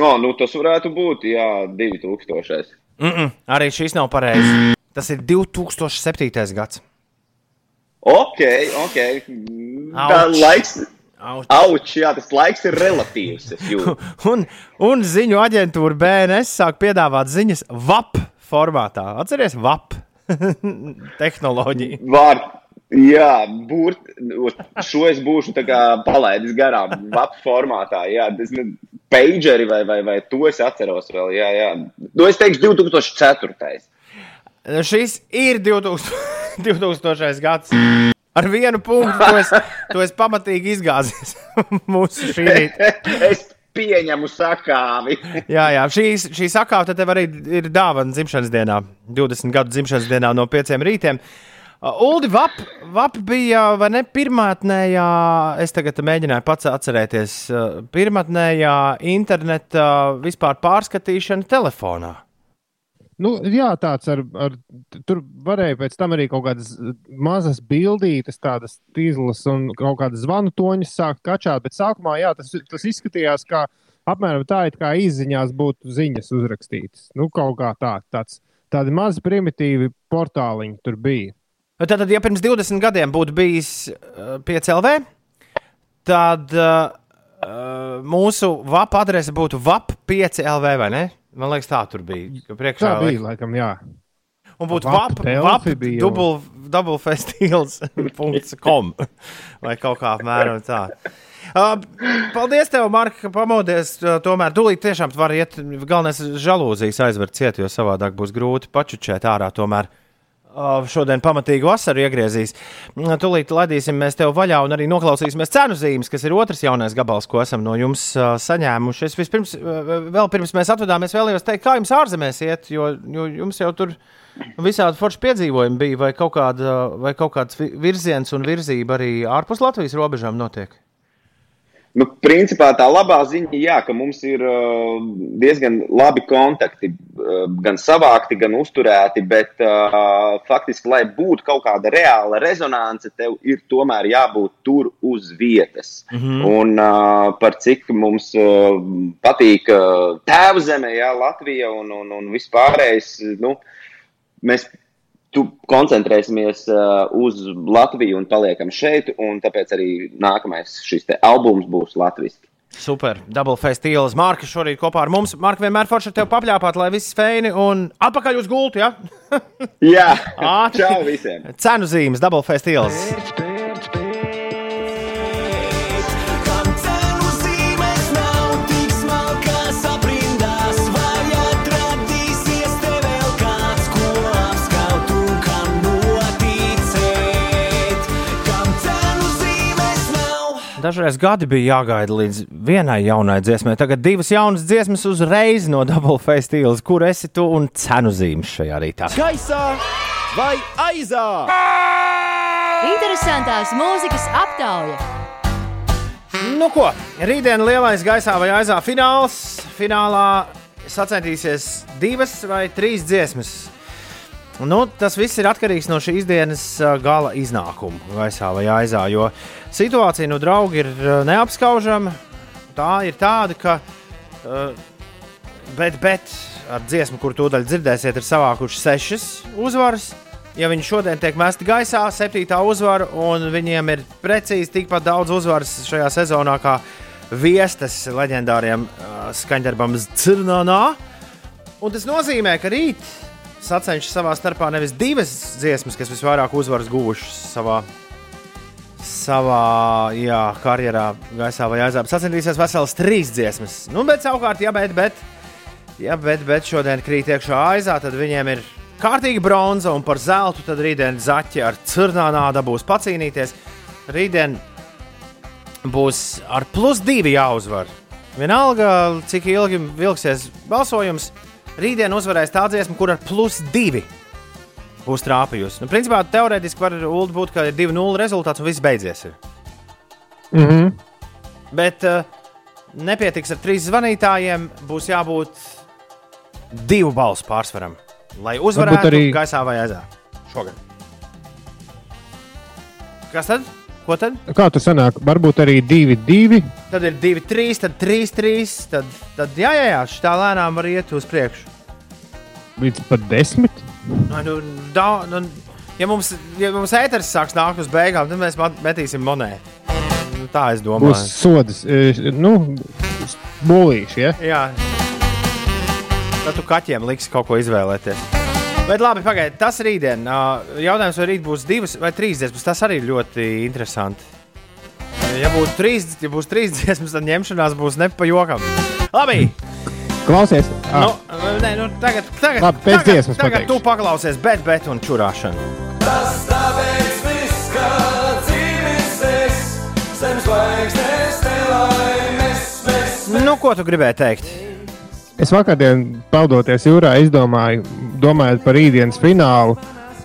Speaker 10: O, nu, tas varētu būt, jā, 2000.
Speaker 1: Mm -mm, arī šis nav pareizi. Tas ir 2007. gads.
Speaker 10: Ok, ok. Tā laiks.
Speaker 1: Auč.
Speaker 10: Auč, jā, tas laiks ir relatīvs.
Speaker 1: Un, un ziņu aģentūra BNS sāk piedāvāt ziņas VAP formātā. Atcerieties, VAP tehnoloģiju.
Speaker 10: Var, jā, būt, šo es būšu palaidis garām, VAP formātā. Jā, tas ne, pageri vai, vai, vai to es atceros vēl. Jā, jā. Nu, es teikšu 2004.
Speaker 1: Šis ir 2000, 2000. gads. Ar vienu punktu to es, to es pamatīgi izgāzies mūsu šī rīta.
Speaker 10: Pieņemu sakāvi.
Speaker 1: Jā, jā, šī, šī sakāve tev arī ir dāvana dzimšanas dienā, 20 gadu dzimšanas dienā no 5 rītiem. Uh, Uldi Vap, Vap bija ne pirmotnējā, es tagad mēģināju pats atcerēties, uh, pirmotnējā interneta vispār pārskatīšana telefonā.
Speaker 3: Nu, jā, tāds ar, ar, tur varēja pēc tam arī kaut kādas mazas bildītas, tādas tīzlas un kaut kādas zvanu toņas sākt kačāt. Bet sākumā jā, tas, tas izskatījās kā apmēram tā, it kā izziņās būtu ziņas uzrakstītas. Nu, kaut kā tā, tāds, tādi mazi primitīvi portāliņi tur bija.
Speaker 1: Tātad, ja pirms 20 gadiem būtu bijis uh, 5LV, tad uh, mūsu VAP adrese būtu VAP5LV vai ne? Man liekas, tā tur bija. Priekšā
Speaker 3: Tā bija, laikam, jā.
Speaker 1: Un būtu doublefestivals.com vai kaut kā apmēram tā. Uh, paldies, tev, Marka, ka pamodies. Uh, tomēr tūlīt tiešām var iet. Galvenais ir žalūzijas aizver ciet, jo savādāk būs grūti pačučēt ārā. Tomēr uh, šodien pamatīgi vasaru iegriezīs. Tūlīt ladīsim mēs tev vaļā un arī noklausīsimies cenu zīmes, kas ir otrs jaunais gabals, ko esam no jums saņēmuši. Es vispirms, vēl pirms mēs atvadāmies, vēlējos teikt, kā jums ārzemēs iet, jo, jo jums jau tur visādi forši piedzīvojumi bija, vai kaut, kāda, vai kaut kāds vi- virziens un virzība arī ārpus Latvijas robežām notiek.
Speaker 10: Nu, principā tā labā ziņa, jā, ka mums ir uh, diezgan labi kontakti, uh, gan savākti, gan uzturēti, bet uh, faktiski, lai būtu kaut kāda reāla rezonance, tev ir tomēr jābūt tur uz vietas. Mm -hmm. Un uh, par cik mums uh, patīk uh, tēvzeme, jā, Latvija un, un, un vispārējais, nu, mēs tu koncentrēsimies uh, uz Latviju un paliekam šeit, un tāpēc arī nākamais šis albums būs latviešu.
Speaker 1: Super. Double festivāls. Marka šorīt kopā ar mums. Marka vienmēr forši ar tevi papļāpāt, lai viss feini un atpakaļ uz gultu. Ja?
Speaker 10: Jā, čau visiem.
Speaker 1: Cenu zīmes, double festivāls. Dažreiz gadi bija jāgaida līdz vienai jaunai dziesmai. Tagad divas jaunas dziesmas uzreiz no Double Face Steels. Kur esi tu un cenu zīmes šajā rītā?
Speaker 12: Gaisā vai aizā?
Speaker 13: Interesantās mūzikas aptauja.
Speaker 1: Nu ko, rītdien lielais gaisā vai aizā fināls. Finālā sacensties divas vai trīs dziesmas. Nu, tas viss ir atkarīgs no šīs dienas gala iznākuma, gaisā vai aizā. Jo situācija no drauga ir neapskaužama. Tā ir tāda, ka, bet, bet ar dziesmu, kur tūdaļ dzirdēsiet, ir savākuši sešas uzvaras. Ja viņi šodien tiek mesti gaisā, septītā uzvara, un viņiem ir precīzi tikpat daudz uzvaras šajā sezonā kā viestas leģendāriem skaņdarbam Zirnānā. Un tas nozīmē, ka rīt sacenšas savā starpā nevis divas dziesmas, kas visvairāk uzvaras guvušas savā, savā jā, karjerā, gaisā vai aizā. Sacensties veselas trīs dziesmas. Nu, bet savukārt, ja bet, bet, ja bet, bet šodien krīt iekšā aizā, tad viņiem ir kārtīga bronza un par zeltu tad rītdien zaķi ar curnānā būs pacīnīties. Rītdien būs ar plus divi jāuzvar. Vienalga, cik ilgi vilksies balsojums, Rītdien uzvarēs tā dziesma, kur ar plus divi būs trāpījusi. Nu, principā teorētiski var būt, ka ir 2-0 rezultāts un viss beidzies. Ir.
Speaker 3: Mm -hmm.
Speaker 1: Bet uh, nepietiks ar trīs zvanītājiem, būs jābūt divu balsu pārsvaram, lai uzvarētu arī... gaisā vai aizā šogad. Kas tad? Ko tad?
Speaker 3: Kā tas sanāk? Varbūt arī 2-2.
Speaker 1: Tad ir 2-3, tad 3-3. Tad, tad jā, jā, jā, tā lēnām var iet uz priekšu
Speaker 3: līdz pat desmit.
Speaker 1: Nu, nu, da, nu, ja mums, ja mums ēteris sāks nākt uz beigām, tad mēs metīsim monētu. Nu, tā es domāju.
Speaker 3: Būs sodas, e, nu, būlīši. Ja?
Speaker 1: Jā, tad tu kaķiem liks kaut ko izvēlēties. Bet labi, pagaidiet, tas rītdien. Jautājums, vai rīt būs divas vai trīs dziesmas, tas arī ļoti interesanti. Ja būs trīs, ja būs trīs dziesmas, tad ņemšanās būs nepajokam. Labi!
Speaker 3: Klausies,
Speaker 1: ah. nu, nē, nu, tagad, tagad,
Speaker 3: Labi, pēc
Speaker 1: tagad. Tagad tu paklausies, bet, bet un čurāšana.
Speaker 4: Tas tāpēc viss, ka dzīvis es, zem zvaigznes nelaimes mēs.
Speaker 1: Nu, ko tu gribēji teikt?
Speaker 3: Es vakardien, peldoties jūrā, izdomāju, domājot par rītdienas finālu,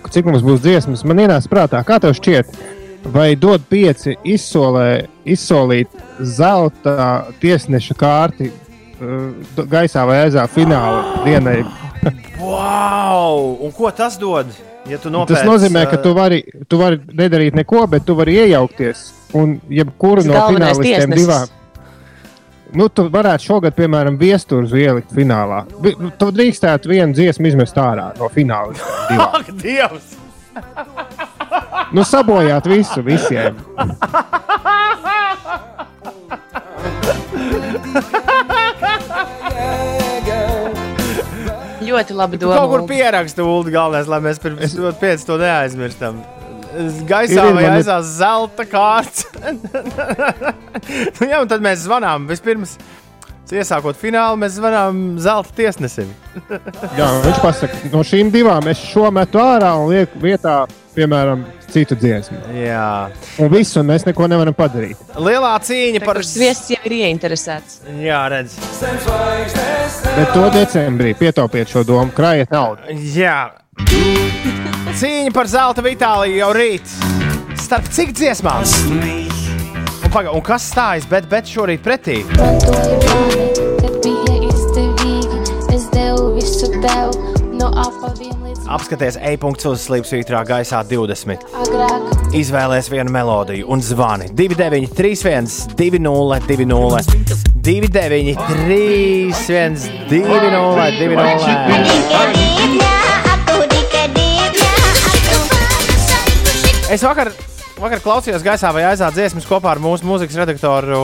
Speaker 3: cik mums būs dziesmas. Man ienāca prātā, kā tev šķiet, vai dod pieci izsolē, izsolīt zelta tiesneša kārti gaisā vai aizā fināla dienai.
Speaker 1: wow! Un ko tas dod? Ja nopēc,
Speaker 3: tas nozīmē, ka tu uh, vari, tu vari nedarīt neko, bet tu vari iejaukties. Un jebkuru no finālistiem divām. Nu, tu varētu šogad, piemēram, viesturus ielikt finālā. Tu drīkstētu vienu dziesmu izmest ārā no fināla.
Speaker 1: Ak, Dievs!
Speaker 3: nu, sabojāt visu visiem.
Speaker 2: Ļoti labi domā.
Speaker 1: Kaut kur pierakstu ulu galvenais, lai mēs pirms pēc to neaizmirstam. Gaisā vai aizā ir... zelta kārts. nu, jā, un tad mēs zvanām vispirms. Iesākot finālu, mēs zvanām zelta tiesnesim.
Speaker 3: jā, viņš pasaka, no šīm divām es šo metu ārā un lieku vietā, piemēram, citu dziesmu.
Speaker 1: Jā,
Speaker 3: un viss, un mēs neko nevaram padarīt.
Speaker 1: Lielā cīņa
Speaker 2: par sviestu jau ir ieinteresēts.
Speaker 1: Jā, redz.
Speaker 3: Bet to decembrī pietaupiet šo domu, krājiet naudu.
Speaker 1: Jā. Cīņa par zelta Vitāliju jau rīt. Starp cik dziesmām? Un paga, un kas stājas, bet, bet šorīt pretī?
Speaker 9: No apaviem
Speaker 1: Apskaties, e-punkts uz slīpsvītrā gaisā 20.
Speaker 9: agrāk.
Speaker 1: Izvēlēs vienu melodiju un zvani 29, 31, 20, 20, 29, 31, 20, 20. Es vakar, vakar klausījos gaisā vai aizā dziesmas kopā ar mūsu mūzikas redaktoru,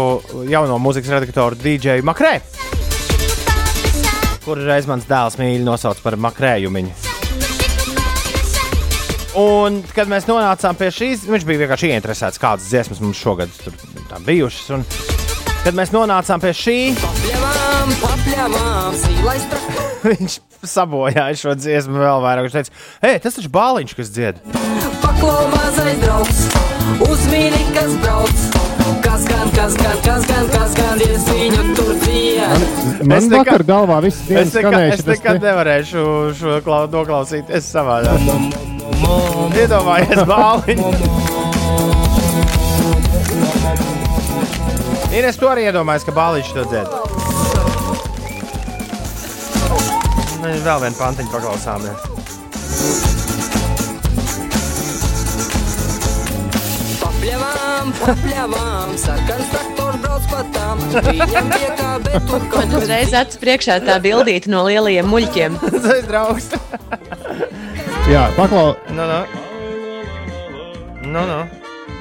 Speaker 1: jauno mūzikas redaktoru DJ Makrē. Kuru reiz mans dēls mīļi nosauc par makrējumiņu. Un, kad mēs nonācām pie šīs, viņš bija vienkārši ieinteresēts, kādas dziesmas mums šogad tur tā bijušas. Un, kad mēs nonācām pie šī,
Speaker 14: zīlais traktor.
Speaker 1: viņš sabojāja šo dziesmu vēl vairāk. Viņš teica, hei, tas taču bāliņš, kas dzied.
Speaker 14: Paklau mazais draugs, uzmini, kas brauc. Kas gan, kas gan, kas gan, kas gan, es viņu tur dzied.
Speaker 3: Man
Speaker 1: Es
Speaker 3: nekad, vakar galvā viss
Speaker 1: Es
Speaker 3: dienas
Speaker 1: nekad,
Speaker 3: skanējuši.
Speaker 1: es nekad nevarēšu šo klau, noklausīties savādāk. Iedomājies, bāliņš. Ines to arī iedomājas, ka bāliņš to dzied. Nu, Vēl vienu pantiņu paklausāmies.
Speaker 14: Papļāvām, papļāvām, sarkans traktors brauc patām. Viņam piekā, bet tur kaut
Speaker 2: Man uzreiz acis priekšā tā bildīte no lielajiem muļķiem.
Speaker 1: Tas ir draugs.
Speaker 3: Jā, paklau.
Speaker 1: Nu, nu. Nu, nu.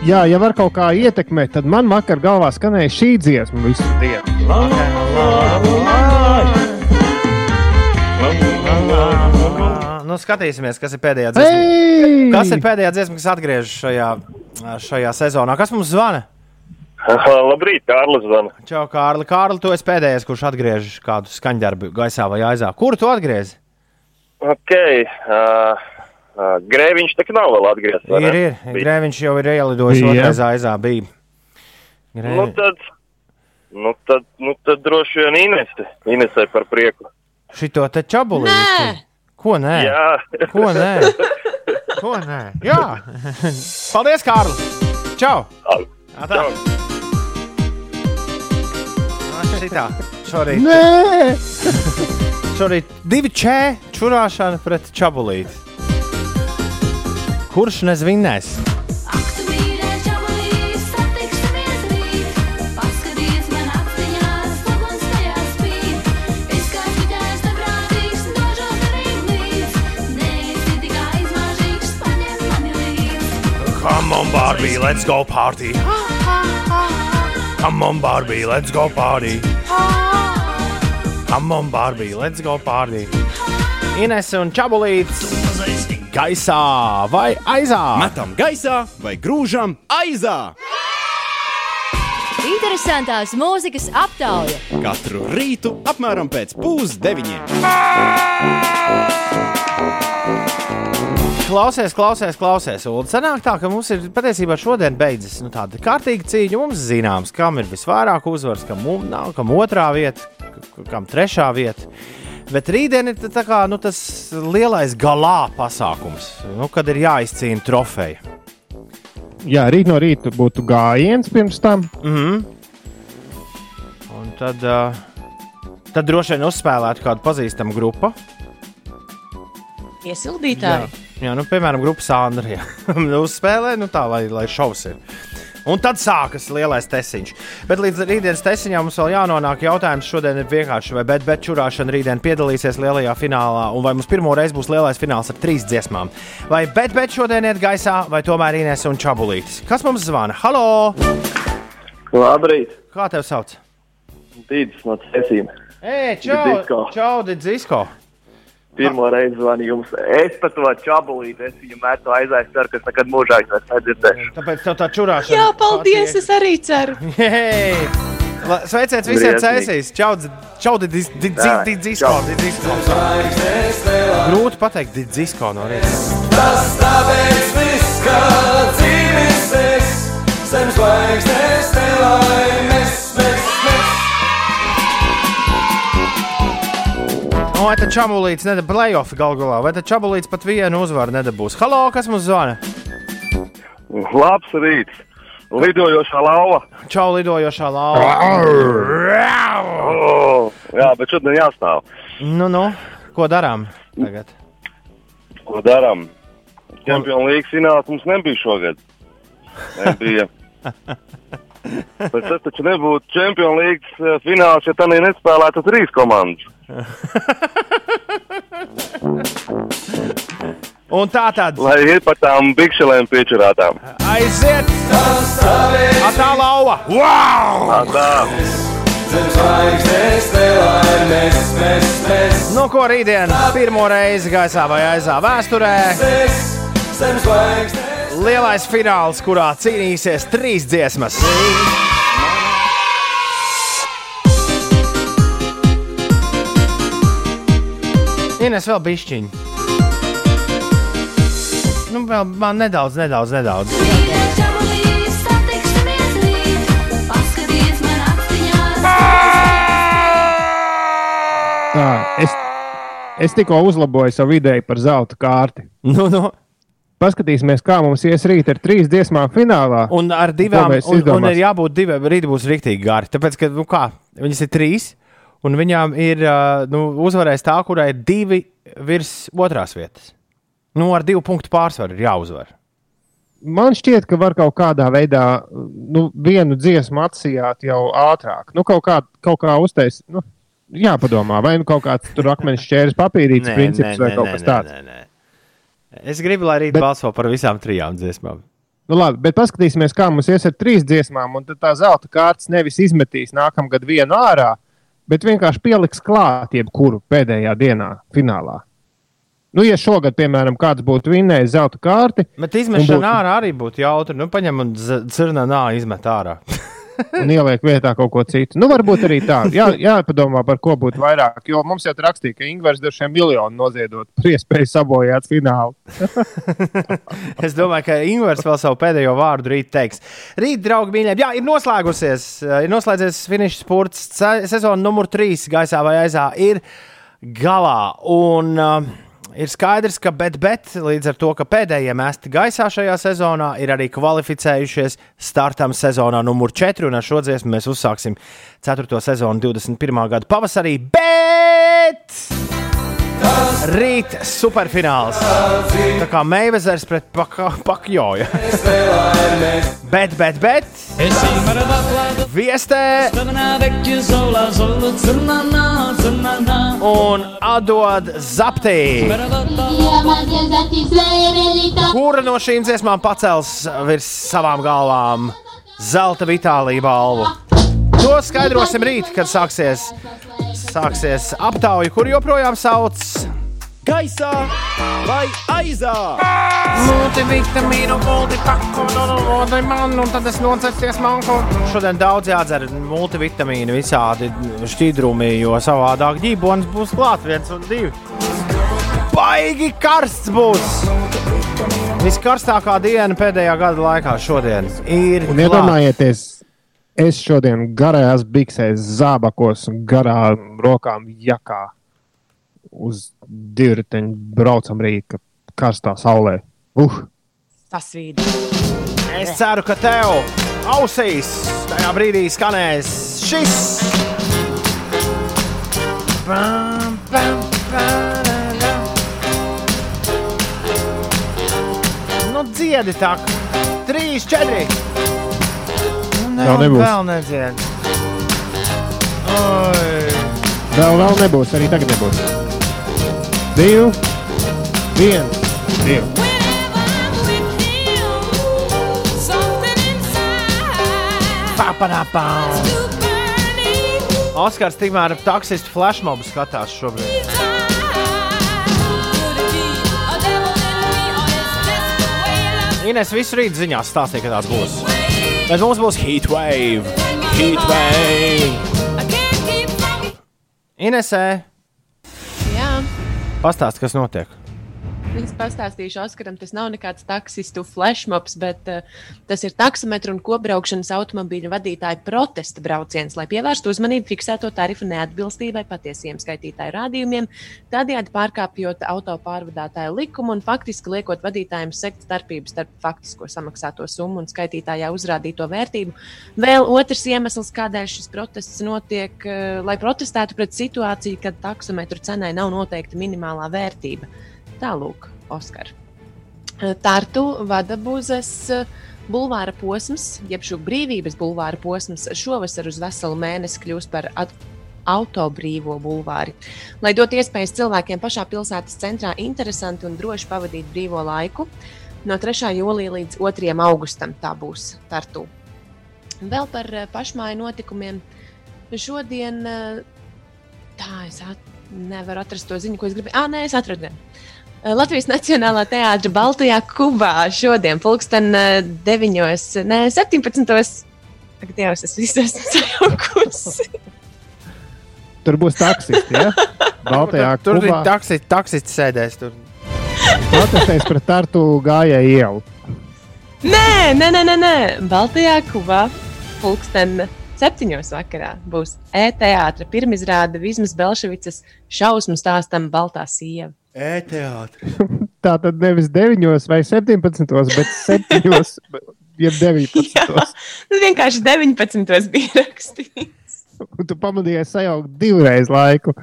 Speaker 3: Jā, ja var kaut kā ietekmēt, tad man vakar galvā skanēja šī dziesma visu dienu.
Speaker 1: Nu, skatīsimies, kas ir pēdējā dziesma.
Speaker 3: Ei!
Speaker 1: Kas ir pēdējā dziesma, kas atgriežas šajā, šajā sezonā? Kas mums zvana?
Speaker 15: Labrīt, Kārlis zvana.
Speaker 1: Čau, Kārli. Kārli, tu esi pēdējais, kurš atgriež kādu skaņdarbu gaisā vai aizā. Kuru tu atgriezi?
Speaker 15: Ok, uh, uh, Grēviņš tā kā nav vēl atgriezts. vai
Speaker 1: Ir,
Speaker 15: ne?
Speaker 1: ir. Grēviņš jau ir ielidojis otrreiz aizā. Bija. Grē...
Speaker 15: Nu tad, nu tad, nu tad droši vien Inese. Inesai par prieku.
Speaker 1: Šito te čabulīti.
Speaker 2: Nē!
Speaker 1: Ko nē?
Speaker 15: Jā.
Speaker 1: Ko nē? Ko nē? Jā. Paldies, Kārli. Čau. Atā. Šitā. Šorīt.
Speaker 3: Nē!
Speaker 1: Šorīt divi čē čurāšana pret čabulīti. Kurš nezvinēs? Come on, Barbie, let's go party. Come on, Barbie, let's go party. Come on, Barbie, let's go party. Ines un Čabulīts gaisā vai aizā?
Speaker 12: Metam gaisā vai grūžam aizā.
Speaker 13: Interesantās mūzikas aptauja.
Speaker 12: Katru rītu apmēram pēc pusdeviņiem.
Speaker 1: Klausies, klausies, klausies. Un sanāk tā, ka mums ir patiesībā šodien beidzas nu, tāda kārtīga cīņa. Mums zināms, kam ir visvairāk uzvaras, kam mums nav, kam otrā vieta, kam trešā vieta. Bet rītdien ir tā kā, nu, tas lielais galā pasākums, nu, kad ir jāizcīna trofeja.
Speaker 3: Jā, rīt no rīta būtu gājiens pirms tam.
Speaker 1: Mm -hmm. Un tad, uh, tad droši vien uzspēlētu kādu pazīstamu grupu.
Speaker 2: Iesildītāji.
Speaker 1: Jā, nu, piemēram, grupas Andrija uzspēlē, nu tā, lai, lai šovs ir. Un tad sākas lielais tesiņš. Bet līdz rītdienas tesiņam mums vēl jānonāk jautājums. Šodien ir vienkārši, vai bet, bet čurāšana rītdien piedalīsies lielajā finālā, un vai mums pirmo reizi būs lielais fināls ar trīs dziesmām. Vai bet, bet šodien iet gaisā, vai tomēr Inês un Čabulītis. Kas mums zvana? Halo!
Speaker 15: Labrīt,
Speaker 1: Kā tev sauc?
Speaker 15: Dīdis no Cēsīm.
Speaker 1: Ej,
Speaker 15: Didzisko.
Speaker 1: čau, Didzisko!
Speaker 15: Pirmo reizi zvanu jums. Es pat to čabulīti, es viņu metu aizā, es ceru, ka es nekad mūžā vairs nedzirdēšu.
Speaker 1: Tāpēc tev tā čurāšana.
Speaker 2: Jā, paldies! Es arī ceru.
Speaker 1: La- Sveiciens visiem cēsīs! Čau, dzi- čau, Didzisko!
Speaker 15: Jā,
Speaker 1: Didzisko!
Speaker 15: čau.
Speaker 1: Didzisko! Grūti pateikt, Didzisko no rīta.
Speaker 4: Tas tāpēc viss, ka dzīves es, zem zvaigznes nelaimes mēs, mēs.
Speaker 1: Nu, Vai tad čabulīts nedabūs playoff galu galā, vai tad čabulīts pat vienu uzvaru nedabūs? Halo, kas mums zvana?
Speaker 15: Labs rīts! Lidojošā lauva.
Speaker 1: Čau, lidojošā lauva.
Speaker 15: Oh, jā, bet šodien jāstāv.
Speaker 1: Nu, nu, ko darām tagad?
Speaker 15: Ko darām? Čempionu līnijas fināls mums nebija šogad. Nebija. Bet tas taču nebūtu Čempionu līnijas eh, fināls, ja tā nespēlētu trīs komandas.
Speaker 1: Un tā tad.
Speaker 15: Lai iet par tām bikšelēm piečurātām.
Speaker 1: Aiziet! Atā lauva! Wow!
Speaker 15: Tā!
Speaker 1: Nu, ko rītdien pirmo reizi gaisā vai aizā vēsturē? Lielais fināls, kurā cīnīsies trīs dziesmas. Ines vēl bišķiņi. Nu, vēl man nedaudz, nedaudz, nedaudz.
Speaker 3: Tā, es, es tikko uzlaboju savu ideju par zelta kārti.
Speaker 1: Nu, nu.
Speaker 3: Paskatīsimies, kā mums ies rīt ar trīs dziesmām finālā.
Speaker 1: Un ar divām, un, un ir jābūt divām, rīt būs rīktīgi gari. Tāpēc, ka, nu kā, viņas ir trīs, un viņām ir, nu, uzvarēs tā, kurai ir divi virs otrās vietas. Nu, ar divu punktu pārsvaru ir jāuzvar.
Speaker 3: Man šķiet, ka var kaut kādā veidā nu, vienu dziesmu atsijāt jau ātrāk. Nu, kaut kā, kaut kā uztaisīt. Nu, jāpadomā, vai nu kaut kāds tur akmens šķērs papīrītis
Speaker 1: Nē,
Speaker 3: princips
Speaker 1: nē,
Speaker 3: vai
Speaker 1: nē,
Speaker 3: kaut
Speaker 1: nē,
Speaker 3: kas
Speaker 1: nē,
Speaker 3: tāds.
Speaker 1: nē, nē. Es gribu, lai rīt
Speaker 3: Bet-
Speaker 1: balso par visām trijām dziesmām.
Speaker 3: Nu, labi, bet paskatīsimies, kā mums ies ar trīs dziesmām. Un tad tā zelta kārtas nevis izmetīs nākamgad vienu ārā, bet vienkārši pieliks klāt jebkuru pēdējā dienā, finālā. Nu, ja šogad, piemēram, kāds būtu vinnējis zelta kārti,
Speaker 1: Bet izmešana
Speaker 3: būtu-
Speaker 1: ārā arī būtu jautri. Nu, paņem un cirnā nā izmet ārā.
Speaker 3: un ieliek vietā kaut ko citu. Nu, varbūt arī tā. Jā, jāpadomā, par ko būtu vairāk. Jo mums jau rakstīja, ka Ingūns dažiem miljoniem noziedot par iespēju sabojāt finālu.
Speaker 1: Es domāju, ka Ingūns vēl savu pēdējo vārdu rīt teiks. Rīt, draugi, mīļie, jā, ir noslēgusies. Ir noslēdzies finiša spurts. Ce- Sezona numur 3 gaisā vai aizā ir galā. Un, uh, Ir skaidrs, ka bet, bet līdz ar to, ka pēdējie mesti gaisā šajā sezonā ir arī kvalificējušies startam sezonā numur 4, un ar šo dziesmu mēs uzsāksim 4. sezonu 21. gada pavasarī. Bet! Rīt superfināls. Tā kā Meivezers pret Pakjoju. bet, bet, bet. Viestē un atdod zaptī. Kura no šīm dziesmām pacels virs savām galvām zelta vitālību balvu? To skaidrosim rīt, kad sāksies, sāksies aptauja, kur joprojām sauc
Speaker 12: Gaisā vai aizā?
Speaker 1: Multivitamīnu, multipaku, un tad es nocēsties manku. Šodien daudz jādzer multivitamīnu, visādi šķidrumi, jo savādāk ģībonis būs klāt viens un divi. Baigi karsts būs! Viskarstākā diena pēdējā gada laikā šodien ir.
Speaker 3: Un iedomājieties, es šodien garajās biksēs, zābakos un garā rokām jakā uz divriteņa braucam rīta karstā saulē. Uh!
Speaker 2: Tas vīd.
Speaker 1: Es ceru, ka tev ausīs tajā brīdī skanēs šis. Bam, bam, bam, Nu, dziedi tā, trīs, četri. Nu,
Speaker 3: Vēl nebūs.
Speaker 1: Vēl nedzied. Oi.
Speaker 3: Vēl, vēl nebūs, arī tagad nebūs. Divi, viens, divi.
Speaker 1: Oskars tikmēr taksistu flashmobu skatās šobrīd. Ines visu rītu ziņās stāstīja, ka tāds būs. Bet mums būs heatwave. Heatwave. Inesē,
Speaker 2: Jā.
Speaker 1: pastāst, kas notiek.
Speaker 2: Es pastāstīšu Oskaram, tas nav nekāds taksistu flashmobs, bet uh, tas ir taksometru un kopbraukšanas automobīļu vadītāju protesta brauciens, lai pievērstu uzmanību fiksēto tarifu neatbilstībai patiesiem skaitītāju rādījumiem, tādējādi pārkāpjot auto pārvadātāju likumu un faktiski liekot vadītājiem sekt starpību starp faktisko samaksāto summu un skaitītājā uzrādīto vērtību. Vēl otrs iemesls, kādēļ šis protests notiek, uh, lai protestētu pret situāciju, kad taksometru cenai nav noteikta minimālā vērtība. Tālūk, Oskar. Tartu vada būzes bulvāra posms, jeb šo brīvības bulvāra posms, šovasar uz veselu mēnesi kļūs par autobrīvo bulvāri. Lai dotu iespējas cilvēkiem pašā pilsētas centrā interesanti un droši pavadīt brīvo laiku, no 3. jūlija līdz 2. augustam tā būs Tartu. Vēl par pašmāju notikumiem. Šodien tā es at nevaru atrast to ziņu, ko es gribēju. Ah, nē, es atradu. Eh, Latvijas Nacionālā teātra Baltijā Kubā šodien, pulksten 9, ne 17. Ak, Dievs, es visu esmu sajaukusi.
Speaker 3: Tur būs taksisti, ja? Baltijā
Speaker 1: Tur
Speaker 3: Kubā.
Speaker 1: bija taksists, taksists sēdēs. Tur.
Speaker 3: Protestēs pret Tartu gājēju ielu.
Speaker 2: Nē, nē, nē, nē, nē. Baltijā Kubā pulksten septiņos vakarā būs e-teātra pirmizrāde Vismas Belševicas šausmu stāstam Baltā sieva.
Speaker 1: E-teātris.
Speaker 3: Tā tad nevis 9 vai 17, bet 7, jeb 19.
Speaker 2: Nu, vienkārši 19. bija rakstīts.
Speaker 3: Un tu pamanīji sajaukt divreiz laiku.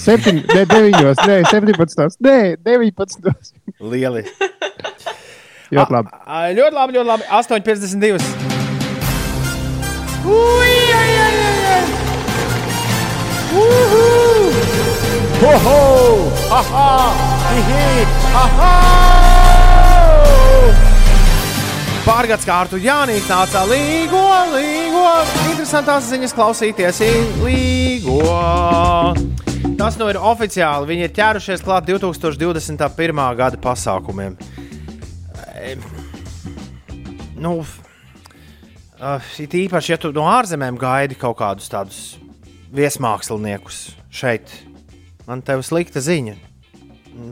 Speaker 3: 7, ne 9, ne 17, ne 19.
Speaker 1: Lieli.
Speaker 3: Ļoti labi.
Speaker 1: A, ļoti labi, ļoti labi. 8,52.
Speaker 14: Ho,
Speaker 1: Ha, ha! Hihi! Ha, ha! Pārgāds kārtu Jānis nāca līgo, līgo. Interesantās ziņas klausīties līgo. Tas nu ir oficiāli. Viņi ir ķērušies klāt 2021. gada pasākumiem. E, Nu, uh, it īpaši, ja tu no ārzemēm gaidi kaut kādus tādus viesmāksliniekus šeit, man te ir slikta ziņa.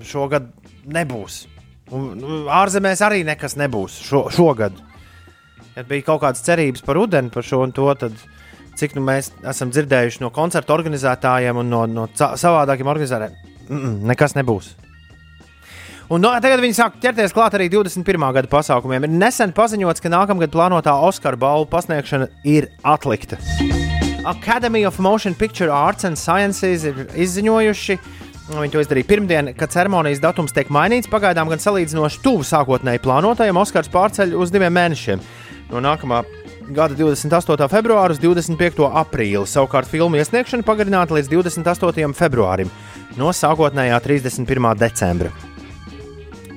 Speaker 1: Šogad nebūs. Un, nu, ārzemēs arī nekas nebūs šo, šogad. Ja bija kaut kādas cerības par rudeni, par šo un to, tad cik nu mēs esam dzirdējuši no koncertu organizētājiem un no, no savādākiem organizētājiem, mm -mm, nekas nebūs. Un no, tagad viņi sāk ķerties klāt arī 21. gada pasākumiem. Ir nesen paziņots, ka nākamgad plānotā Oskara balvu pasniegšana ir atlikta. Academy of Motion Picture Arts and Sciences ir izziņojuši, viņi to izdarīja pirmdien, ka ceremonijas datums tiek mainīts. Pagaidām gan salīdzinoši tuvu sākotnēji plānotajam Oskars pārceļ uz diviem mēnešiem. No nākamā gada 28. februāra uz 25. aprīli. Savukārt filmu iesniegšana pagarināta līdz 28. februārim no sākotnējā 31. decembra.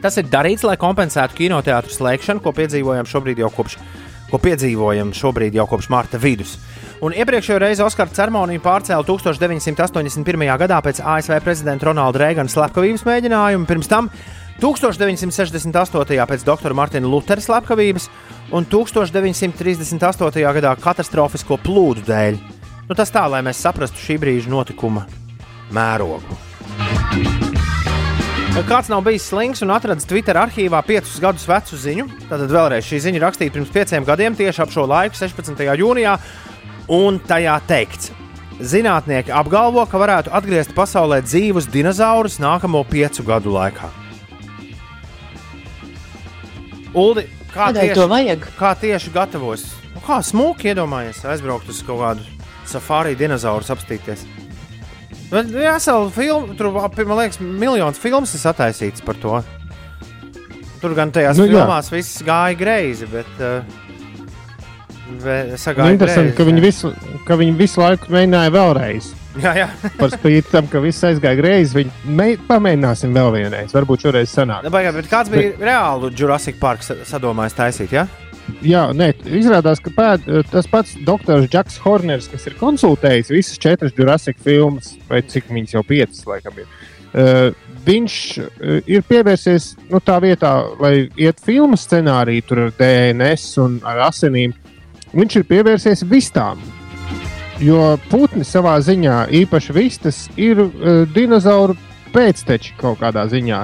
Speaker 1: Tas ir darīts, lai kompensētu kinoteātru slēgšanu, ko piedzīvojam šobrīd jau kopš, ko piedzīvojam šobrīd jau kopš marta vidus. Un iepriekšējo reizi Oskara ceremoniju pārcēla 1981. gadā pēc ASV prezidenta Ronalda Reigana slepkavības mēģinājuma, pirms tam 1968. pēc doktora Martina Lutera slepkavības un 1938. gadā katastrofisko plūdu dēļ. Nu, tas tā, lai mēs saprastu šī brīža notikuma mērogu. Kāds nav bijis slings un atradzis Twitter arhīvā piecus gadus vecu ziņu, tad vēlreiz šī ziņa rakstīta pirms pieciem gadiem, tieši ap šo laiku, 16. jūnijā, un tajā teikts. Zinātnieki apgalvo, ka varētu atgriezt pasaulē dzīvus dinozaurus nākamo piecu gadu laikā. Uldi, kā
Speaker 2: Kādēļ
Speaker 1: tieši,
Speaker 2: to vajag?
Speaker 1: kā tieši gatavos? Nu, kā smūgi iedomājies aizbraukt uz kaut kādu safari dinozauru apstīties? Jā, vesela filma, tur, man liekas, miljonus filmas ir sataisīts par to. Tur gan tajās
Speaker 3: Nu,
Speaker 1: nu,
Speaker 3: jā.
Speaker 1: filmās viss gāja greizi, bet. Uh,
Speaker 3: Nu, interesanti, ka viņi, visu, ka viņi visu laiku mēģināja vēlreiz.
Speaker 1: Jā, jā.
Speaker 3: Par spīti tam, ka viss aizgāja greizi, viņi mē, pamēģināsim vēl vienreiz. Varbūt šoreiz sanāk.
Speaker 1: Baigā, bet kāds bija bet... reāli Jurassic Park sa- sadomājis taisīt? Ja?
Speaker 3: Jā, nē, izrādās, ka pēd, tas pats doktors Džeks Horners, kas ir konsultējis visas četras Jurassic filmas, vai cik viņas jau piecas, laikam, ir. Uh, viņš uh, ir pievērsies nu, tā vietā, lai iet filmu scenāriju, tur ar DNS un ar asinīm. Viņš ir pievērsies vistām. Jo putni savā ziņā, īpaši vistas, ir uh, dinozauru pēcteči kaut kādā ziņā.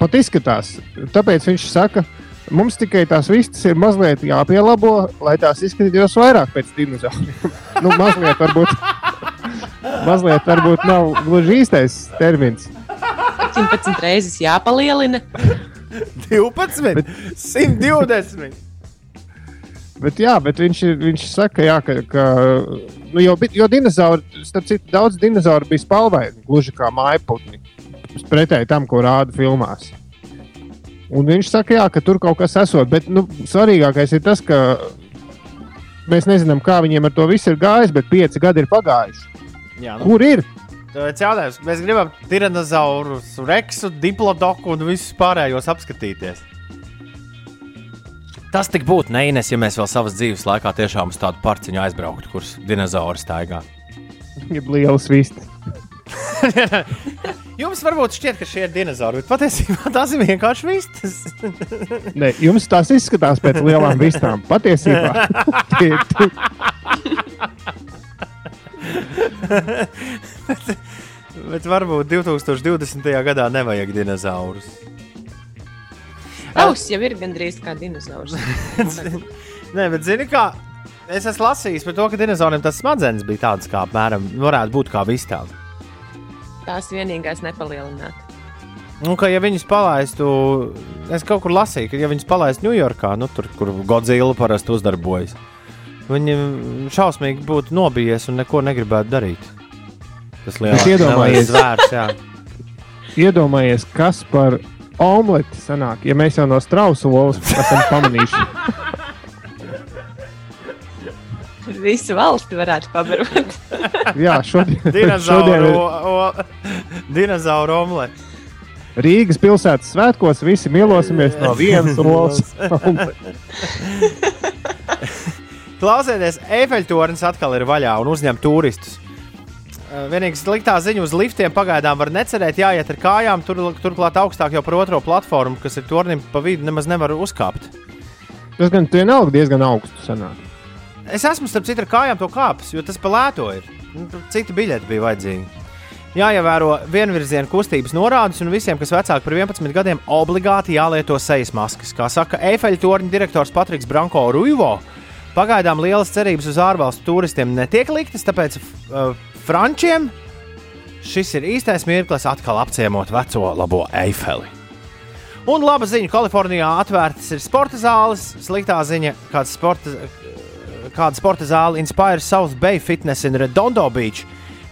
Speaker 3: pat izskatās. Tāpēc viņš saka, mums tikai tās vistas ir mazliet jāpielabo, lai tās izskatītos vairāk pēc dinozauriem. nu, mazliet varbūt, mazliet varbūt nav gluži īstais termins.
Speaker 2: 17 reizes jāpalielina.
Speaker 1: 12, bet... 120.
Speaker 3: Bet, jā, bet viņš, ir, viņš saka, jā, ka, ka nu, jo, jo dinozauri, starp citu, daudz dinozauru bija spalvaini, gluži kā mājputni. Pretēji tam, ko rāda filmās. Un viņš saka, jā, ka tur kaut kas esot. Bet nu, svarīgākais ir tas, ka mēs nezinām, kā viņiem ar to visu ir gājis, bet pieci gadi ir pagājuši. Jā, nu. Kur ir?
Speaker 1: Jautājums, mēs gribam tiranozaurus, reksu, diplodoku un visus pārējos apskatīties. Tas tik būtu neines, ja mēs vēl savas dzīves laikā tiešām uz tādu parciņu aizbrauktu, kurš dinozauri staigā.
Speaker 3: Ir liels vistas.
Speaker 1: jums varbūt šķiet, ka šie ir dinozauri, bet patiesībā tās ir vienkārši vistas.
Speaker 3: Nē, jums tās izskatās pēc lielām vistām. Patiesībā tie ir.
Speaker 1: bet, bet varbūt 2020. gadā nevajag dinozaurus.
Speaker 2: Tavs jau ir gandrīz kā dinozaurs.
Speaker 1: Nē, bet zini, kā es esmu lasījis par to, ka dinozauriem tas smadzenes bija tādas, kā apmēram varētu būt kā vistādi.
Speaker 2: Tās vienīgais nepalielināt.
Speaker 1: Nu, ka, ja viņus palaistu, es kaut kur lasīju, ka, ja viņus palaistu Ņujorkā, nu, tur, kur Godzilla parasti uzdarbojas, viņi šausmīgi būtu nobijies un neko negribētu darīt. Tas lielākais zvērs, jā.
Speaker 3: Iedomājies, kas par omleti sanāk, ja mēs jau no strausa olas esam pamanījuši.
Speaker 2: Visu valsti varētu pabarot.
Speaker 3: Jā, šodien,
Speaker 1: šodien ir... o, o, dinozauru omleti.
Speaker 3: Rīgas pilsētas svētkos visi mielosimies no vienas olas.
Speaker 1: Klausieties, Eifeļtornis atkal ir vaļā un uzņem turistus. Eh, vienīgā sliktā ziņa uz liftiem pagaidām var necerēt, jāiet ar kājām. Tur, turklāt augstāk jau par otro platformu, kas ir tornim pa vidu, nemaz nevar uzkāpt.
Speaker 3: Tas gan vienalga diezgan augstu sanāk.
Speaker 1: Es esmu starp citu ar kājām to kāpis, jo tas pa lēto ir. Nu, citi biļeti bija vajadzīgi. Jāievēro vienvirziena kustības norādes, un visiem, kas vecāki par 11 gadiem, obligāti jālieto sejas maskas. Kā saka Eifeļa torņa direktors Patriks Branko Ruivo, pagaidām lielas cerības uz ārvalstu turistiem netiek liktas, tāpēc uh, Frančiem šis ir īstais mirklis atkal apciemot veco labo Eifeli. Un laba ziņa, Kalifornijā atvērtas ir sporta zāles. Sliktā ziņa, kāda sporta, kāda sporta zāle Inspire South Bay Fitness in Redondo Beach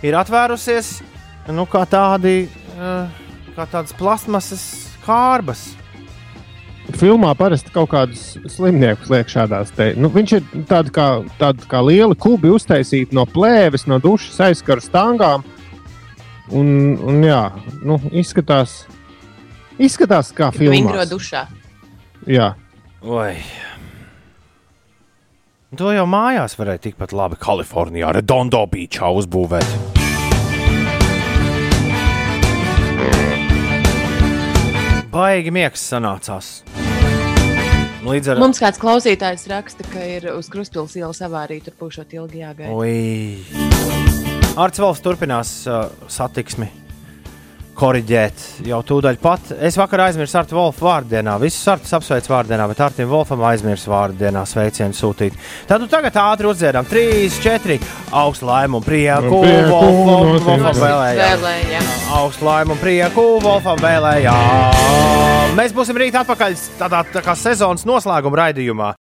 Speaker 1: ir atvērusies nu, kā, tādi, eh, kā tādas plasmasas kārbas
Speaker 3: filmā parasti kaut kādus slimniekus liek šādās te. Nu, viņš ir tāds kā, tād kā liela kubi uztaisīta no plēves, no dušas aizskara stangām. Un, un jā, nu, izskatās, izskatās kā filmā.
Speaker 2: Vingro dušā.
Speaker 3: Jā.
Speaker 1: Oi. To jau mājās varēja tikpat labi Kalifornijā, Redondo Beachā uzbūvēt. Baigi miegs sanācās.
Speaker 2: Līdz ar... Mums kāds klausītājs raksta, ka ir uz Kruspils ielas avārija, tur pūšot ilgi jāgaida.
Speaker 1: Arts valsts turpinās uh, satiksmi korģēt jau tūdaļ pat. Es vakar aizmirsu Artu Wolfu vārdienā. Visus Artus apsveicu vārdienā, bet Artim Wolfam aizmirsu vārdienā sveicienu sūtīt. Tad nu tagad ātri uzdziedām 3, 4, augstu laimu un prieku. Wolfam, Wolfam vēlējām. Augstu laimu un prieku Wolfam vēlējām. Mēs būsim rīt atpakaļ tādā tā kā sezonas noslēguma raidījumā.